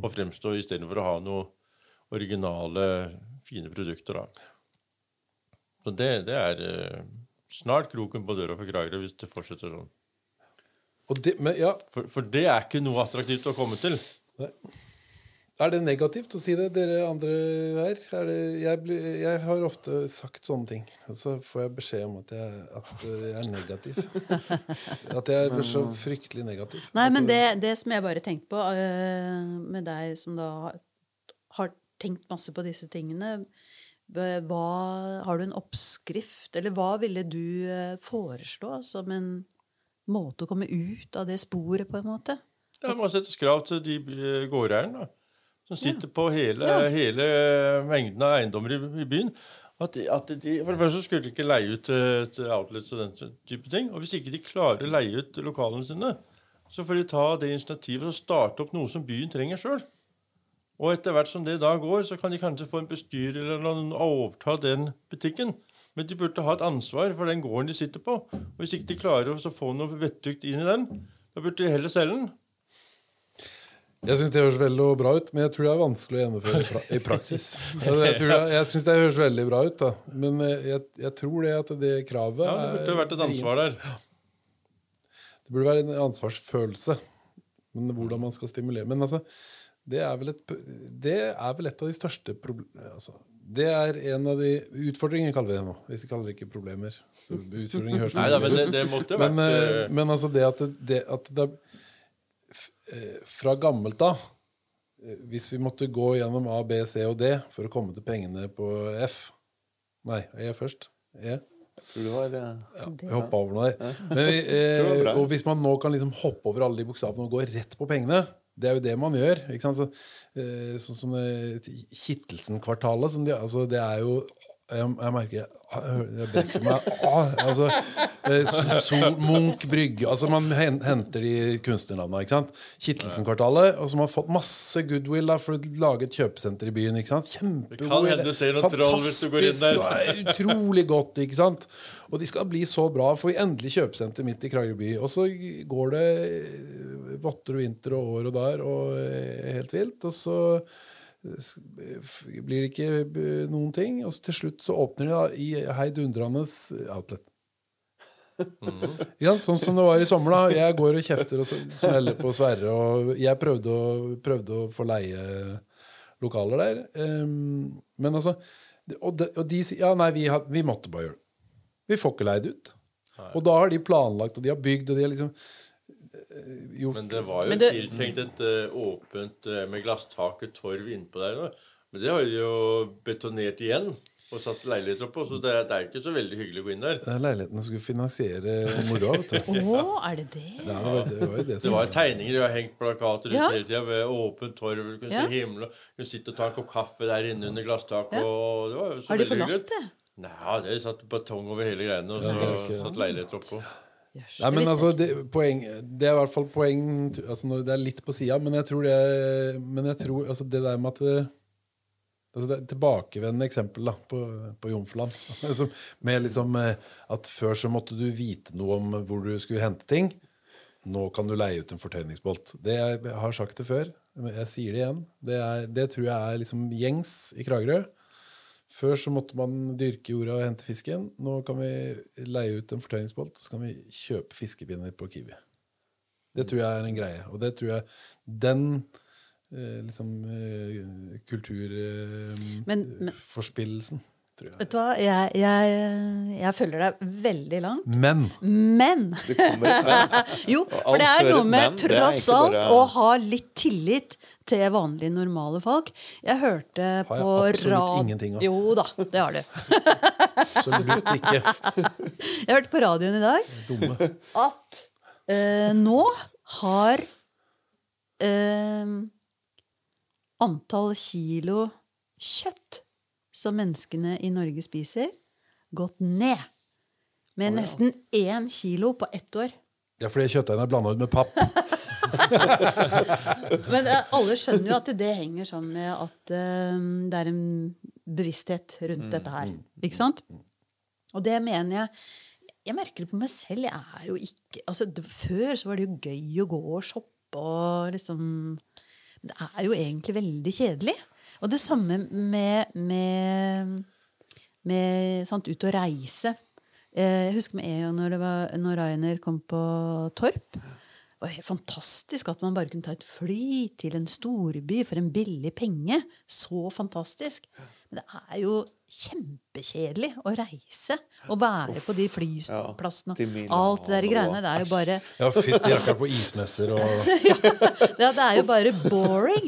og fremstå, istedenfor å ha noe originale, fine produkter. da. Så det, det er uh, snart kroken på døra for Kragerø hvis det fortsetter sånn. Det, men, ja. for, for, det er ikke noe attraktivt å komme til. Nei. Er det negativt å si det, dere andre her? Det, jeg, jeg, har ofte sagt sånne ting, og så får jeg beskjed om at jeg, at jeg er negativ. *laughs* At jeg er så fryktelig negativ. Nei, men det, det som jeg bare tenkte på uh, med deg som da har tenkt masse på disse tingene hva, Har du en oppskrift, eller hva ville du uh, foreslå som en måte å komme ut av det sporet, på en måte. Ja, Man setter krav til de eh, gårdeierne som sitter ja. på hele, ja. hele, mengden av eiendommer i, i byen. At de, at de, for det første skulle de ikke leie ut til, til outlets og den type ting. Og hvis ikke de klarer å leie ut lokalene sine, så får de ta det initiativet og starte opp noe som byen trenger sjøl. Og etter hvert som det da går, så kan de kanskje få en bestyrer eller noen overta den butikken. Men de burde ha et ansvar for den gården de sitter på. Og Hvis ikke de klarer å få noe vettugt inn i den, da burde de heller selge den. Jeg syns det høres veldig bra ut, men jeg tror det er vanskelig å gjennomføre i praksis. *laughs* Jeg, jeg syns det høres veldig bra ut, da. men eh, jeg, jeg, tror det at det kravet Ja, Det burde vært et ansvar der. Det burde være en ansvarsfølelse. Men hvordan man skal stimulere. Men altså, det er vel et, det er vel et av de største problemene altså, det er en av de Utfordringer kaller vi det nå. Hvis vi kaller det ikke problemer. Utfordringer høres Nei, da, men det, det måtte men, vært uh... men altså det at det, at det er Fra gammelt av Hvis vi måtte gå gjennom A, B, C og D for å komme til pengene på F Nei, E først. E. Tror du var, ja, jeg hoppa over noe der. Vi, *laughs* eh, og hvis man nå kan liksom hoppe over alle de bokstavene og gå rett på pengene, det er jo det man gjør. ikke sant? Så, eh, sånn som Kittelsen-kvartalet. De, altså, det er jo jeg, jeg merker Jeg, jeg brekker meg ah, altså, eh, Sol, Munch brygge altså Man henter de ikke sant? Kittelsen-kvartalet. Og som har fått masse goodwill da, for å lage et kjøpesenter i byen. ikke sant? Kjempegod Fantastisk. Utrolig godt. ikke sant? Og de skal bli så bra. Får vi endelig kjøpesenter midt i Kragerø by. Og så går det votter og vinter og år og der og eh, helt vilt. Og så blir det ikke noen ting. Og til slutt så åpner de da i heidundrende outlet. Mm. Ja, sånn som det var i sommer. da Jeg går og kjefter og smeller på Sverre. Og jeg prøvde å, prøvde å få leie lokaler der. Um, men altså Og de, og de sier ja, nei, vi, har, vi, måtte bare gjøre det. Vi får ikke leid ut. Nei. Og da har de planlagt, og de har bygd, og de har liksom gjort Men det var jo det, tiltenkt et uh, åpent uh, med glasstak, et torv innpå der. Da. Men det har de jo betonert igjen og satt leiligheter oppå. Så det, det, er ikke så veldig hyggelig å gå inn der. Det er leiligheten som skulle finansiere moroa. oh, *laughs* er det det? Ja, det, var, det, var det, det var tegninger. Jeg har hengt plakater ja. hele tida ved åpent torv. Du kunne ja. se himmelen, du kunne sitte og ta en kopp kaffe der inne under glasstaket. Ja. Og det var jo så har de forlatt det? Nei, de satt betong over hele greiene, og så satt leiligheter oppå. Nei, men altså, det, poeng, det, er i hvert fall poeng altså, Det er litt på sida, men jeg tror det Men jeg tror altså, det der med at det, altså, det er Tilbakevendende eksempel da, på, på Jomfruland. *laughs* Altså, med liksom eh, at før så måtte du vite noe om hvor du skulle hente ting. Nå kan du leie ut en fortøyningsbolt. Det jeg har sagt det før. Jeg sier det igjen. Det, er, det tror jeg er liksom gjengs i Kragerø. Før så måtte man dyrke jorda og hente fisken. Nå kan vi leie ut en fortøyningsbolt, og så kan vi kjøpe fiskepinner på Kiwi. Det tror jeg er en greie. Og det tror jeg Den eh, liksom eh, kulturforspillelsen, tror jeg. Vet du hva, jeg, jeg, jeg følger deg veldig langt. Men Men. *laughs* Jo, for det er noe med tross alt å ha litt tillit til vanlige, normale folk. Jeg hørte på rad... Har jeg absolutt rad- ingenting av. Jo da, det har du. *laughs* absolutt ikke. Jeg hørte på radioen i dag Dumme. at eh, nå har eh, antall kilo kjøtt som menneskene i Norge spiser, gått ned. Med nesten én kilo på ett år. Er fordi kjøttdeigen er blanda ut med papp. *laughs* Men eh, alle skjønner jo at det henger sammen med at uh, det er en bevissthet rundt dette her. Ikke sant? Og det mener jeg Jeg merker det på meg selv. Jeg er jo ikke altså, det, Før så var det jo gøy å gå og shoppe og liksom Men det er jo egentlig veldig kjedelig. Og det samme med, med, med sant, ut og reise. Eh, Jeg husker med en gang når, når Rainer kom på Torp. Det var helt fantastisk at man bare kunne ta et fly til en storby for en billig penge. Så fantastisk. Men det er jo kjempekjedelig å reise og være på de flyplassene. og Alt det der greiene. Det er jo bare *laughs* Ja, fytti rakkeren på ismesser og *laughs* ja, det er jo bare boring.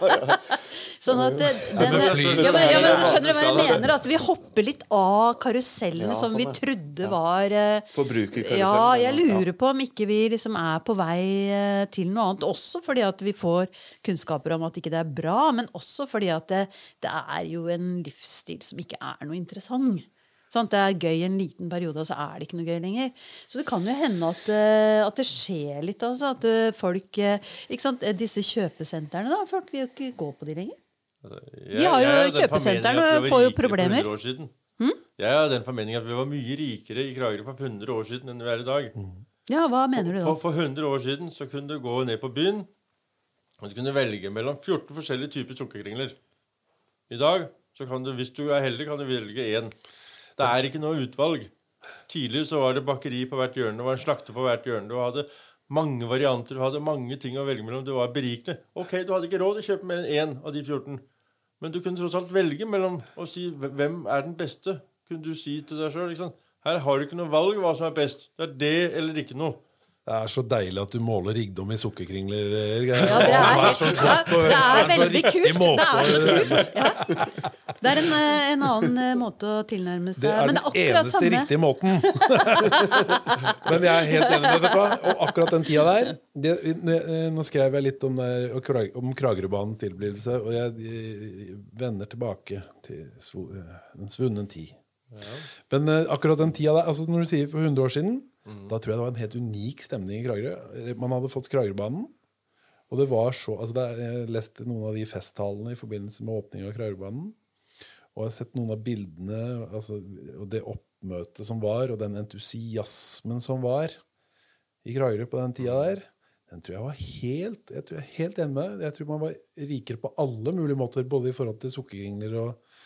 *laughs* sånn at det, den, ja, men, ja, men Skjønner du hva jeg mener? At vi hopper litt av karusellene som vi sånn, trodde var eh, Forbrukerkarusellen. Ja, jeg lurer på om ikke vi liksom er på vei eh, til noe annet. Også fordi at vi får kunnskaper om at ikke det er bra, men også fordi at det, det er jo en livsstil som ikke er noe interessant. Sant? Det er gøy en liten periode, og så er det ikke noe gøy lenger. Så det kan jo hende at, eh, at det skjer litt. Altså, at eh, folk eh, ikke sant? Eh, Disse kjøpesentrene, da. Folk vil jo ikke gå på de lenger. Jeg- har jo er kjøpesentrene, får jo problemer. Hm? 100 år siden. Jeg er av den formening at vi var mye rikere i Kragerø for 100 år siden enn vi er i dag. Ja, hva mener du da? For, for 100 år siden så kunne du gå ned på byen og du kunne velge mellom 14 forskjellige typer sukkerkringler. I dag så kan du, hvis du er heldig, kan du velge én. Det er ikke noe utvalg. Tidligere så var det bakeri på hvert hjørne, det var en slakter på hvert hjørne. Du hadde mange varianter, du hadde mange ting å velge mellom. Det var berikende. Ok, du hadde ikke råd til å kjøpe mer enn én av de 14. Men du kunne tross alt velge mellom å si hvem er den beste. Kunne du si til deg sjøl. Her har du ikke noe valg hva som er best. Det er det eller ikke noe. Det er så deilig at du måler rikdom i sukkerkringler. Ja, det er, helt, så godt det er Det er så veldig kult. Det er så kult. Ja. Det er en, eh, en annen eh, måte å tilnærme seg Det er Men den det er akkurat eneste samme. riktige måten. *laughs* Men jeg er helt enig med deg. Og akkurat den tida der det, eh, Nå skrev jeg litt om, det, om Kragerøbanens tilblivelse, og jeg vender tilbake til den en svunnen tid. Men eh, akkurat den tida der, altså når du sier for 100 år siden, da tror jeg det var en helt unik stemning i Kragerø. Man hadde fått Kragerøbanen. Og det var så, altså det Jeg leste noen av de festtalene i forbindelse med åpningen av Kragerøbanen. Og jeg har sett noen av bildene altså, og det oppmøtet som var, og den entusiasmen som var i Kragerø på den tida der. Den tror jeg var helt jeg tror jeg helt enig med. Jeg tror man var rikere på alle mulige måter, både i forhold til sukkergringler og,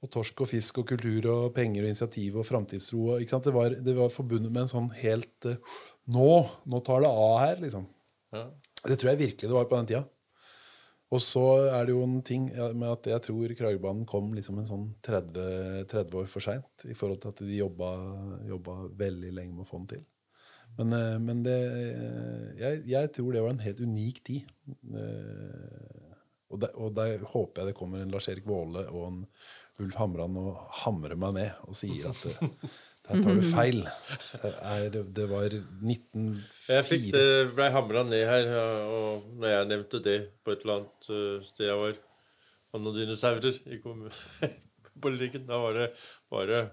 og torsk og fisk og kultur og penger og initiativ og framtidstro. Det var, det var forbundet med en sånn helt uh, Nå! Nå tar det av her, liksom. Ja. Det tror jeg virkelig det var på den tida. Og så er det jo en ting med at jeg tror Kragerbanen kom liksom en sånn 30, 30 år for seint i forhold til at de jobba, jobba veldig lenge med å få den til. Men, eh, men det eh, jeg, jeg tror det var en helt unik tid. Eh, Og der, og der håper jeg det kommer en Lars-Erik Våle og en Ulf Hamran og hamrer meg ned og sier at eh, der tar du feil. Det, er, det var Jeg fikk 1904. det ble hamra ned her, og når jeg nevnte det på et eller annet eh, sted jeg var, og noen dinosaurer *laughs* i politikken, da var det bare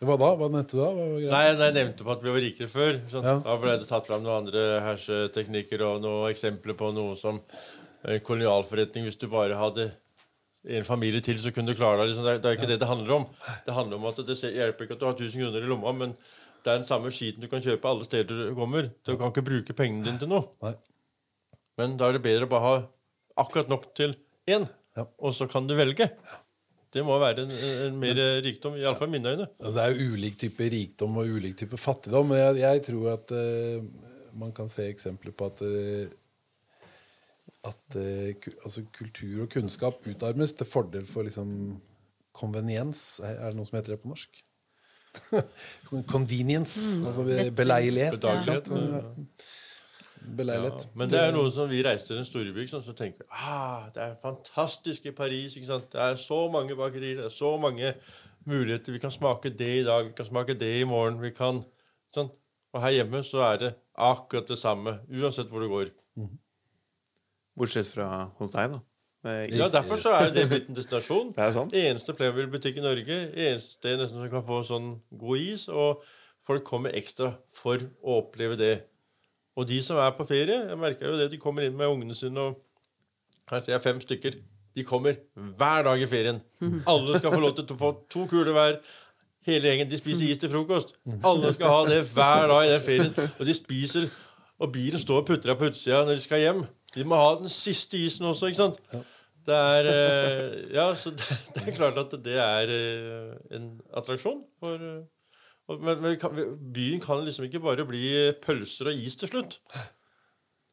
Hva da? Hva nevnte du da? Hva var? Nei, nei, jeg nevnte på at vi var rikere før. Sånn. Ja. Da ble det tatt fram noen andre herseteknikker og noen eksempler på noe som en kolonialforretning. Hvis du bare hadde en familie til, så kunne du klare deg. Liksom. Det, er, det er ikke det det handler om. Det handler om at det hjelper ikke at du har 1000 kroner i lomma, men det er den samme skiten du kan kjøpe alle steder du kommer. Du kan ikke bruke pengene dine til noe. Nei. Men da er det bedre å bare ha akkurat nok til én, Ja. og så kan du velge. Det må være en, en mer rikdom, iallfall i mine øyne. Det er jo ulik type rikdom og ulik type fattigdom. Men jeg, jeg tror at uh, man kan se eksempler på at eh, at eh, altså kultur og kunnskap utarmes til fordel for liksom konveniens. Er det noe som heter det på norsk? *laughs* Convenience. altså beleilighet. Bedagelighet. Beleilighet. Ja, men det er noe som vi reiser til en storby, så tenker vi ah, det er fantastisk i Paris. ikke sant? Det er så mange bakerier, det er så mange muligheter. Vi kan smake det i dag, vi kan smake det i morgen. vi kan, sånn. Og her hjemme så er det akkurat det samme, uansett hvor du går. Bortsett fra hos deg, da. Ja. Derfor så er det blitt en destinasjon. *laughs* Det er sant. Eneste Playmobil-butikk i Norge. Eneste sted nesten som kan få sånn god is. Og folk kommer ekstra for å oppleve det. Og de som er på ferie, jeg merker jo det, de kommer inn med ungene sine, og kanskje er fem stykker. De kommer hver dag i ferien. Alle skal få lov til å få to kuler hver. Hele gjengen. De spiser is til frokost. Alle skal ha det hver dag i den ferien. Og de spiser, og bilen står og putter deg på utsida når de skal hjem. De må ha den siste isen også, ikke sant? Det er eh, Ja, så det, *laughs* det er klart at det er eh, en attraksjon for eh, Men, men kan, byen kan liksom ikke bare bli pølser og is til slutt.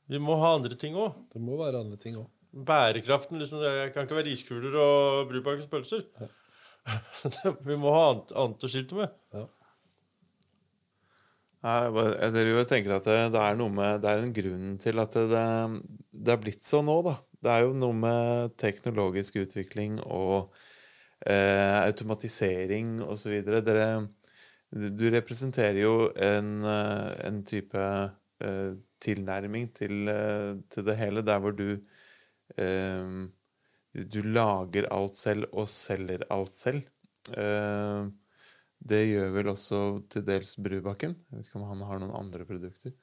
Vi må ha andre ting òg. Det må være andre ting òg. Bærekraften liksom, Jeg kan ikke være iskuler og Brubakkens pølser. *laughs* vi må ha annet, annet å skilte med. Nei, Jeg tenker at det, er med Det er en grunn til at det, det er blitt sånn nå, da. Det er jo noe med teknologisk utvikling og eh, automatisering osv. Dere Du representerer jo en, en type eh, tilnærming til, eh, til det hele, der hvor du eh, Du lager alt selv og selger alt selv. Eh, det gjør vel også til dels Brubakken. Jeg vet ikke om han har noen andre produkter.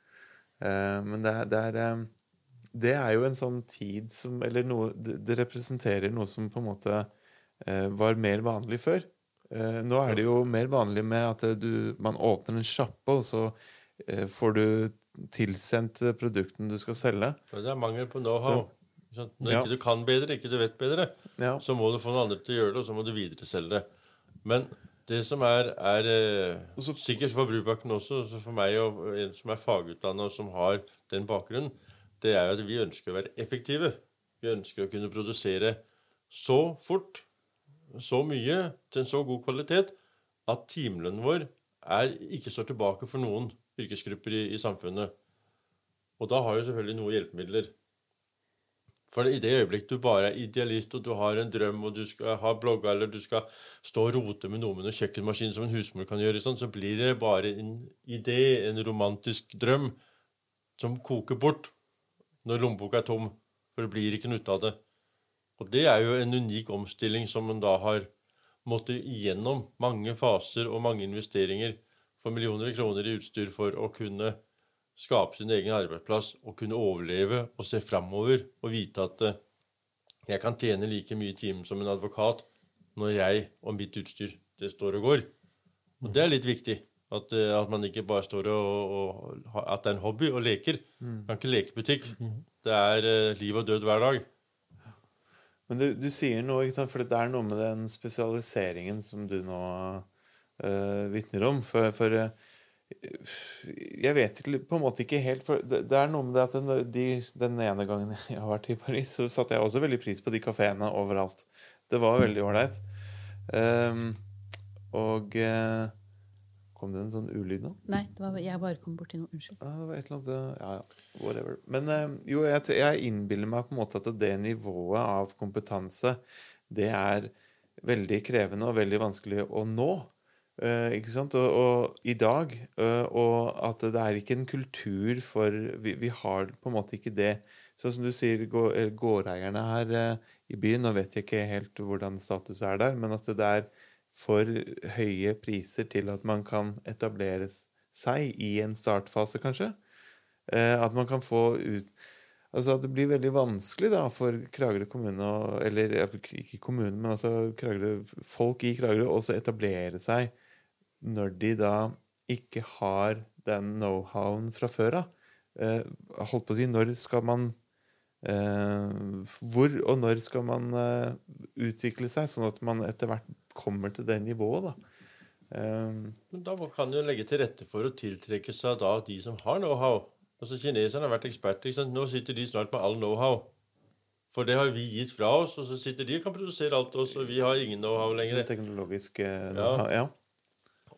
Eh, men det er, det, er, eh, det er jo en sånn tid som Eller noe Det, det representerer noe som på en måte eh, var mer vanlig før. Eh, nå er det jo mer vanlig med at du, man åpner en sjappe, og så får du tilsendt produktene du skal selge. For det er mangel på know-how. Når Ja. ikke du kan bedre, ikke du vet bedre, Ja. så må du få noen andre til å gjøre det, og så må du videreselge det. Men det som er, er eh, så- sikkert for Brubakken også, så for meg og en som er fagutdannet og som har den bakgrunnen, det er jo at vi ønsker å være effektive. Vi ønsker å kunne produsere så fort, så mye, til en så god kvalitet, at timelønnen vår er, ikke står tilbake for noen yrkesgrupper i, i samfunnet. Og da har jo selvfølgelig noe hjelpemidler. For i det øyeblikk du bare er idealist, og du har en drøm, og du skal ha blogga, eller du skal stå og rote med noe med noen kjøkkenmaskin som en husmor kan gjøre, sånn, så blir det bare en idé, en romantisk drøm, som koker bort når lommeboka er tom. For det blir ikke noe ut av det. Og det er jo en unik omstilling som man da har måttet igjennom mange faser og mange investeringer for millioner av kroner i utstyr for å kunne skape sin egen arbeidsplass og kunne overleve og se framover og vite at eh, jeg kan tjene like mye i timen som en advokat når jeg og mitt utstyr det står og går. Og det er litt viktig. At, eh, at man ikke bare står og, og At det er en hobby og leker. Man kan ikke leke butikk. Det er eh, liv og død hver dag. Men du, du sier noe, ikke sant? for det er noe med den spesialiseringen som du nå uh, vitner om. For, for eh, jeg vet på en måte ikke helt for det, det er noe med det at den, de, den ene gangen jeg har vært i Paris, så satte jeg også veldig pris på de kafeene overalt. Det var veldig ålreit. Um, og uh, Kom det en sånn ulyd nå? Nei, det var, jeg bare kom borti noe. Unnskyld. Ja, det var et eller annet Ja, ja. Whatever. Men uh, jo, jeg, jeg innbiller meg på en måte at det nivået av kompetanse, det er veldig krevende og veldig vanskelig å nå. Eh, ikke sant? Og, og i dag Uh, Og at det er ikke en kultur for vi, vi har på en måte ikke det. Sånn som du sier, eh, gårdeierne her uh, i byen Nå vet jeg ikke helt hvordan status er der, men at det er for høye priser til at man kan etablere seg i en startfase, kanskje. At man kan få ut Altså at det blir veldig vanskelig da for Kragerø kommune Eller ikke kommunen, men altså Kragerø, folk i Kragerø også etablere seg når de da ikke har den know-howen fra før av. Eh, holdt på å si, når skal man Eh, hvor og når skal man eh, utvikle seg, sånn at man etter hvert kommer til det nivået? da? Eh, Men da kan du legge til rette for å tiltrekke seg da de som har know-how. Altså Kineserne har vært eksperter. ikke sant? Nå sitter de snart med all know-how. For det har vi gitt fra oss, og så sitter de og kan produsere alt oss, og vi har ingen know-how lenger. Så teknologisk know ja. ja.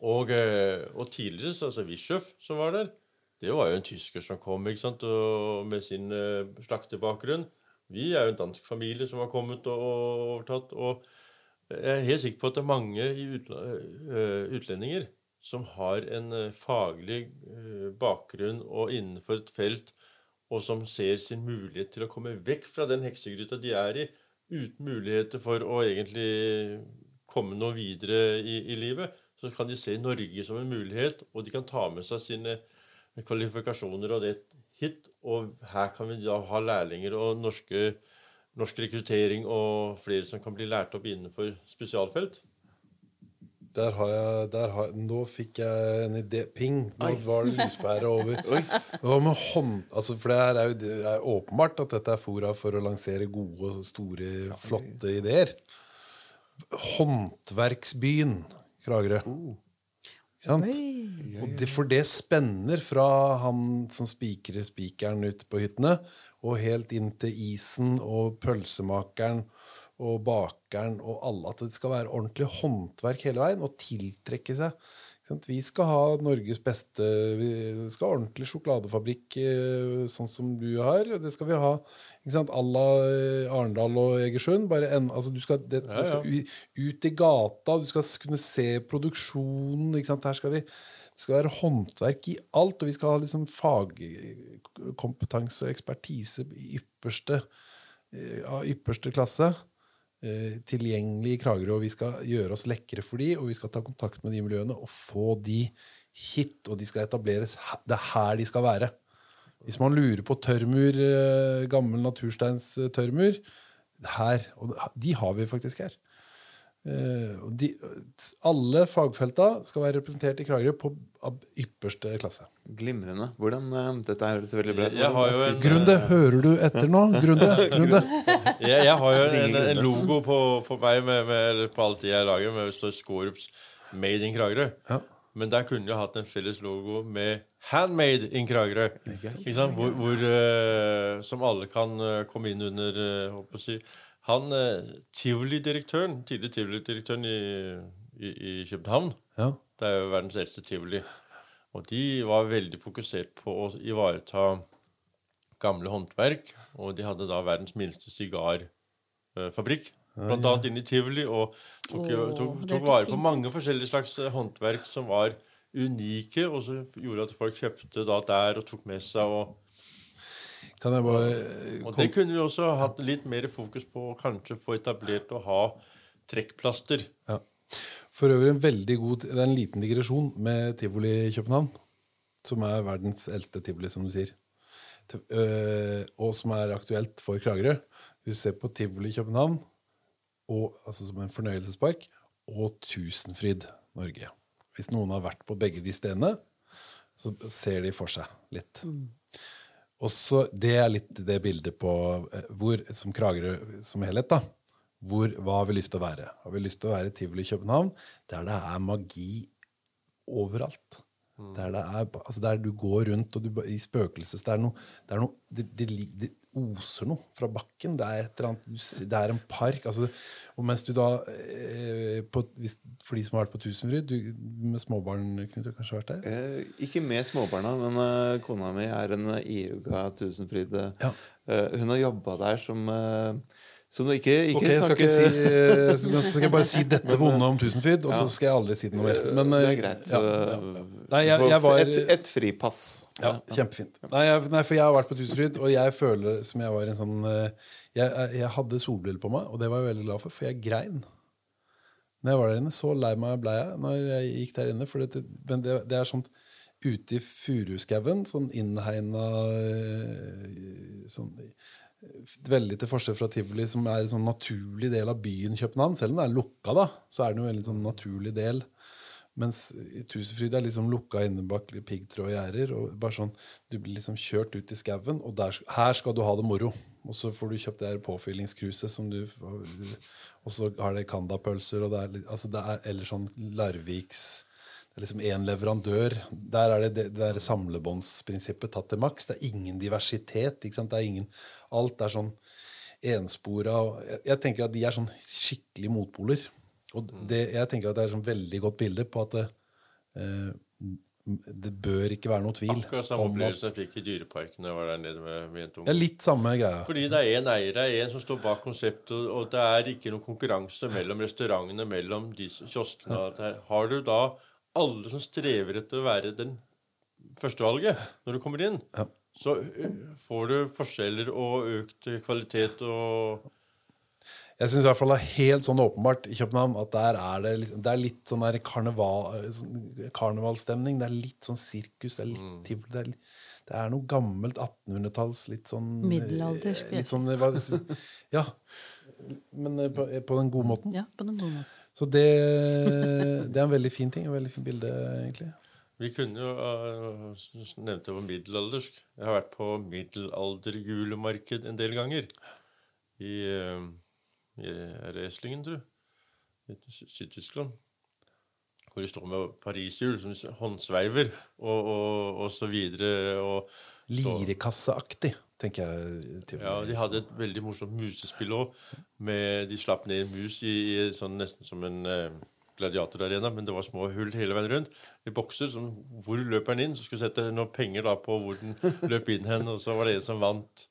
Og, eh, og tidligere, så, altså Wischöff som var der, det var jo en tysker som kom ikke sant, og med sin uh, slaktebakgrunn. Vi er jo en dansk familie som har kommet og, og overtatt. Og jeg er helt sikker på at det er mange eh, utlendinger som har en faglig bakgrunn og innenfor et felt, og som ser sin mulighet til å komme vekk fra den heksegryta de er i, uten muligheter for å egentlig komme noe videre i, i livet så kan de se Norge som en mulighet, og de kan ta med seg sine kvalifikasjoner og det hit. Og her kan vi da ha lærlinger og norske, norsk rekruttering og flere som kan bli lært opp innenfor spesialfelt. Der har jeg, der har, Nå fikk jeg en idé. Ping! Nå var det lyspære over. *laughs* Hva med hånd... Altså, for det er jo det er åpenbart at dette er fora for å lansere gode, store, flotte ideer. Håndverksbyen Kragerø. Og det, for det spenner fra han som spikrer spikeren ute på hyttene, og helt inn til isen og pølsemakeren og bakeren og alle. At det skal være ordentlig håndverk hele veien, og tiltrekke seg. Vi skal ha Norges beste Vi skal ha ordentlig sjokoladefabrikk eh, sånn som du har. Det skal vi ha ikke à la eh, Arendal og Egersund. Bare en, altså du skal, det, det skal ut i gata, du skal kunne se produksjonen. Her skal vi det skal være håndverk i alt, og vi skal ha liksom fagkompetanse og ekspertise i ypperste, eh, av ypperste klasse tilgjengelig i Kragerø. Og vi skal gjøre oss lekre for de, og vi skal ta kontakt med de miljøene og få de hit. Og de skal etableres Det er her de skal være. Hvis man lurer på tørrmur, eh, gammel natursteins eh, tørrmur her, og de har vi faktisk her. Eh, og de, alle fagfelta skal være representert i Kragerø på av ypperste klasse. Glimrende. Hvordan, uh, dette høres veldig bra ut. Hvordan- Grunde, hører du etter nå? Grunde? *laughs* Grunde? Jeg, jeg har jo en, en logo på, på meg med, med, på alt det jeg lager, med det står Skorups Made in Kragerø. Ja. Men der kunne jeg hatt en felles logo med Handmade in Kragerø. Ikke sant? Hvor, hvor, uh, som alle kan eh, komme inn under uh, håper å si. Han tivolidirektøren, Tivoli-direktøren, tidligere Tivoli-direktøren i, i, i København, Ja. det er jo verdens eldste tivoli. Og de var veldig fokusert på å ivareta gamle håndverk. Og de hadde da verdens minste sigarfabrikk. Blant annet inne i tivoli. Og tok, jo- tok, tok vare på mange forskjellige slags eh, håndverk som var unike, og som gjorde at folk kjøpte da der og tok med seg. Og, Kan jeg bare eh, og det kunne vi også hatt litt mer fokus på, kanskje få etablert å ha trekkplaster. ja. For øvrig en veldig god Det er en liten digresjon med tivoli i København. Som er verdens eldste tivoli, som du sier. Øh, og som er aktuelt for Kragerø. Du ser på tivoli i København, og, altså som en fornøyelsespark, og Tusenfryd Norge. Hvis noen har vært på begge de stedene, så ser de for seg litt. Og så, Det er litt det bildet på eh, hvor, som Kragerø som helhet. da, hvor, Hva har vi lyst til å være? Har vi lyst til å være tivoli i København, der det er magi overalt? Der, det er, altså der du går rundt og du, i spøkelses... Det er noe, det, er noe det, det, det oser noe fra bakken. Det er et eller annet, det er en park. Altså, og mens du da eh, på, hvis, For de som har vært på Tusenfryd, du med småbarn, Knut, har kanskje vært der? Eh, ikke med småbarna, men eh, kona mi er en uh, iuga Tusenfryd. eh, Ja. eh, hun har jobba der som uh, Så nå ikke, ikke okay, skal snakke ikke si, eh, nå skal jeg bare si *laughs* dette vonde om Tusenfryd, og så skal jeg aldri si det noe mer. Men, Det eh, er greit. Ja, ja. Nei, jeg, jeg var et, et fripass. Ja, kjempefint. Nei, jeg, nei, for jeg har vært på Tusenfryd, og jeg føler som jeg var en sånn eh, jeg, jeg hadde solbriller på meg, og det var jeg veldig glad for, for jeg grein. Når jeg var der inne, så lei meg ble jeg når jeg gikk der inne. For det, men det, det er sånn ute i furuskauen, sånn innhegna eh, sånn, Veldig til forskjell fra tivoli, som er en sånn naturlig del av byen København. Selv om det er lukka, da, så er det jo en sånn naturlig del. Mens i Tusenfryd er liksom lukka inne bak piggtråd og bare sånn, du blir liksom kjørt ut i skauen, og der, her skal du ha det moro. Og så får du kjøpt det her påfyllingskruset som du Og så har det Kanda-pølser, og det er, altså det er eller sånn Larviks liksom én leverandør. Der er det det, det samlebåndsprinsippet tatt til maks. Det er ingen diversitet. ikke sant? Det er ingen, alt er sånn enspora. Jeg, jeg tenker at de er sånn skikkelig motpoler. Og det, jeg tenker at det er et sånn veldig godt bilde på at det, eh, det bør ikke være noe tvil Akkurat samme opplevelse jeg fikk i Dyreparken jeg var der nede med, med Det er litt samme greia. Fordi det er en eier, det er en som står bak konseptet, og- og det er ikke noen konkurranse mellom restaurantene, mellom de kioskene. Har du da alle som strever etter å være den førstevalget når du kommer inn, Ja. så får du forskjeller og økt kvalitet og Jeg syns i hvert fall det er helt sånn åpenbart i København at der er det, liksom, det er litt sånn der karneval, sånn karnevalstemning. Det er litt sånn sirkus. Det er litt tivoli. Det, er det er noe gammelt 1800-talls, litt sånn Middelaldersk, eh, Litt sånn hva, Ja. Men eh, på, på den gode måten. Ja, på den gode måten. Så det, det er en veldig fin ting. En veldig fin bilde, egentlig. Vi kunne jo uh, nevnte jo middelaldersk. Jeg har vært på middelalderjulemarked en del ganger. I, uh, i Eslingen, tror jeg. I Syd-Tyskland. Hvor de står med pariserhjul som håndsveiver og, og, og så videre. Og, Lirekasseaktig, tenker jeg. til- ja, de hadde et veldig morsomt musespill òg. De slapp ned en mus i, i sånn nesten som en eh, gladiatorarena, men det var små hull hele veien rundt. I bokser. Som, hvor løper den inn? Så skulle sette noen penger da på hvor den *laughs* løp inn hen, og så var det en som vant.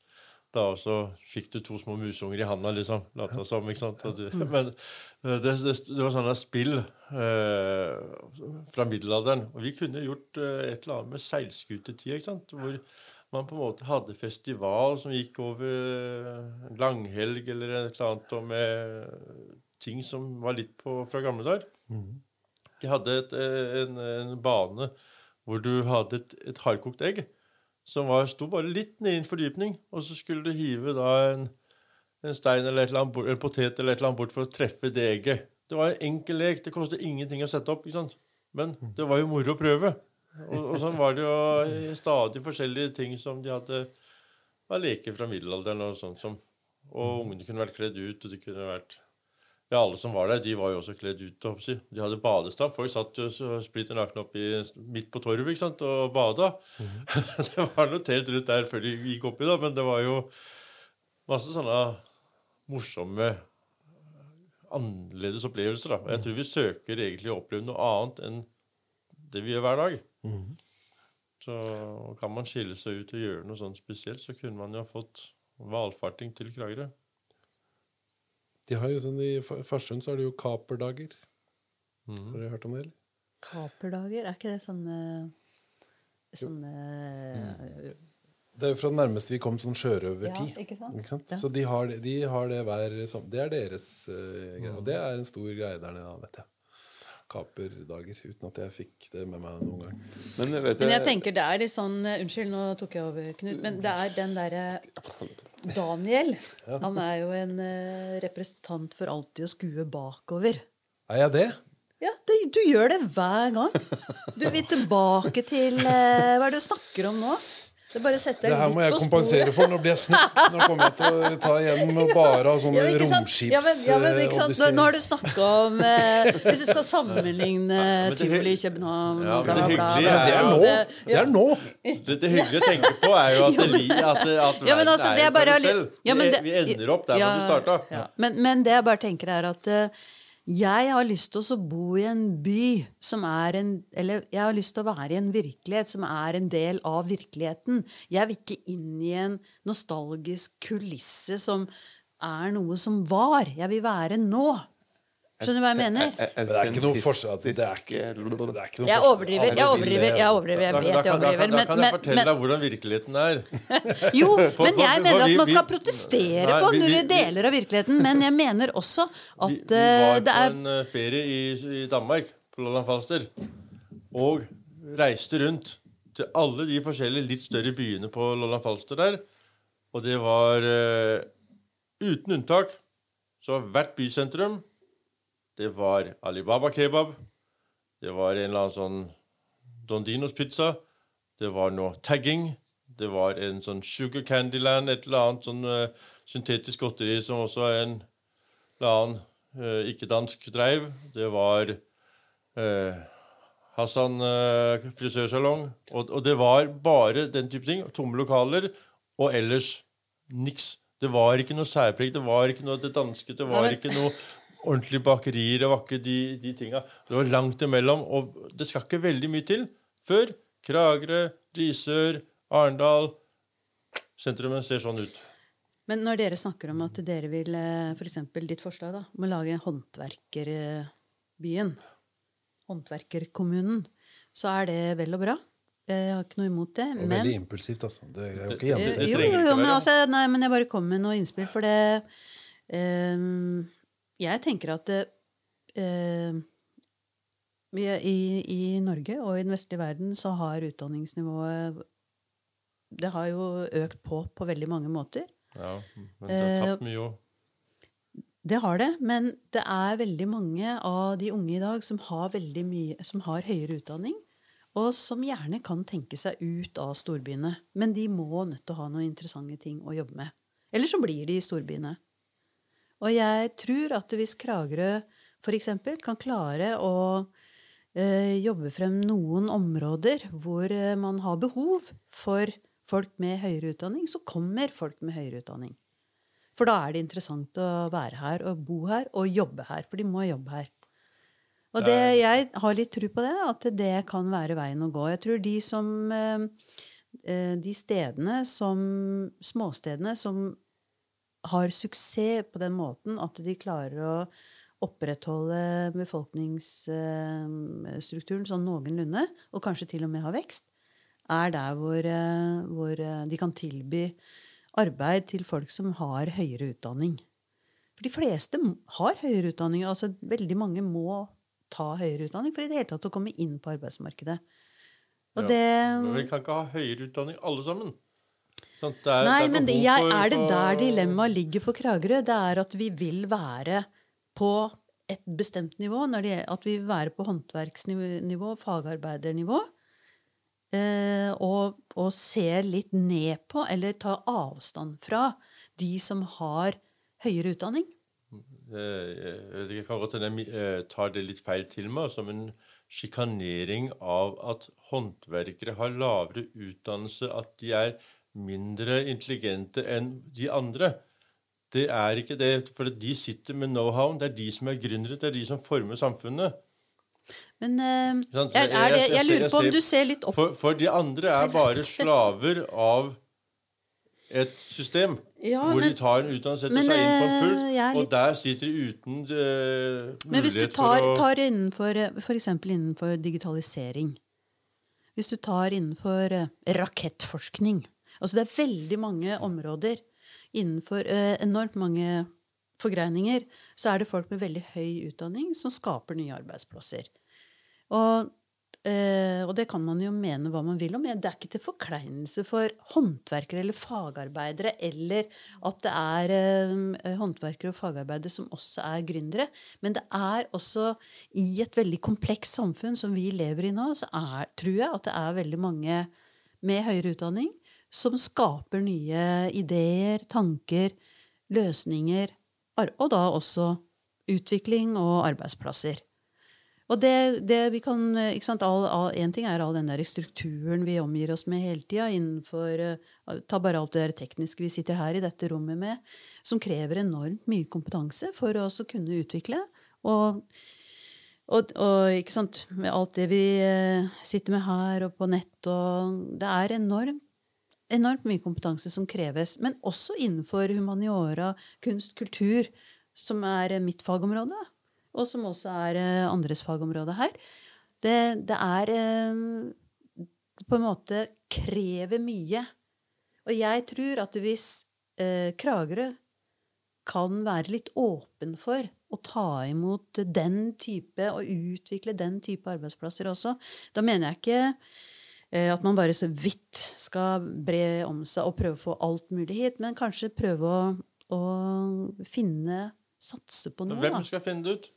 Da også fikk du to små musunger i handa, liksom. Lata som, ikke sant. Og du, men eh, det, det, det var sånne spill eh, fra middelalderen. Og vi kunne gjort eh, et eller annet med seilskutetid, ikke sant. Hvor man på en måte hadde festival som gikk over eh, langhelg eller et eller annet, og med ting som var litt på, fra gamle dager. De hadde et, eh, en, en bane hvor du hadde et, et hardkokt egg som var, sto bare litt ned i en fordypning, og så skulle du hive da en, en stein eller eller annet, en potet eller et eller annet bort for å treffe det egget. Det var en enkel lek. Det kostet ingenting å sette opp. ikke sant? Men det var jo moro å prøve. Og, og sånn var det jo stadig forskjellige ting som de hadde av leker fra middelalderen og sånt som Og ungene kunne vært kledd ut, og de kunne vært ja, alle som var der, de var jo også kledd ut. håper. De hadde badestamp. Folk satt jo splitter nakne oppe i- midt på torvet ikke sant, og bada. *laughs* det var notert rundt der før de gikk oppi, da, men det var jo masse sånne morsomme, annerledes opplevelser. da. Jeg tror vi søker egentlig å oppleve noe annet enn det vi gjør hver dag. Så kan man skille seg ut og gjøre noe sånt spesielt, så kunne man jo ha fått valfarting til Kragerø. De har jo sånn, I Fa- Farsund så er det jo kaperdager. Mhm. Har dere hørt om det? eller? Kaperdager, er ikke det sånne Sånne Det er jo fra det nærmeste vi kom sånn sjørøvertid. Ja, ikke sant? Ikke sant? Ja. Så de har, det- de har det hver sommer. Det er deres uh, greie. Og det er en stor greie der nede, vet jeg. Kaperdager. Uten at jeg fikk det med meg noen gang. Men vet Men jeg tenker det er litt sånn eh, Unnskyld, nå tok jeg over, Knut. Men det er den derre Daniel. Han er jo en eh, representant for alltid å skue bakover. Er jeg det? Ja, det, du gjør det hver gang. Du vil tilbake til eh, Hva er det du snakker om nå? Det er bare å sette Det her må jeg kompensere sporet. for. Nå blir jeg snytt. *laughs* Nå kommer jeg til å ta igjen med bare sånne Ja, men? Ja, men, ja, men, ikke sant? Nå, nå har du snakka om eh, Hvis du skal sammenligne men tivoli i København Ja, men bla, det bla, hyggelige bla, det er nå! Det- er nå! Det, det hyggelige å tenke på er jo at, *laughs* det, li- at, at Ja, men verden altså, er er bare karusell. ja, vi, vi ender opp der ja, hvor du starta. ja. Men, men det jeg bare tenker, er at eh, jeg har lyst til å bo i en by som er en Eller jeg har lyst til å være i en virkelighet som er en del av virkeligheten. Jeg vil ikke inn i en nostalgisk kulisse som er noe som var. Jeg vil være nå. Skjønner du hva jeg mener? Men det er ikke noe forskjell. Det er ikke, det er ikke noe Jeg overdriver, jeg overdriver, jeg overdriver. Jeg vet jeg overdriver. kan, da kan jeg fortelle deg hvordan virkeligheten er. *laughs* Jo, *laughs* men jeg mener at man skal protestere på vi- vi- noen vi- deler av virkeligheten. Men jeg mener også at Vi, vi eh, var på er en eh, ferie i, i Danmark, på Lolland Falster, og reiste rundt til alle de forskjellige litt større byene på Lolland Falster der. Og det var eh, uten unntak så hvert bysentrum Det var Alibaba kebab. Det var en eller annen sånn Don Dinos pizza. Det var noe tagging. Det var en sånn Sugar Candyland, et eller annet sånn uh, syntetisk godteri som også er en eller annen uh, ikke-dansk dreiv. Det var uh, Hassan frisørsalong. Og, og det var bare den type ting. Tomme lokaler. Og ellers niks. Det var ikke noe særpreg. Det var ikke noe det danske. Det var Nei, men- ikke noe ordentlige bakerier. Det var ikke de, de tinga. Det var langt imellom. Og det skal ikke veldig mye til før Kragerø, Risør, Arendal Sentrumet ser sånn ut. Men når dere snakker om at dere vil f.eks. For ditt forslag da, om å lage håndverkerbyen, håndverkerkommunen, så er det vel og bra. Jeg har ikke noe imot det. Og Men veldig impulsivt, altså. Det er jo Det- ikke gjennomtenkt. det jo, jo, jo, men, altså, nei, men jeg bare kom med noe innspill, for det ehm, Jeg tenker at er i, I Norge og i den vestlige verden så har utdanningsnivået Det har jo økt på på veldig mange måter. Ja, men det har tatt tapt mye òg. Det har det, men det er veldig mange av de unge i dag som har, mye, som har høyere utdanning, og som gjerne kan tenke seg ut av storbyene. Men de må nødt til å ha noen interessante ting å jobbe med. Eller så blir de i storbyene. Og jeg tror at hvis Kragerø f.eks. kan klare å eh, jobbe frem noen områder hvor eh, man har behov for folk med høyere utdanning, så kommer folk med høyere utdanning. For da er det interessant å være her og bo her og jobbe her. For de må jobbe her. Og det, jeg har litt tro på det, at det kan være veien å gå. Jeg tror de som eh, eh, De stedene som Småstedene som har suksess på den måten at de klarer å opprettholde befolkningsstrukturen sånn noenlunde, og kanskje til og med ha vekst, er der hvor, eh, hvor eh, de kan tilby arbeid til folk som har høyere utdanning. For de fleste har høyere utdanning. altså Veldig mange må ta høyere utdanning for i det hele tatt å komme inn på arbeidsmarkedet. Og Ja, det Men vi kan ikke ha høyere utdanning alle sammen. Det er, Nei, det er men jeg, for- er det der dilemmaet ligger for Kragerø? Det er at vi vil være på et bestemt nivå. Det, at vi vil være på håndverksnivå, fagarbeidernivå. Eh, og, og se litt ned på, eller ta avstand fra, de som har høyere utdanning. Eh, Jeg vet ikke, kan godt hende jeg tar det litt feil til meg, som en sjikanering av at håndverkere har lavere utdannelse, at de er mindre intelligente enn de andre. Det er ikke det, for de sitter med know-how. Det er de som er gründere, det er de som former samfunnet. Men uh, er, er det, jeg- jeg jeg lurer på om du ser litt opp For, for de andre er bare slaver av et system. Ja, hvor men- de tar en utdannelse, setter men, seg inn på en eh, pult, er og der sitter de uten eh, Men hvis du mulighet tar, å tar innenfor f.eks. innenfor digitalisering Hvis du tar innenfor rakettforskning altså Det er veldig mange områder innenfor eh, enormt mange forgreininger. Så er det folk med veldig høy utdanning som skaper nye arbeidsplasser. Og, eh, og det kan man jo mene hva man vil om. Det er ikke til forkleinelse for håndverkere eller fagarbeidere, eller at det er eh, håndverkere og fagarbeidere som også er gründere. Men det er også i et veldig komplekst samfunn som vi lever i nå, så er, tror jeg at det er veldig mange med høyere utdanning som skaper nye ideer, tanker, løsninger, og da også utvikling og arbeidsplasser. Og det, det vi kan, ikke sant, all, all, En ting er all den der strukturen vi omgir oss med hele tida. innenfor, eh, Ta bare alt det tekniske vi sitter her i dette rommet med, som krever enormt mye kompetanse for å kunne utvikle. Og, og, og ikke sant, med alt det vi eh, sitter med her og på nett og Det er enormt enormt mye kompetanse som kreves. Men også innenfor humaniora, kunst, kultur, som er mitt fagområde, og som også er eh, andres fagområde her. Det, det er det på en måte krever mye. Og jeg tror at hvis eh, Kragerø kan være litt åpen for å ta imot den type, og utvikle den type arbeidsplasser også, da mener jeg ikke eh, at man bare så vidt skal bre om seg og prøve å få alt mulig hit, men kanskje prøve å, å finne Satse på noe, Hvem skal finne det ut?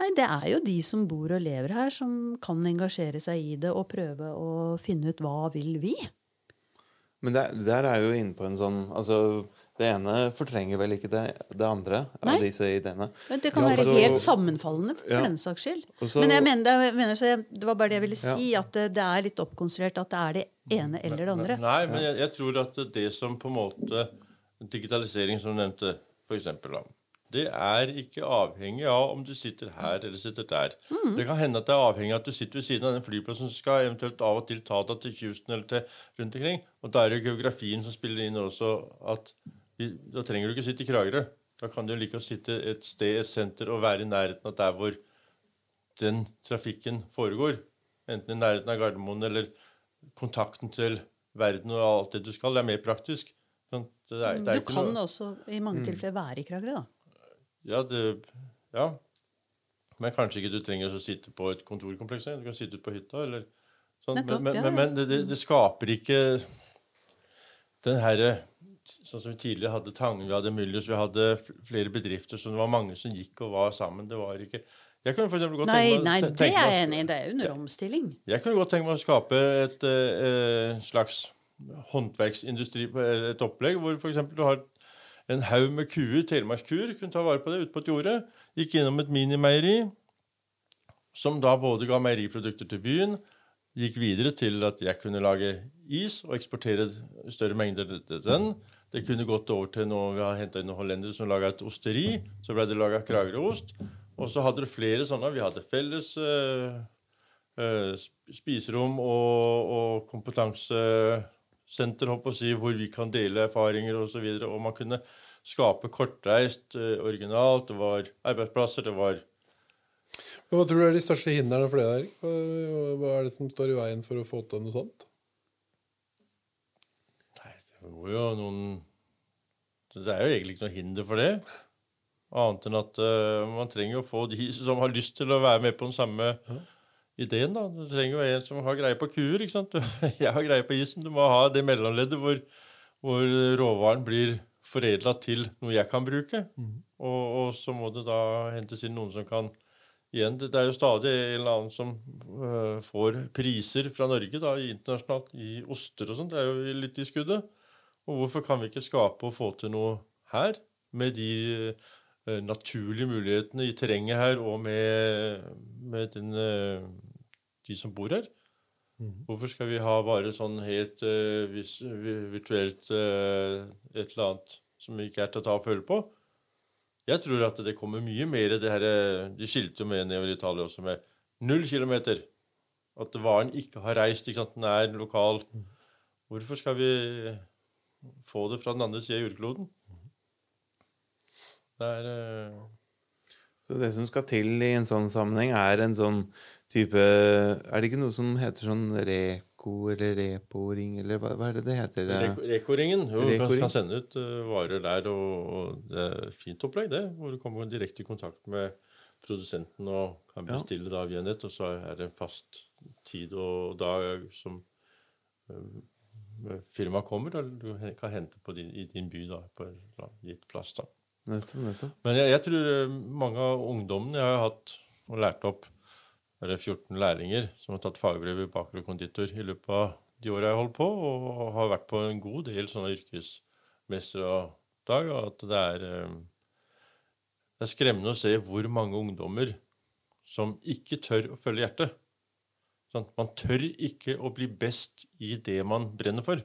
Nei, det er jo de som bor og lever her, som kan engasjere seg i det og prøve å finne ut hva vil vi. Men der, der er jo inne på en sånn altså, Det ene fortrenger vel ikke det, det andre Nei. av disse ideene. Men Det kan Ja, være så, helt sammenfallende for Ja. den saks skyld. Så- Men jeg mener, jeg mener så jeg, det var bare det jeg ville Ja. si, at det, det er litt oppkonstruert at det er det ene eller det andre. Nei, men jeg, jeg tror at det som på en måte Digitalisering, som du nevnte, for eksempel, det er ikke avhengig av om du sitter her eller sitter der. Mm. Det kan hende at det er avhengig av at du sitter ved siden av den flyplassen som skal eventuelt av og til ta deg til Houston eller til rundt omkring. Og da er det geografien som spiller inn også. at Da trenger du ikke sitte i Kragerø. Da kan du like å sitte et sted, et senter, og være i nærheten av der hvor den trafikken foregår. Enten i nærheten av Gardermoen eller kontakten til verden og alt det du skal. Det er mer praktisk. Sånn, det er, det er Du kan noe- også i mange tilfeller være i Kragerø, da. Ja, det, ja. Men kanskje ikke du trenger å sitte på et kontorkompleks. Du kan sitte ute på hytta. eller sånn. Nettopp, Men, men, ja, ja. men det, det, det skaper ikke den herre Sånn som vi tidligere hadde Tangen, vi hadde Myllys, vi hadde flere bedrifter, så det var mange som gikk og var sammen. Det var ikke Jeg kunne for godt Nei, tenke meg, nei, det er jeg enig i. Det er under omstilling. Jeg kunne godt tenke meg å skape et uh, slags håndverksindustri, et opplegg hvor f.eks. du har en haug med kuer, telemarkskuer, kunne ta vare på det ute på et jorde. Gikk innom et minimeieri, som da både ga meieriprodukter til byen, gikk videre til at jeg kunne lage is og eksportere større mengder til den. Det kunne gått over til noe, Vi har henta inn noen hollendere som laga et osteri. Så ble det laga Kragerøost. Og så hadde det flere sånne. Vi hadde felles eh, eh, spiserom og, og kompetansesenter, si, hvor vi kan dele erfaringer osv. Og, så videre, og man kunne skape kortreist, eh, originalt. Det var arbeidsplasser, det var Hva tror du er de største hindrene for det? Hva, hva er det som står i veien for å få til noe sånt? Var jo noen Det er jo egentlig ikke noe hinder for det. Annet enn at uh, man trenger å få de *laughs* som har lyst til å være med på den samme ideen. da. Du trenger jo en som har greie på kuer. ikke sant? *laughs* Jeg har greie på isen. Du må ha det mellomleddet hvor, hvor råvaren blir foredla til noe jeg kan bruke. Og, og så må det da hentes inn noen som kan Igjen, det det er jo stadig en eller annen som uh, får priser fra Norge da, internasjonalt i oster og sånt. Det er jo litt i skuddet. Og hvorfor kan vi ikke skape og få til noe her, med de eh, naturlige mulighetene i terrenget her, og med, med den, eh, de som bor her? Hvorfor skal vi ha bare sånn helt uh, vis, virtuelt et eller annet som ikke er til å ta og føle på? Jeg tror at det kommer mye mer det her, De skilte jo med nedover i Italia også med null kilometer. At varen ikke har reist. ikke sant? Den er lokal. Hvorfor skal vi få det fra den andre sida av jordkloden? Det er uh... Så det som skal til i en sånn sammenheng, er en sånn type Er det ikke noe som heter sånn reko eller repo-ring, eller hva, hva er det det heter? Reko- Reko-ringen. reko du kan, kan sende ut uh, varer der, og, og det er fint opplegg, det. Hvor du kommer direkte i kontakt med produsenten og kan Ja. bestille da via nett, og så er det en fast tid og dag som eh, firmaet kommer, og du kan hente på din, i din by da, på en eller gitt plass. da. Nettopp, nettopp. Men jeg, jeg tror eh, mange av ungdommene jeg har hatt og lært opp er 14 lærlinger som har tatt fagbrev i baker og konditor i løpet av de åra jeg har holdt på, og har vært på en god del sånne yrkesmesterdag. Og at det er, eh, det er skremmende å se hvor mange ungdommer som ikke tør å følge hjertet. Sånn, man tør ikke å bli best i det man brenner for.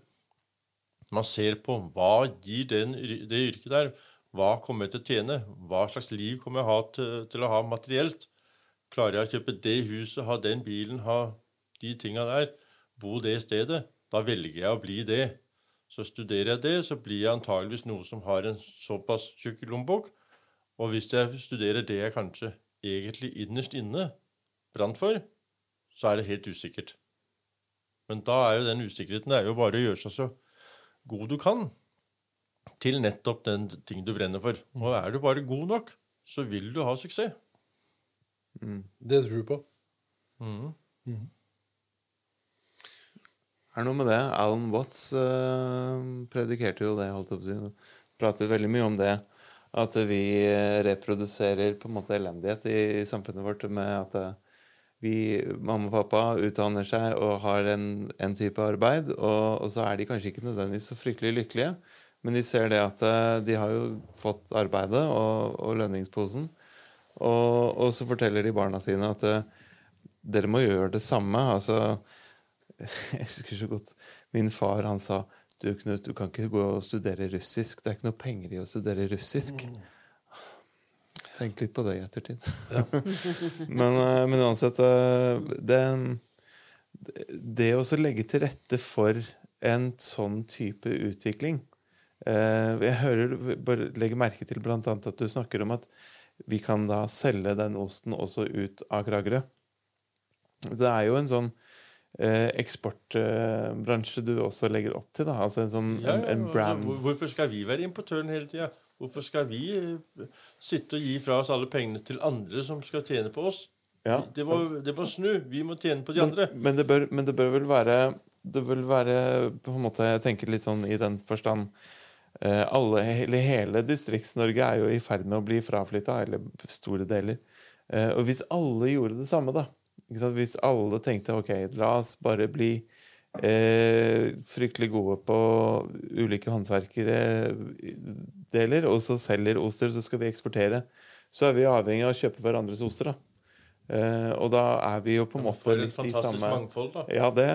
Man ser på hva gir den, det yrket der. Hva kommer jeg til å tjene? Hva slags liv kommer jeg ha til, til å ha materielt? Klarer jeg å kjøpe det huset, ha den bilen, ha de tinga der? Bo det stedet? Da velger jeg å bli det. Så studerer jeg det, så blir jeg antageligvis noe som har en såpass tjukk lommebok. Og hvis jeg studerer det jeg kanskje egentlig innerst inne brant for, så er det helt usikkert. Men da er jo den usikkerheten det er jo bare å gjøre seg så god du kan til nettopp den ting du brenner for. Og er du bare god nok, så vil du ha suksess. Det tror du på. Er det noe med det? Alan Watts uh, predikerte jo det, holdt opp å. Pratet veldig mye om det. At vi reproduserer på en måte elendighet i, i samfunnet vårt med at eh, vi, mamma og pappa utdanner seg og har en, en type arbeid, og, og så er de kanskje ikke nødvendigvis så fryktelig lykkelige. Men de ser det at eh, de har jo fått arbeidet og, og lønningsposen. Og, og så forteller de barna sine at eh, dere må gjøre det samme. Altså, *laughs* jeg husker så godt min far han sa du Knut, du kan ikke gå og studere russisk. Det er ikke noe penger i å studere russisk. Tenk litt på det i ettertid. *laughs* men, eh, men uansett eh, det, det å legge til rette for en sånn type utvikling eh, Jeg hører bare legger merke til annet at du snakker om at vi kan da selge den osten også ut av Kragerø. Det er jo en sånn eksportbransje du også legger opp til. da, altså En sånn Ja, ja, en brand hvorfor skal vi være importøren hele tida? Hvorfor skal vi eh, sitte og gi fra oss alle pengene til andre som skal tjene på oss? Ja. Det, må, det må snu. Vi må tjene på de men, andre. men, det bør, men det bør vel være Det vil være på en måte Jeg tenker litt sånn i den forstand eh, alle, hele, hele Distrikts-Norge er jo i ferd med å bli fraflytta, eller store deler. Eh, og hvis alle gjorde det samme, da? Hvis alle tenkte ok, la oss bare bli eh, fryktelig gode på ulike håndverkerdeler, og så selger oster, så skal vi eksportere, så er vi avhengig av å kjøpe hverandres oster. da Uh, og da er vi jo på en måte litt i samme mangfold, da. Ja, det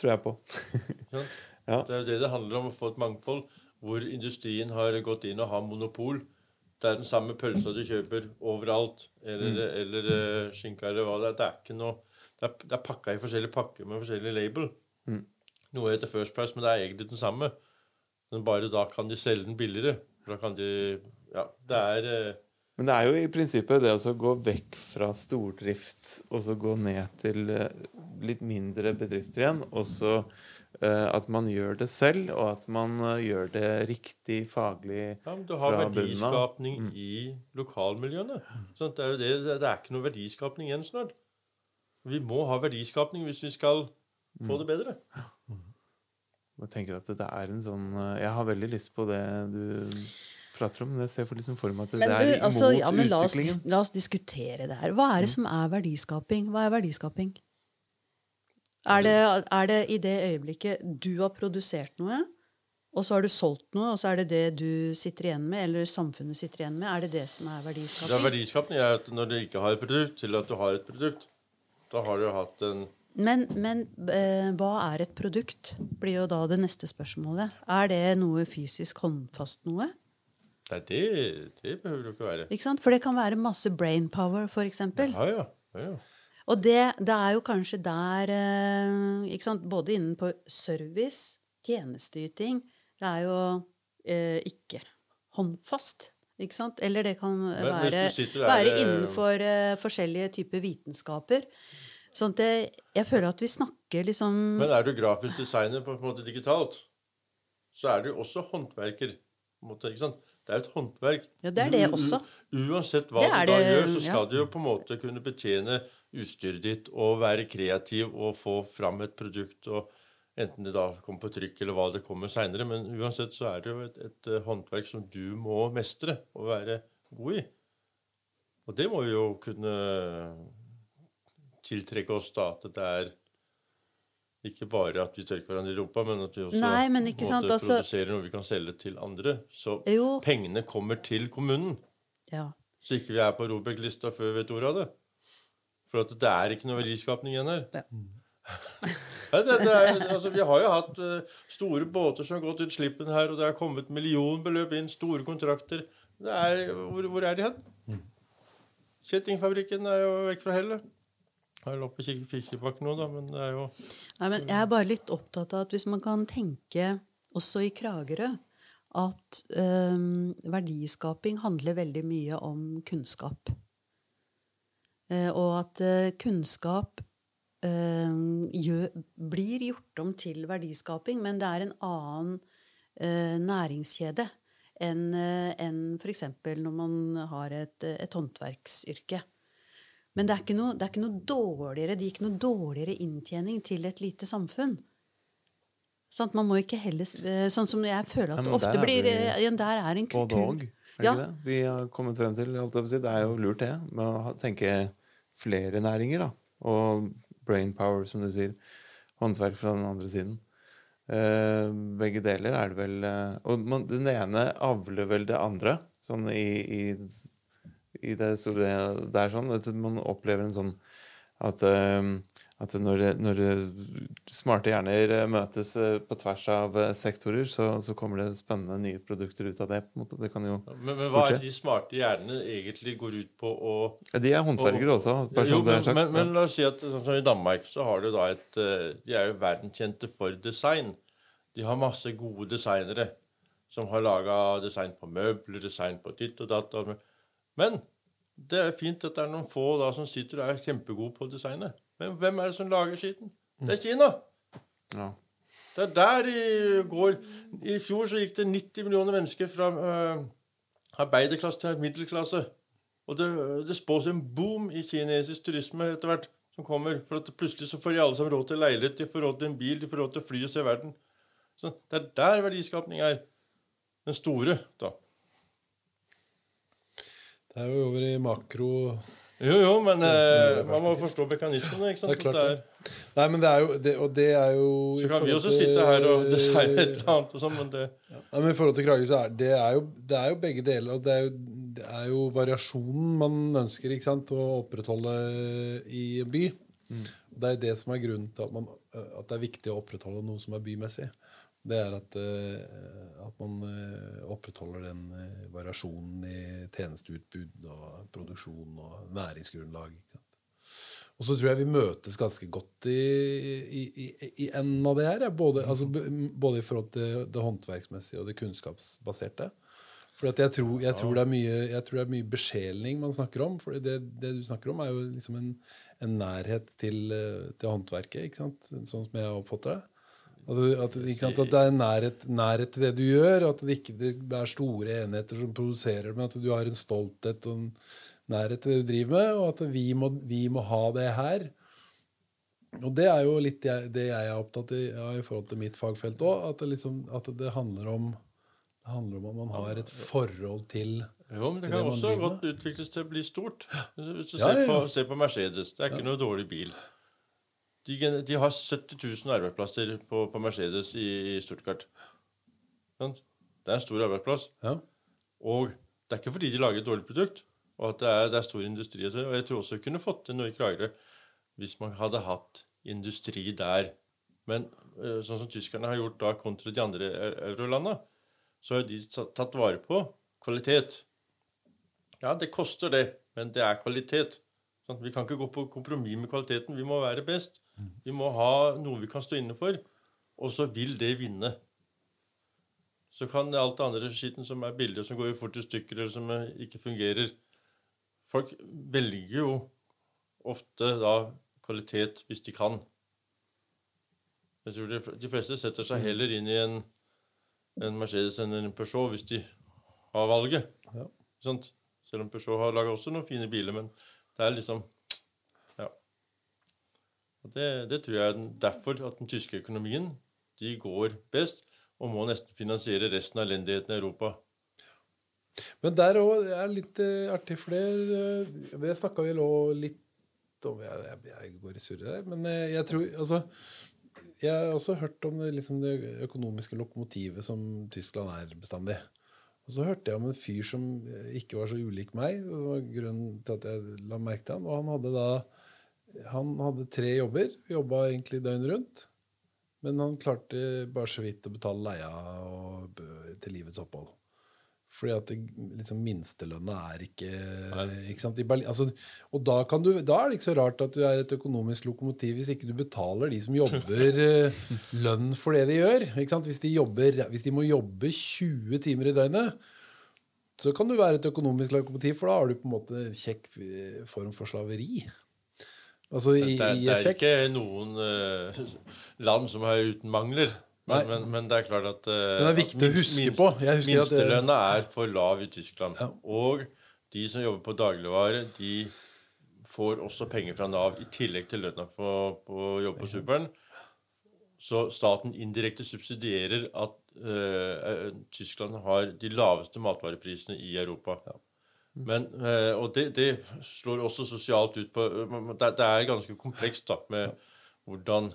tror jeg på. *laughs* Ja. Ja. Det er jo det det handler om, å få et mangfold hvor industrien har gått inn og har monopol. Det er den samme pølsa du kjøper overalt, eller, Mm. eller eh, skinka eller hva det er. Det er noe Det er, det er pakka i forskjellige pakker med forskjellig label. Mm. Noe heter First Price, men det er egentlig den samme. Men bare da kan de selge den billigere. For da kan du Ja, det er eh, Men det er jo i prinsippet det å gå vekk fra stordrift og så gå ned til eh, litt mindre bedrifter igjen, og så eh, at man gjør det selv, og at man gjør det riktig faglig fra bunnen av. du har verdiskapning Mm. i lokalmiljøene. Sånn, Det er det, det er ikke noe verdiskapning igjen snart. Vi må ha verdiskapning hvis vi skal få Mm. det bedre. Jeg tenker at det er en sånn eh, Jeg har veldig lyst på det du prater om, men jeg ser for, liksom for meg at det du, er imot altså, ja, men la, oss, utviklingen. la oss diskutere det her. Hva er det som er verdiskaping? Hva er verdiskaping? Er det, er det i det øyeblikket du har produsert noe, og så har du solgt noe, og så er det det du sitter igjen med, eller samfunnet sitter igjen med? Er det det som er verdiskaping? Ja, verdiskaping? er at når du ikke har et produkt, til at du har et produkt. Da har du hatt en Men, men eh, hva er et produkt? Blir jo da det neste spørsmålet. Er det noe fysisk håndfast noe? Nei, det, det behøver det ikke være. Ikke sant? For det kan være masse brain power, for eksempel. Ja, ja. ja, ja. Og det, det er jo kanskje der eh, ikke sant? Både innenfor service, tjenesteyting Det er jo eh, ikke håndfast. Ikke sant? Eller det kan være, være eh, innenfor eh, forskjellige typer vitenskaper. Sånn at jeg, jeg føler at vi snakker liksom Men er du grafisk designer på en måte digitalt, så er du også håndverker. måte? Det er jo et håndverk. Ja, det er det også. Uansett hva du da gjør, så ja. skal du jo på en måte kunne betjene utstyret ditt og være kreativ og få fram et produkt. og Enten det da kommer på trykk eller hva det kommer seinere. Men uansett så er det jo et, et eh, håndverk som du må mestre og være god i. Og det må vi jo kunne tiltrekke oss da, at det er ikke bare at vi tørker hverandre i rumpa, men at vi også Nei, en sant, altså- produserer noe vi kan selge til andre. Så Jo. pengene kommer til kommunen. Ja. Så ikke vi er på Robek-lista før vi vet ordet av det. For at det er ikke noe verdiskapning igjen her. Ja. *laughs* Nei, det, det er, altså, vi har jo hatt uh, store båter som har gått ut slippen her, og det har kommet millionbeløp inn, store kontrakter. Det er, hvor, hvor er de hen? Kjettingfabrikken er jo vekk fra hellet. Har jo lå på Kik- nå, da, men det er jo Nei, men jeg er bare litt opptatt av at hvis man kan tenke, også i Kragerø, at um, verdiskaping handler veldig mye om kunnskap. Uh, og at uh, kunnskap uh, gjør, blir gjort om til verdiskaping, men det er en annen eh, næringskjede enn uh, en f.eks. når man har et, et håndverksyrke. Men det er, ikke noe, det er ikke noe dårligere, det gir ikke noe dårligere inntjening til et lite samfunn. Sånn, Man må ikke heller, eh, Sånn som jeg føler at Nei, ofte er blir vi eh, ja, Der er en Både òg. Er det Ja. det? Vi har kommet frem til, alt det er jo lurt det, med å tenke flere næringer, da. Og brain power, som du sier. Håndverk fra den andre siden. Uh, begge deler er det vel uh, Og man, den ene avler vel det andre, sånn i, i, i det store Det er sånn at man opplever en sånn at, eh, at når, når smarte hjerner møtes eh, på tvers av eh, sektorer, så, så kommer det spennende nye produkter ut av det. på en måte. Det kan jo Men, men hva er de smarte hjernene egentlig går ut på å Ja, De er håndverkere også. Jo, men, sagt. men, men la oss si at sånn som i Danmark så har du da et De er jo verdenskjente for design. De har masse gode designere som har laga design på møbler, design på ditt og datt. Men det er fint at det er noen få da som sitter og er kjempegode på designet. Men hvem er det som lager skitten? Det er Kina. ja. Det er der de går I fjor så gikk det 90 millioner mennesker fra uh, arbeiderklasse til middelklasse. Og det, det spås en boom i kinesisk turisme etter hvert som kommer. For at plutselig så får de alle sammen råd til leilighet, de får råd til en bil, de får råd til å fly og se verden. Så det er der verdiskapning er. Den store, da. Det er jo over i makro Jo, jo, men eh, man må forstå mekanismene. ikke sant? Det er klart det. Nei, men det er jo det, Og det er jo Så kan vi også til- sitte her og *laughs* designe et eller annet og sånn, men det Ja, men I forhold til Kragerø så er det, er jo, det er jo begge deler. og det er jo, det er jo variasjonen man ønsker ikke sant, å opprettholde i en by. Det er det som er grunnen til at, man, at det er viktig å opprettholde noe som er bymessig. Det er at, eh, at man eh, opprettholder den eh, variasjonen i tjenesteutbud og produksjon og næringsgrunnlag. Og så tror jeg vi møtes ganske godt i, i, i, i enden av det her. Både, altså, både i forhold til det håndverksmessige og det kunnskapsbaserte. For jeg, tror, jeg, tror det mye, jeg tror det er mye besjelning man snakker om. For det, det du snakker om, er jo liksom en, en nærhet til, til håndverket. Sånn som jeg oppfatter det. At, at, ikke sant? at det er nærhet, nærhet til det du gjør. At det ikke det er store enheter som produserer, men at du har en stolthet og en nærhet til det du driver med. Og at vi må, vi må ha det her. Og det er jo litt jeg, det jeg er opptatt av i forhold til mitt fagfelt òg. At, liksom, at det handler om det handler om at man har et forhold til Jo, men det kan det også godt utvikles til å bli stort. Hvis du Ja, ser, ja, På, ser på Mercedes, det er ikke noe dårlig bil. De, de har 70 000 arbeidsplasser på, på Mercedes i, i Stuttgart. Det er en stor arbeidsplass. Ja. Og det er ikke fordi de lager et dårlig produkt, og at det er, det er stor industri. og jeg tror også vi kunne fått til noe i Kragerø hvis man hadde hatt industri der. Men eh, sånn som tyskerne har gjort da kontra de andre eurolandene, så har de tatt vare på kvalitet. Ja, det koster det, men det er kvalitet. Vi kan ikke gå på kompromiss med kvaliteten. Vi må være best. Vi må ha noe vi kan stå inne for, og så vil det vinne. Så kan alt det andre skitten som er billig, som går fort i stykker, eller som ikke fungerer Folk velger jo ofte da kvalitet hvis de kan. Jeg tror de, fleste setter seg heller inn i en, en Mercedes enn en Peugeot hvis de har valget. Ja. Selv om Peugeot har laga også noen fine biler, men det er liksom. Og det, det tror jeg er derfor at den tyske økonomien de går best, og må nesten finansiere resten av elendigheten i Europa. Men der òg er litt eh, artig, for det, eh, det snakka vi litt om jeg, jeg, jeg går i surre her, men eh, jeg tror altså Jeg har også hørt om det, liksom det økonomiske lokomotivet som Tyskland er bestandig. Og så hørte jeg om en fyr som ikke var så ulik meg. og Det var grunnen til at jeg la merke til han. Og han hadde da Han hadde tre jobber. Jobba egentlig døgnet rundt. Men han klarte bare så vidt å betale leia til livets opphold. Fordi at det, liksom, minstelønna er ikke, ikke Berlin. Altså, og da, kan du, da er det ikke så rart at du er et økonomisk lokomotiv hvis ikke du betaler de som jobber eh, *laughs* lønn for det de gjør. Hvis, de jobber, hvis de må jobbe 20 timer i døgnet, så kan du være et økonomisk lokomotiv, for da har du på en måte en kjekk eh, form for slaveri. Altså i, Det er, i det er ikke noen uh, land som er uten mangler. Men, men, men det er klart at uh, Den er viktig at å huske på. Husker Minstelønna er for lav i Tyskland. Ja. Og de som jobber på dagligvare, de får også penger fra Nav i tillegg til lønna på, på jobb på Superen. Så staten indirekte subsidierer at eh, eh, Tyskland har de laveste matvareprisene i Europa. Men, eh, og det, det slår også sosialt ut på Det, det er ganske komplekst da, med hvordan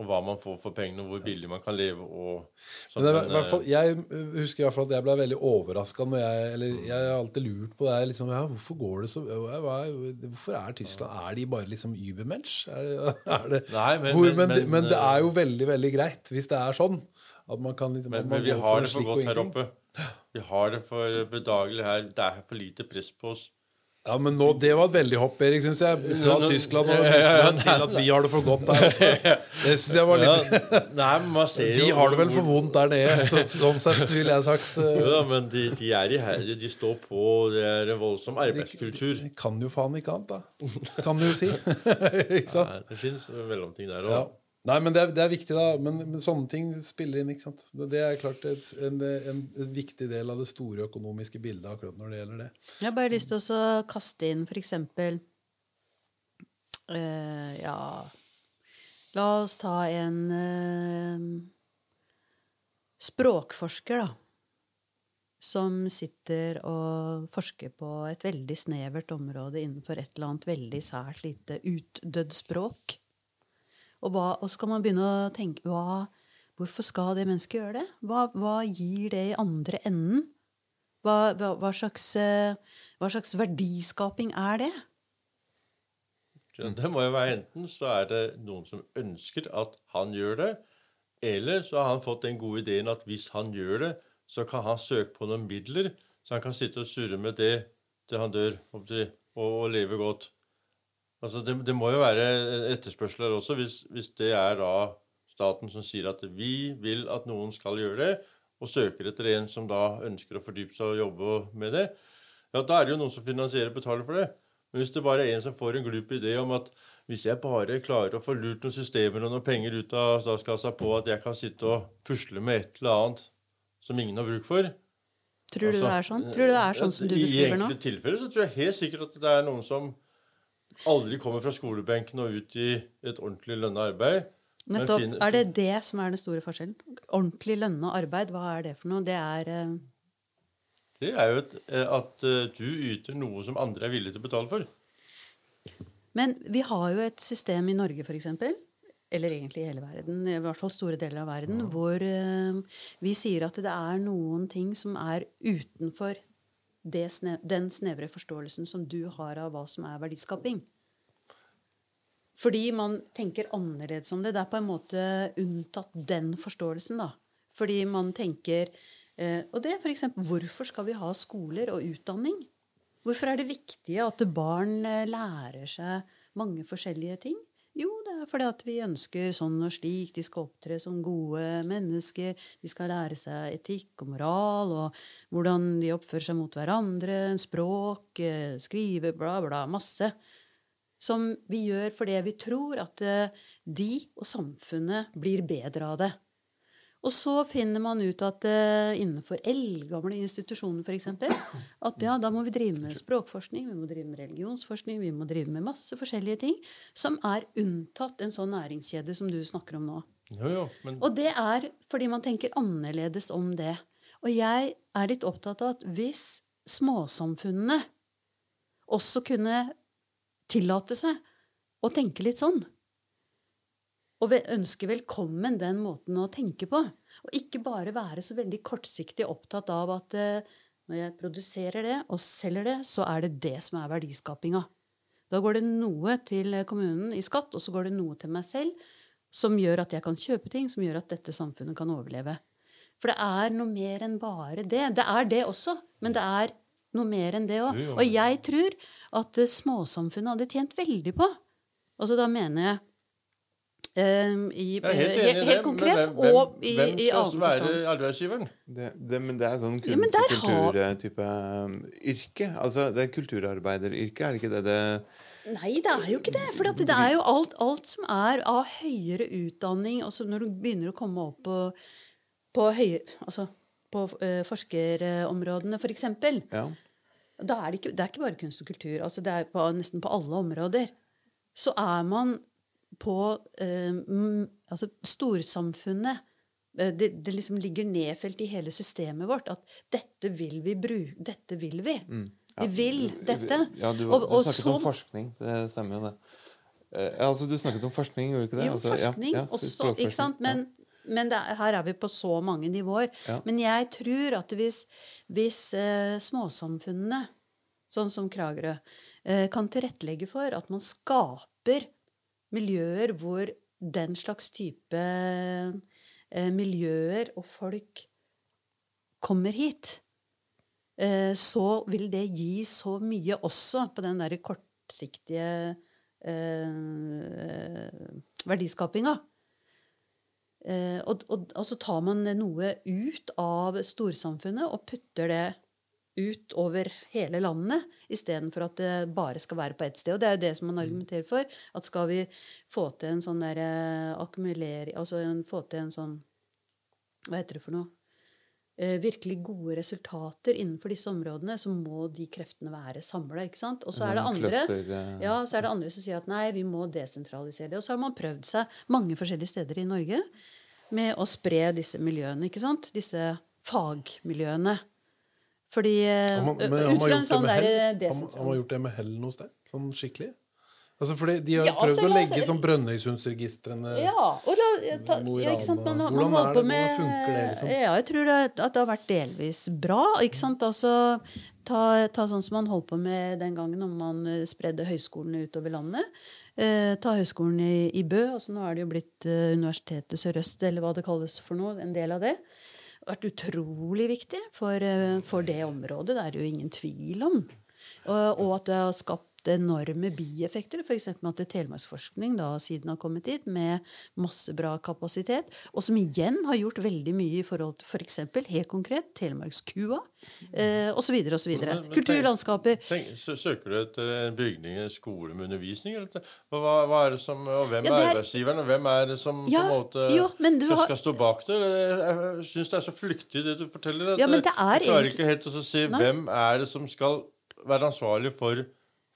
og hva man får for pengene, og hvor billig man kan leve. og Men det, men, fall, eh, jeg husker i hvert fall at jeg ble veldig overraska når jeg Eller jeg har alltid lurt på det. Liksom, ja, hvorfor går det så hva Hvorfor er Tyskland Er de bare liksom Übermensch? Er *laughs* er men- men- men, det- eh, er jo veldig, veldig greit hvis det er sånn. At man kan liksom Men, man vi har det for godt her oppe. Vi har det for bedagelig her. Det er for lite press på oss. Ja, men nå, Det var et veldig hopp, Erik, syns jeg. Fra Nå- Tyskland og Ja, ja, ja, Tyskland til at vi har det for godt der oppe. *laughs* Det synes jeg var Ja, litt nei, man ser De har det vel for vondt der nede. Så, sånn sett ville jeg sagt eh, men de, de er iherdige. De står på. Det er en voldsom arbeidskultur. de Kan jo faen ikke annet, da. Kan du jo si. *laughs* ikke sant? Nei, det fins mellomting der Ja. òg. Nei, men det er, det er viktig, da. Men, men sånne ting spiller inn. ikke sant? Det er klart et, en, en, en viktig del av det store økonomiske bildet akkurat når det gjelder det. Jeg har bare lyst til å kaste inn for eksempel eh, Ja La oss ta en eh, språkforsker, da. Som sitter og forsker på et veldig snevert område innenfor et eller annet veldig sært lite utdødd språk. Og, hva, og så kan man begynne å tenke hva, Hvorfor skal det mennesket gjøre det? Hva, hva gir det i andre enden? Hva, hva, slags, eh, hva slags verdiskaping er det? Det må jo være enten så er det noen som ønsker at han gjør det, eller så har han fått den gode ideen at hvis han gjør det, så kan han søke på noen midler, så han kan sitte og surre med det til han dør, og, og leve godt. Altså det, det må jo være etterspørsel her også, hvis, hvis det er da staten som sier at vi vil at noen skal gjøre det, og søker etter en som da ønsker å fordype seg og jobbe med det, ja, da er det jo noen som finansierer og betaler for det. Men hvis det bare er en som får en glup idé om at hvis jeg bare klarer å få lurt noen systemer og noen penger ut av statskassa på at jeg kan sitte og pusle med et eller annet som ingen har bruk for Tror du det er sånn? Tror du det er sånn som du beskriver nå? I enkelte tilfeller så tror jeg helt sikkert at det er noen som aldri kommer fra skolebenken og ut i et ordentlig lønna arbeid. Nettopp. finner- Er det det som er den store forskjellen? Ordentlig lønna arbeid, hva er det for noe? Det er uh... Det er jo et, eh, at eh, du yter noe som andre er villige til å betale for. Men vi har jo et system i Norge, f.eks., eller egentlig i hele verden, i hvert fall store deler av verden, hvor uh, vi sier at det er noen ting som er utenfor det sne den snevre forståelsen som du har av hva som er verdiskaping. Fordi man tenker annerledes om det. Det er på en måte unntatt den forståelsen, da. Fordi man tenker eh, Og det er f.eks.: Hvorfor skal vi ha skoler og utdanning? Hvorfor er det viktig at barn eh, lærer seg mange forskjellige ting? Jo, det er fordi at vi ønsker sånn og slik. De skal opptre som gode mennesker. De skal lære seg etikk og moral og hvordan de oppfører seg mot hverandre. Språk, eh, skrive, bla, bla. Masse. Som vi gjør fordi vi tror at eh, de og samfunnet blir bedre av det. Og så finner man ut at uh, innenfor eldgamle institusjoner f.eks. at ja, da må vi drive med språkforskning, vi må drive med religionsforskning, vi må drive med masse forskjellige ting som er unntatt en sånn næringskjede som du snakker om nå. Jo, jo, men Og det er fordi man tenker annerledes om det. Og jeg er litt opptatt av at hvis småsamfunnene også kunne tillate seg å tenke litt sånn, og ønske velkommen den måten å tenke på. Og ikke bare være så veldig kortsiktig opptatt av at eh, når jeg produserer det og selger det, så er det det som er verdiskapinga. Da går det noe til kommunen i skatt, og så går det noe til meg selv, som gjør at jeg kan kjøpe ting, som gjør at dette samfunnet kan overleve. For det er noe mer enn bare det. Det er det også, men det er noe mer enn det òg. Og jeg tror at småsamfunnet hadde tjent veldig på. Altså da mener jeg i, jeg er helt helt, enig i helt, det. konkret hvem, hvem, og i, hvem i skal være arbeidsgiveren? Det, det, men det er sånn kunst- og der har- kulturtype um, yrke. Altså, det er kulturarbeideryrke, er det ikke det det Nei, det er jo ikke det. For det er jo alt, alt som er av høyere utdanning også Når du begynner å komme opp på, på, høyere, altså på uh, forskerområdene, f.eks. For Ja. da er det, ikke, det er ikke bare kunst og kultur. altså Det er på, nesten på alle områder. Så er man på eh, mm, altså storsamfunnet eh, det, det liksom ligger nedfelt i hele systemet vårt at dette vil vi bruke. Dette vil vi. Vi vil dette. Ja, du, Og- du og snakket så- om forskning. Det stemmer jo det. Eh, altså, du snakket om forskning, gjorde du ikke det? Jo, Altså, forskning ja, også, ikke sant? Men, men er, her er vi på så mange nivåer. Ja. Men jeg tror at hvis, hvis eh, småsamfunnene, sånn som Kragerø, eh, kan tilrettelegge for at man skaper miljøer hvor den slags type eh, miljøer og folk kommer hit, eh, så vil det gi så mye også på den derre kortsiktige eh, verdiskapinga. Og så tar man noe ut av storsamfunnet og putter det ut over hele landet, istedenfor at det bare skal være på ett sted. Og det er jo det som man argumenterer for. At skal vi få til en sånn derre akkumulering Altså en, få til en sånn Hva heter det for noe? Eh, virkelig gode resultater innenfor disse områdene, så må de kreftene være samla. Og så er det andre eh, ja, så er det andre som sier at nei, vi må desentralisere det. Og så har man prøvd seg mange forskjellige steder i Norge med å spre disse miljøene, ikke sant? Disse fagmiljøene. Fordi han, men ut har man fra gjort det sånn med hell? Har har gjort det med hell noe sted? Sånn skikkelig? Altså fordi De har Ja, prøvd altså, å legge altså, sånn Brønnøysundsregistrene Ja, og la, ta, ja, ikke sant? Man, man Hvordan man er det? med funker det, liksom? Ja, jeg tror det, at det har vært delvis bra. ikke sant? Altså, ta, ta sånn som man holdt på med den gangen når man eh, spredde høyskolene utover landet. Eh, ta høyskolen i, i Bø. altså Nå er det jo blitt eh, Universitetet Sørøst, eller hva det kalles for noe. En del av det. Vært utrolig viktig for, eh, for det området. Det er det jo ingen tvil om. Og, og at det har skapt enorme bieffekter. F.eks. at Telemarksforskning da siden har kommet dit med masse bra kapasitet. Og som igjen har gjort veldig mye i forhold til f.eks. helt konkret Telemarkskua eh, osv. osv. Kulturlandskaper. Tenk, sø- søker du etter en bygning, en skole med undervisning? Eller? Hva, hva er det som, og hvem Ja, er er- arbeidsgiveren, og hvem er det som Ja, på en måte jo, skal, har- skal stå bak det? Jeg syns det er så flyktig, det du forteller. At Ja, men det er jeg klarer egentlig- ikke helt å se Nei. hvem er det som skal være ansvarlig for,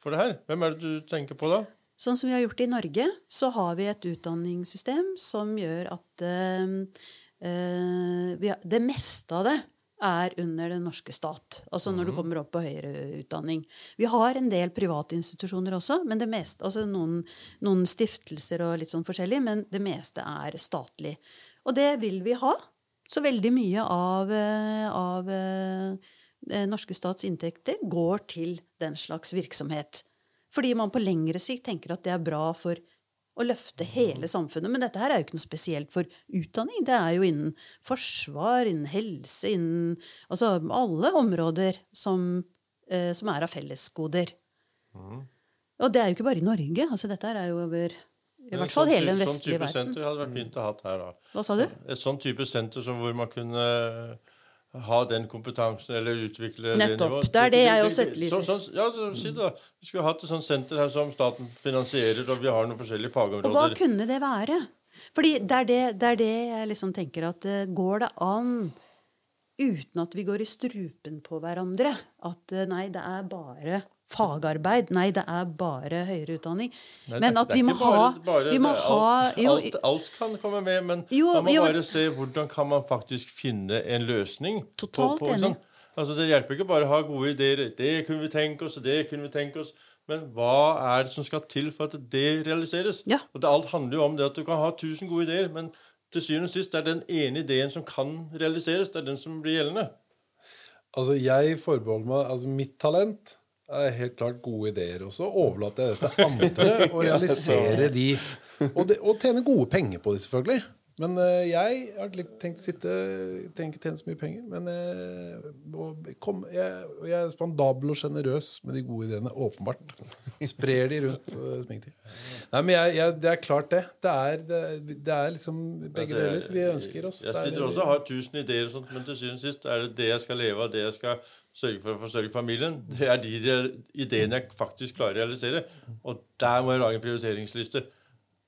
for det her. Hvem er det du tenker på da? Sånn som vi har gjort i Norge, så har vi et utdanningssystem som gjør at uh, uh, vi har, det meste av det er under den norske stat. Altså når du kommer opp på høyere utdanning. Vi har en del private institusjoner også, men det meste, altså noen, noen stiftelser og litt sånn forskjellig, men det meste er statlig. Og det vil vi ha. Så veldig mye av, eh, av norske stats inntekter går til den slags virksomhet. Fordi man på lengre sikt tenker at det er bra for å løfte hele samfunnet. Men dette her er jo ikke noe spesielt for utdanning. Det er jo innen forsvar, innen helse, innen Altså alle områder som, eh, som er av fellesgoder. Og det er jo ikke bare i Norge. altså Dette her er jo over i hvert fall sånn hele den vestlige Sånn type verden. senter hadde vært fint å ha her, da. Hva sa du? Et sånn type senter som hvor man kunne ha den kompetansen eller utvikle Nettopp. nivået. Det er det jeg også etterlyser. Sånn, sånn, ja, så, si det da. Vi skulle hatt et sånt senter her som staten finansierer, og vi har noen forskjellige fagområder. Og hva kunne det være? Fordi det er det, det, er det jeg liksom tenker at eh, går det an uten at vi går i strupen på hverandre? At eh, nei, det er bare fagarbeid. Nei, det er bare høyere utdanning. Nei, men det at vi må bare- ha bare- Vi må er ha alt, jo, alt, alt kan komme med, men Jo, man må jo, bare se hvordan kan man faktisk finne en løsning. på- Totalt på, enig. sånn. Altså, Det hjelper ikke bare å ha gode ideer. Det kunne vi tenke oss, og det kunne vi tenke oss. Men hva er det som skal til for at det realiseres? Ja. Og det, Alt handler jo om det at du kan ha tusen gode ideer, men til syvende og sist det er den ene ideen som kan realiseres. Det er den som blir gjeldende. Altså, jeg forbeholder meg Altså, mitt talent er helt klart gode ideer. Og så overlater jeg det til andre *laughs* å realisere de. Og, de, og tjene gode penger på det, selvfølgelig. Men uh, jeg har litt tenkt å sitte Trenger ikke tjene så mye penger. Men uh, og kom, jeg, og jeg er spandabel og sjenerøs med de gode ideene. Åpenbart. Sprer de rundt. og smink til. Nei, men jeg, jeg, det er klart, det. Det er, det, det er liksom begge Altså, jeg- deler vi ønsker oss. Jeg Det er sitter også og har tusen ideer, og sånt, men til syvende og sist er det det jeg skal leve av, det jeg skal sørge for å forsørge familien. Det er de ideene jeg faktisk klarer å realisere. Og der må jeg lage en prioriteringsliste.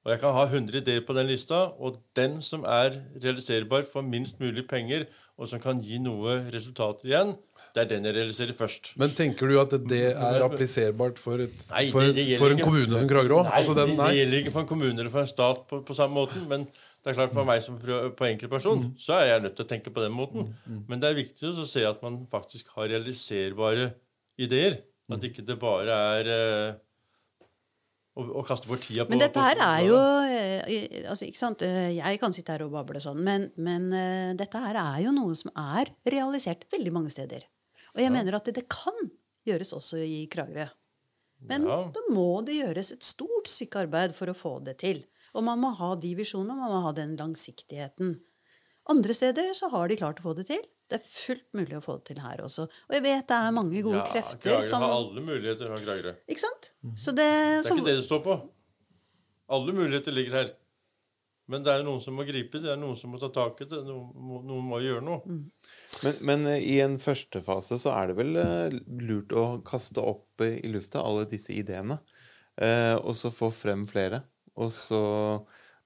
Og jeg kan ha 100 ideer på den lista, og den som er realiserbar for minst mulig penger, og som kan gi noe resultat igjen, det er den jeg realiserer først. Men tenker du at det er appliserbart for, et, Nei, for, et, for en kommune som Kragerø? Nei, Altså den, nei. det gjelder ikke for en kommune eller for en stat på, på samme måten. Men det er klart for meg som på enkeltperson, så er jeg nødt til å tenke på den måten. Men det er viktig å se at man faktisk har realiserbare ideer. At ikke det bare er eh, å, å kaste bort tida på Men dette her er jo eh, altså, ikke sant? Eh, Jeg kan sitte her og bable sånn, men, men eh, dette her er jo noe som er realisert veldig mange steder. Og jeg mener at det, det kan gjøres også i Kragerø. Men Ja. da må det gjøres et stort stykke arbeid for å få det til. Og man må ha de visjonene, man må ha den langsiktigheten. Andre steder så har de klart å få det til. Det er fullt mulig å få det til her også. Og jeg vet det er mange gode Ja, krefter Kragerø som har alle muligheter. har Kragerø. Ikke sant? Mhm. Så det, Det er så, ikke det det står på. Alle muligheter ligger her. Men det er noen som må gripe det er noen som må ta tak i det. Noen må, noen må gjøre noe. Men, men eh, i en første fase så er det vel eh, lurt å kaste opp eh, i lufta alle disse ideene. Eh, og så få frem flere. Og så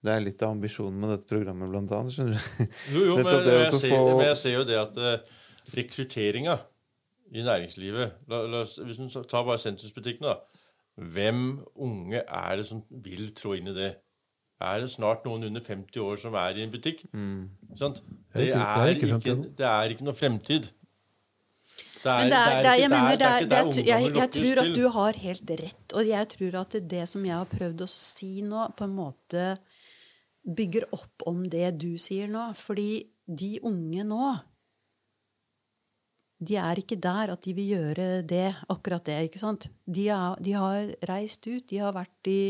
Det er litt av ambisjonen med dette programmet, blant annet. skjønner du? Jo, jo, *laughs* men, det men, jeg ser, få- men jeg ser jo det at uh, rekrutteringa i næringslivet la, la, Hvis du tar bare sentrumsbutikkene, da. Hvem unge er det som vil trå inn i det? Er det snart noen under 50 år som er i en butikk? Mm. sant? Det, er ikke- det, er er ikke ikke, det er ikke noe fremtid. Det Men det er, det er, jeg tror at du har helt rett. Og jeg tror at det, det som jeg har prøvd å si nå, på en måte bygger opp om det du sier nå. Fordi de unge nå de er ikke der at de vil gjøre det, akkurat det. ikke sant? De, er, de har reist ut. De har vært i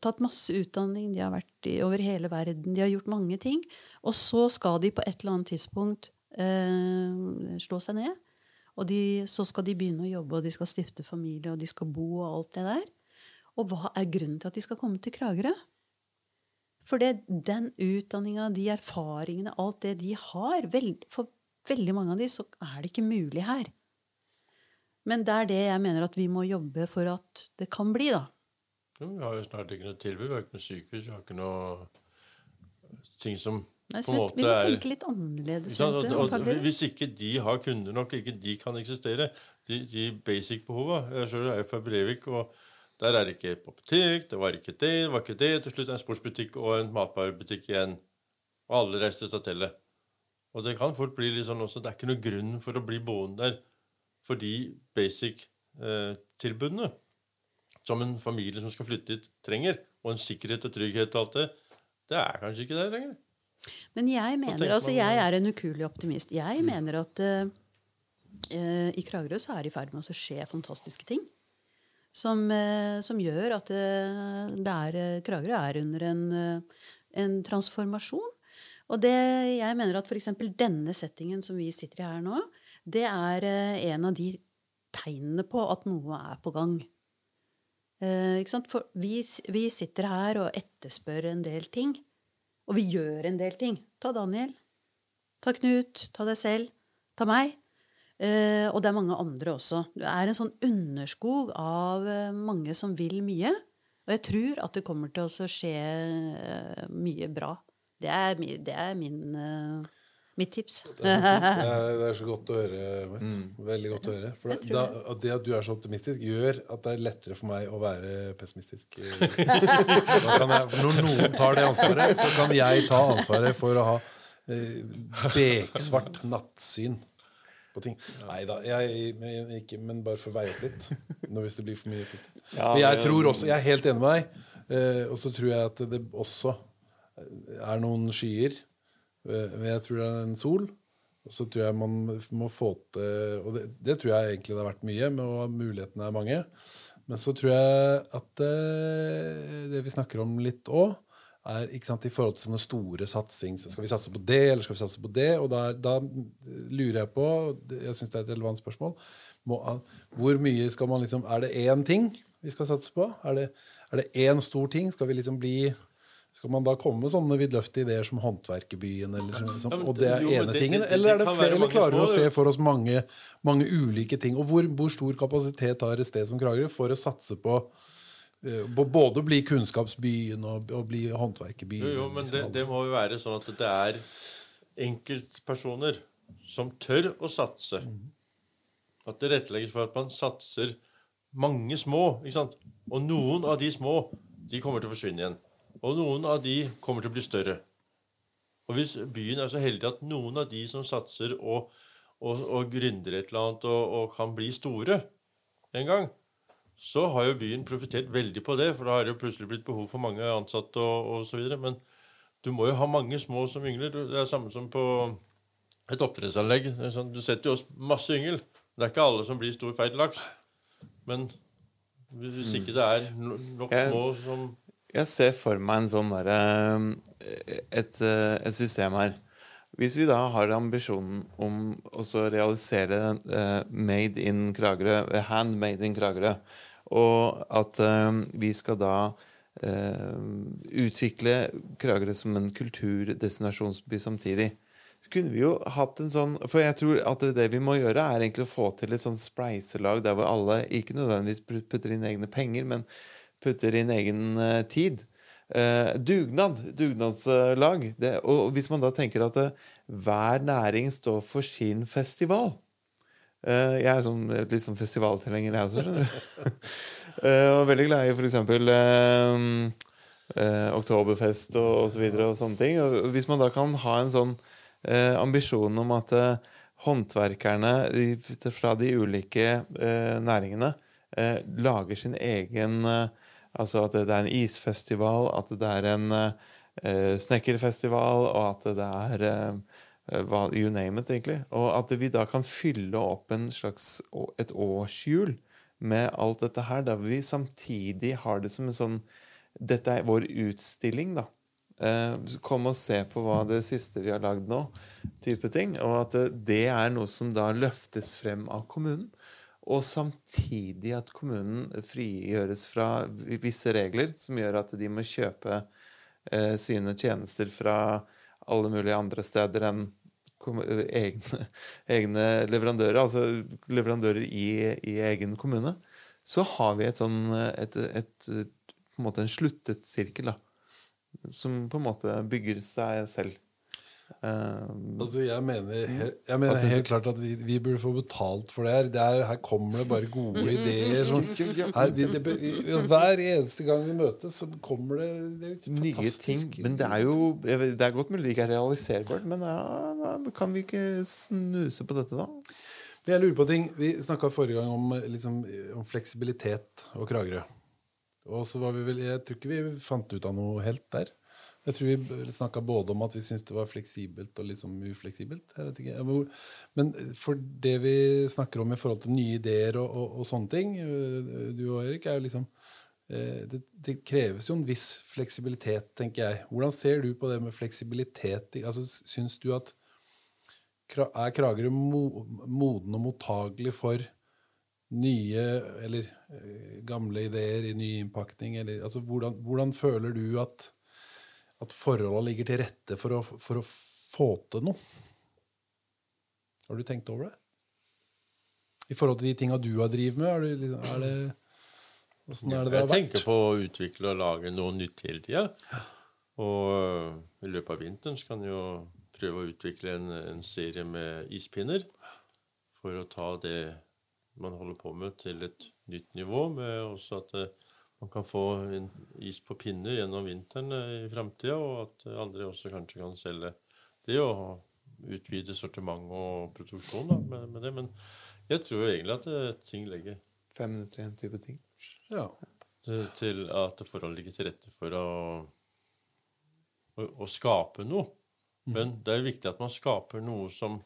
Tatt masse utdanning. De har vært i, over hele verden. De har gjort mange ting. Og så skal de på et eller annet tidspunkt slå seg ned. Og de, så skal de begynne å jobbe, og de skal stifte familie, og de skal bo og alt det der. Og hva er grunnen til at de skal komme til Kragerø? For det, den utdanninga, de erfaringene, alt det de har vel, For veldig mange av de så er det ikke mulig her. Men det er det jeg mener at vi må jobbe for at det kan bli, da. Ja, Vi har jo snart ikke noe tilbud. Vi har ikke noe sykehus. Vi har ikke noe ting som Nei, vi, vi må er tenke litt annerledes rundt det. Antageligvis. hvis ikke de har kunder nok, ikke de kan eksistere, de, de basic-behova Jeg selv er jo fra Brevik, og der er det ikke apotek, det var ikke det, det var ikke det. Til slutt en sportsbutikk og en matvarebutikk igjen. Og alle reiste til Statelle. Og det kan fort bli litt sånn også, det er ikke noe grunn for å bli boende der for de basic-tilbudene som en familie som skal flytte dit, trenger. Og en sikkerhet og trygghet og alt det. Det er kanskje ikke det lenger. Men jeg mener, altså jeg er en ukuelig optimist. Jeg mener at eh, i Kragerø så er det i ferd med å skje fantastiske ting. Som, uh, som gjør at uh, er, Kragerø er under en, en transformasjon. Og det, jeg mener at f.eks. denne settingen som vi sitter i her nå, det er en av de tegnene på at noe er på gang. Ikke sant? For vi, vi sitter her og etterspør en del ting. Og vi gjør en del ting. Ta Daniel. Ta Knut. Ta deg selv. Ta meg. Eh, og det er mange andre også. Det er en sånn underskog av eh, mange som vil mye. Og jeg tror at det kommer til å skje eh, mye bra. Det er, det er min, eh, mitt tips. *laughs* Det er, det er så godt å høre. Mart. Mm. Veldig godt å høre. For Jeg da, det at du er så optimistisk, gjør at det er lettere for meg å være pessimistisk. *laughs* Da kan jeg, når noen tar det ansvaret, så kan jeg ta ansvaret for å ha eh, beksvart nattsyn på ting. Nei da, jeg, men, ikke, men bare for å veie opp litt. Når hvis det blir for mye positivt. Ja, Men jeg tror også, jeg er helt enig med deg. eh, og så tror jeg at det også er noen skyer. Men jeg tror det er en sol. Og så tror jeg man må få til Og det, det tror jeg egentlig det har vært mye, og mulighetene er mange. Men så tror jeg at eh, det vi snakker om litt òg, er ikke sant, i forhold til sånne store satsing. Så Skal vi satse på det, eller skal vi satse på det? Og da, da lurer jeg på, jeg syns det er et relevant spørsmål, må, hvor mye skal man liksom Er det én ting vi skal satse på? Er det, er det én stor ting? Skal vi liksom bli skal man da komme med sånne vidløftige ideer som Håndverkerbyen? Eller sånn, sånn, og det er ene tingen? Eller, er det flere, eller klarer vi å se for oss mange, mange ulike ting? Og hvor, hvor stor kapasitet har et sted som Kragerø for å satse på eh, på både å bli kunnskapsbyen og, og bli håndverkerbyen? Jo, jo, men liksom. det, det må jo være sånn at det er enkeltpersoner som tør å satse. At det rettlegges for at man satser mange små. ikke sant? Og noen av de små de kommer til å forsvinne igjen. Og noen av de kommer til å bli større. Og hvis byen er så heldig at noen av de som satser og, og, og gründer et eller annet og, og kan bli store en gang, så har jo byen profitert veldig på det, for da har det jo plutselig blitt behov for mange ansatte og, og så videre. Men du må jo ha mange små som yngler. Det er samme som på et oppdrettsanlegg. Sånn, du setter jo masse yngel. Det er ikke alle som blir stor, feit laks. Men hvis ikke det er nok små som Jeg ser for meg en sånn der, et, eh, et system her. Hvis vi da har ambisjonen om å realisere eh, Made in Kragerø, eh, Handmade in Kragerø, og at eh, vi skal da uh, utvikle Kragerø som en kulturdestinasjonsby samtidig, kunne vi jo hatt en sånn For jeg tror at det vi må gjøre, er egentlig å få til et sånn spleiselag der hvor alle ikke nødvendigvis putter inn egne penger, men putter inn egen eh, tid. Eh, dugnad. Dugnadslag. Det, og hvis man da tenker at eh, hver næring står for sin festival Jeg er sånn, litt sånn festivaltilhenger, jeg også, skjønner du. *laughs* Og veldig glad i f.eks. Eh, Oktoberfest og, og så videre og sånne ting. Og hvis man da kan ha en sånn eh, ambisjon om at eh, håndverkerne fra de ulike næringene lager sin egen eh, Altså at det er en isfestival, at det er en eh, snekkerfestival, og at det er eh, You name it, egentlig. Og at vi da kan fylle opp en slags, et årshjul med alt dette her, der vi samtidig har det som en sånn Dette er vår utstilling, da. Eh, kom og se på hva det siste vi har lagd nå, type ting. Og at det er noe som da løftes frem av kommunen. Og samtidig at kommunen frigjøres fra visse regler som gjør at de må kjøpe eh, sine tjenester fra alle mulige andre steder enn egne, *laughs* egne leverandører, altså leverandører i, i egen kommune, så har vi et sånn et, et, på en måte en sluttet sirkel, da. Som på en måte bygger seg selv. Eh, Altså, jeg mener, jeg mener altså, helt klart at vi, vi burde få betalt for det her. Det er, her kommer det bare gode ideer. Sånn. *laughs* Her, vi, det, vi, hver eneste gang vi møtes, så kommer det, det nye ting. Men det er jo Det er godt mulig det ikke er realiserbart, men ja, kan vi ikke snuse på dette, da? Men jeg lurer på ting. Vi snakka forrige gang om, liksom, om fleksibilitet og Kragerø. Og så var vi vel Jeg tror ikke vi fant ut av noe helt der. Jeg tror vi snakka både om at vi syntes det var fleksibelt og liksom ufleksibelt. Jeg vet ikke. Men for det vi snakker om i forhold til nye ideer og, og, og sånne ting, øh, du og Erik, er jo liksom eh, det, det kreves jo en viss fleksibilitet, tenker jeg. Hvordan ser du på det med fleksibilitet? Altså, Syns du at er Kragerø moden og mottagelig for nye eller eh, gamle ideer i ny innpakning? Eller, altså, hvordan, hvordan føler du at, at forholda ligger til rette for å, for å få til noe? Har du tenkt over det? I forhold til de tinga du har drevet med? Er det, liksom, er det, hvordan er det det har vært? Jeg tenker på å utvikle og lage noe nytt hele tida. Og øh, i løpet av vinteren så kan jo prøve å utvikle en, en serie med ispinner. For å ta det man holder på med, til et nytt nivå. Med også at eh, man kan få is på pinne gjennom vinteren eh, i framtida. Og at andre også kanskje kan selge det og utvide sortiment og produksjon da, med, med det. Men jeg tror egentlig at eh, ting legger Fem minutter i en type ting. Ja. til, til at forholdene ligger til rette for å, å, å skape noe. Men det er jo viktig at man skaper noe som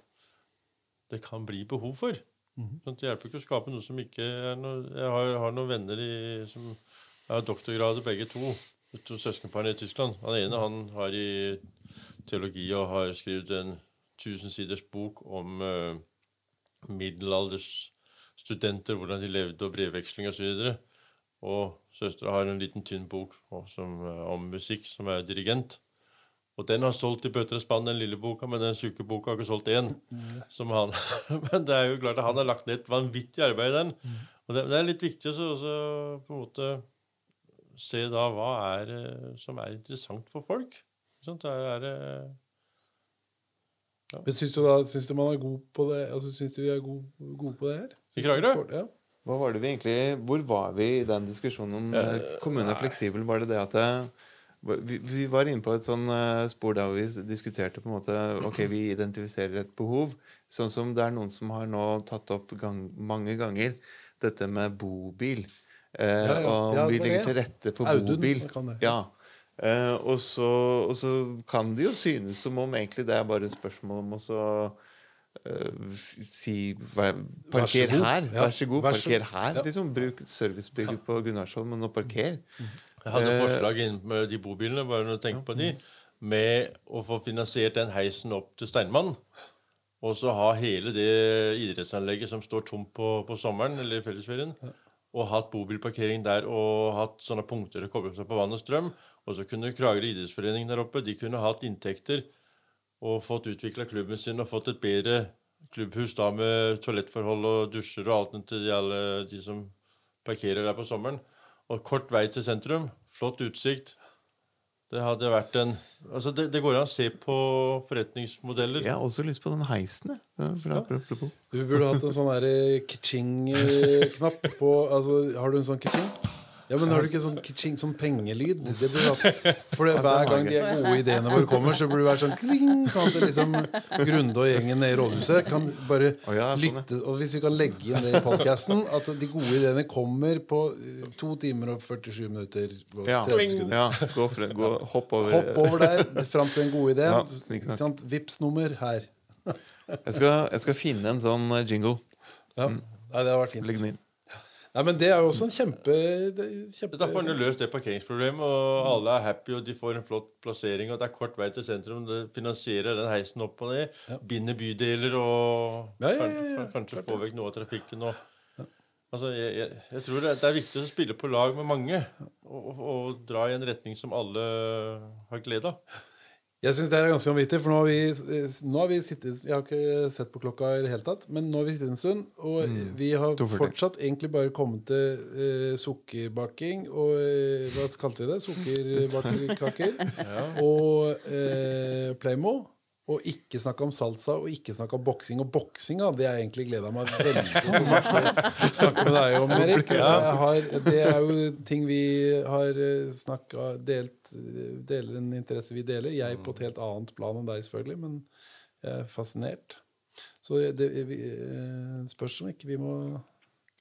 det kan bli behov for. Sånn, det hjelper ikke å skape noe som ikke er noe Jeg har, har noen venner i, som har doktorgrader begge to. To søskenparene i Tyskland. Han ene han har i teologi og har skrevet en tusensiders bok om uh, middelaldersstudenter, hvordan de levde, og brevveksling osv. Og, og søstera har en liten tynn bok som, eh, om musikk, som er dirigent. Og den har solgt i bøtter og spann, den lille boka, men den tjukke boka har ikke solgt én. Som han. *laughs* men det er jo klart at han har lagt ned et vanvittig arbeid i den. Og det, det er litt viktig å på en måte se da hva er eh, som er interessant for folk. Ikke sant? Er ja. Men syns du da syns du man er god på det? Altså, syns du vi er gode, gode på det her? I Kragerø? Ja. Hva var det vi egentlig, Hvor var vi i den diskusjonen om eh, kommunen er fleksibel? Var det det at det, vi, vi var inne på et sånn eh, spor der vi diskuterte på en måte Ok, vi identifiserer et behov. Sånn som det er noen som har nå tatt opp gang, mange ganger dette med bobil. Eh, Ja, ja. Og Ja, vi legger til rette for Audun bobil. Ja. Eh, og, så, og så kan det jo synes som om egentlig det er bare et spørsmål om å så eh, si vær, Parker vær her, Ja. vær så god. Vær så- Parker her. Ja. Liksom, bruk servicebygget på Gunnarsholm og parker. Jeg hadde forslag inn med de bobilene, bare når du tenker på de, med å få finansiert den heisen opp til Steinmann. Og så ha hele det idrettsanlegget som står tomt på, på sommeren eller i fellesferien. Og hatt bobilparkering der og hatt sånne punkter å koble seg på vann og strøm. Og så kunne Kragerø idrettsforening der oppe de kunne hatt inntekter og fått utvikla klubben sin og fått et bedre klubbhus da med toalettforhold og dusjer og alt til de, alle de som parkerer der på sommeren. Og kort vei til sentrum. Flott utsikt. Det hadde vært en Altså, det, det går an å se på forretningsmodeller. Jeg har også lyst på den heisen. jeg. Ja. Du burde hatt en sånn der kitching-knapp på altså, Har du en sånn kitching? Ja, men har du ikke sånn kitching sånn pengelyd? Det burde du. For det, hver gang de gode ideene våre kommer, så burde det være sånn kling, sånn at liksom Grunde og gjengen nede i rådhuset kan bare oh, ja, sånn, ja. lytte. Og hvis vi kan legge inn det i podkasten, at de gode ideene kommer på eh, to timer og 47 minutter og Ja, 30 sekunder. ja gå, for, gå hopp over. Hopp over der, fram til en god idé. *laughs* Ja, sant? Vips-nummer her. Jeg skal, jeg skal finne en sånn eh, jingle. Ja. Nei, det har vært fint. Nei, men Det er jo også en kjempe, kjempe Da får en løst det parkeringsproblemet, og alle er happy, og de får en flott plassering, og det er kort vei til sentrum. Det finansierer den heisen opp og ned. Binder bydeler og Ja, ja, kanskje, kanskje få vekk noe av trafikken. Og, altså, jeg, jeg, jeg tror det, det er viktig å spille på lag med mange og, og, og dra i en retning som alle har glede av. Jeg syns det er ganske vanvittig, for nå har vi, nå har vi sittet Jeg har ikke sett på klokka i det hele tatt, men nå har vi sittet en stund, og vi har 2,40. fortsatt egentlig bare kommet til uh, sukkerbaking og uh, Hva kalte vi det? *laughs* Sukkerbakekaker. Og uh, Playmo. Og ikke snakke om salsa og ikke snakke om boksing. Og boksing det har jeg egentlig gleda meg *laughs* veldig til å snakke, snakke med deg om, Erik. Har, det er jo ting vi har snakka delt Deler en interesse vi deler. Jeg på et helt annet plan enn deg, selvfølgelig, men jeg er fascinert. Så det vi, eh, spørs om ikke vi må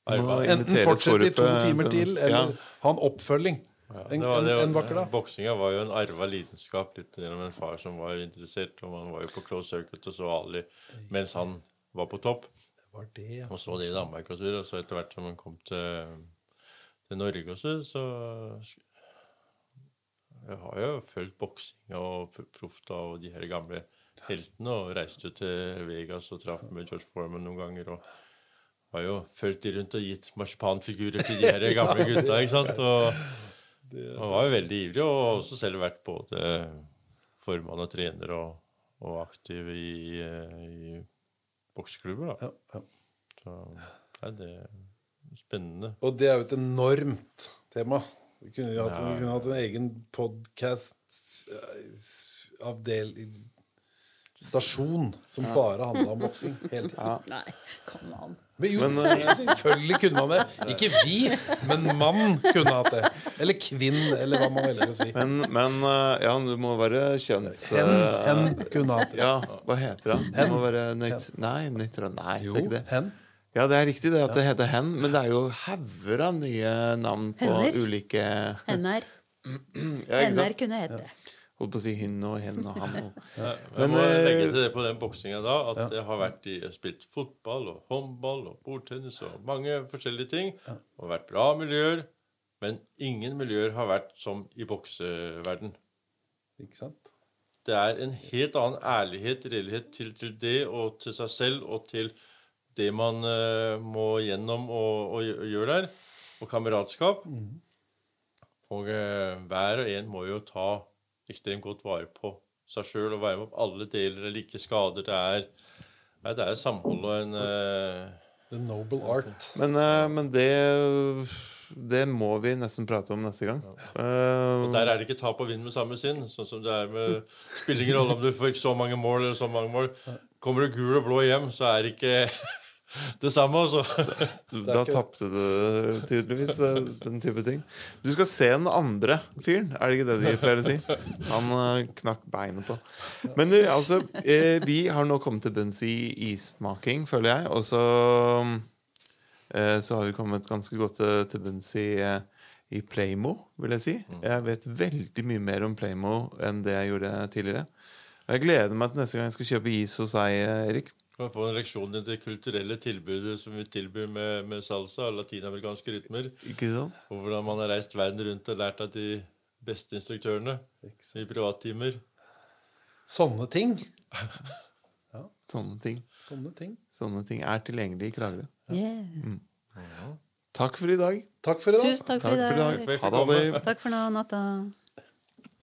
Må enten fortsette i to eh, timer til- til, eller ha en oppfølging. Ja, En, var- en, en vakker dag. Boksinga var jo en arva lidenskap litt gjennom en far som var interessert. Og man var jo på close circuit og så Ali mens han var på topp. Det var det, Og så det i Danmark og så videre. Og så etter hvert som han kom til, til Norge også, så Jeg har jo fulgt boksinga og pr- og de her gamle heltene. Og reiste til Vegas og traff med George Foreman noen ganger. og har jo fulgt de rundt og gitt marsipanfigurer til de her *laughs* gamle gutta. ikke sant? Og, og var jo veldig ivrig, og også selv vært både formann og trener og, og aktiv i, i bokseklubber. da. Ja, ja. Så nei, det er spennende. Og det er jo et enormt tema. Vi kunne hatt, vi kunne hatt en egen podkast Stasjon som bare handla om boksing hele tiden. Nei, kan man? Men jo, Men, *laughs* eh, selvfølgelig kunne man det. Ikke vi, men mann kunne hatt det. Eller kvinn, eller hva man velger å si. Men, men eh, ja, du må være kjønns... Hen, eh, hen kunne hatt det. Ja, hva heter det? Du Hen. må være nøyt... Nei, nøytral... Nei, Jo, det er ikke det. hen. Ja, det er riktig det at det heter hen, men det er jo hauger av nye navn på Hender. ulike Henner. *clears throat* ja, NR kunne hete. Holdt på å si hun og hen og han og *laughs* Jeg må eh, legge til det på den boksinga da, at jeg har vært i, spilt fotball og håndball og bordtennis og mange forskjellige ting. Og vært bra miljøer, men ingen miljøer har vært som i bokseverden. Ikke sant? Det er en helt annen ærlighet, redelighet til, til det og til seg selv og til det man uh, må gjennom og, og og gjøre der. Og kameratskap. Og uh, hver og en må jo ta ekstremt godt vare på seg sjøl og være med på alle deler. Det er like skader. Det er, nei, det er samhold og en eh, The noble art. Men, eh, men det Det må vi nesten prate om neste gang. Eh, Og der er det ikke tap og vinn med samme sinn. Sånn som det er med Spiller ingen rolle om du får ikke så mange mål eller så mange mål. Kommer du gul og blå hjem, så er det ikke det samme, altså. *laughs* Da tapte du tydeligvis eh, den type ting. Du skal se den andre fyren, er det ikke det de pleier å si? Han eh, knakk beinet på. Men du, altså eh, Vi har nå kommet til bunns i ismaking, føler jeg. Og så, så har vi kommet ganske godt til, til bunns i, i Playmo, vil jeg si. Jeg vet veldig mye mer om Playmo enn det jeg gjorde tidligere. Og jeg gleder meg til neste gang jeg skal kjøpe is hos deg, Erik. Kan få en reaksjon i det kulturelle tilbudet som vi tilbyr med, med salsa og latinamerikanske rytmer. Ikke sant? Og hvordan man har reist verden rundt og lært av de beste instruktørene i privattimer. Sånne ting. *laughs* Sånne ting. Sånne ting. Sånne ting er tilgjengelig i Kragerø. Yeah. Takk for i dag. Takk for i dag. Tusen takk for i Takk for i dag. dag. Takk for Ha det. Takk for nå, natta.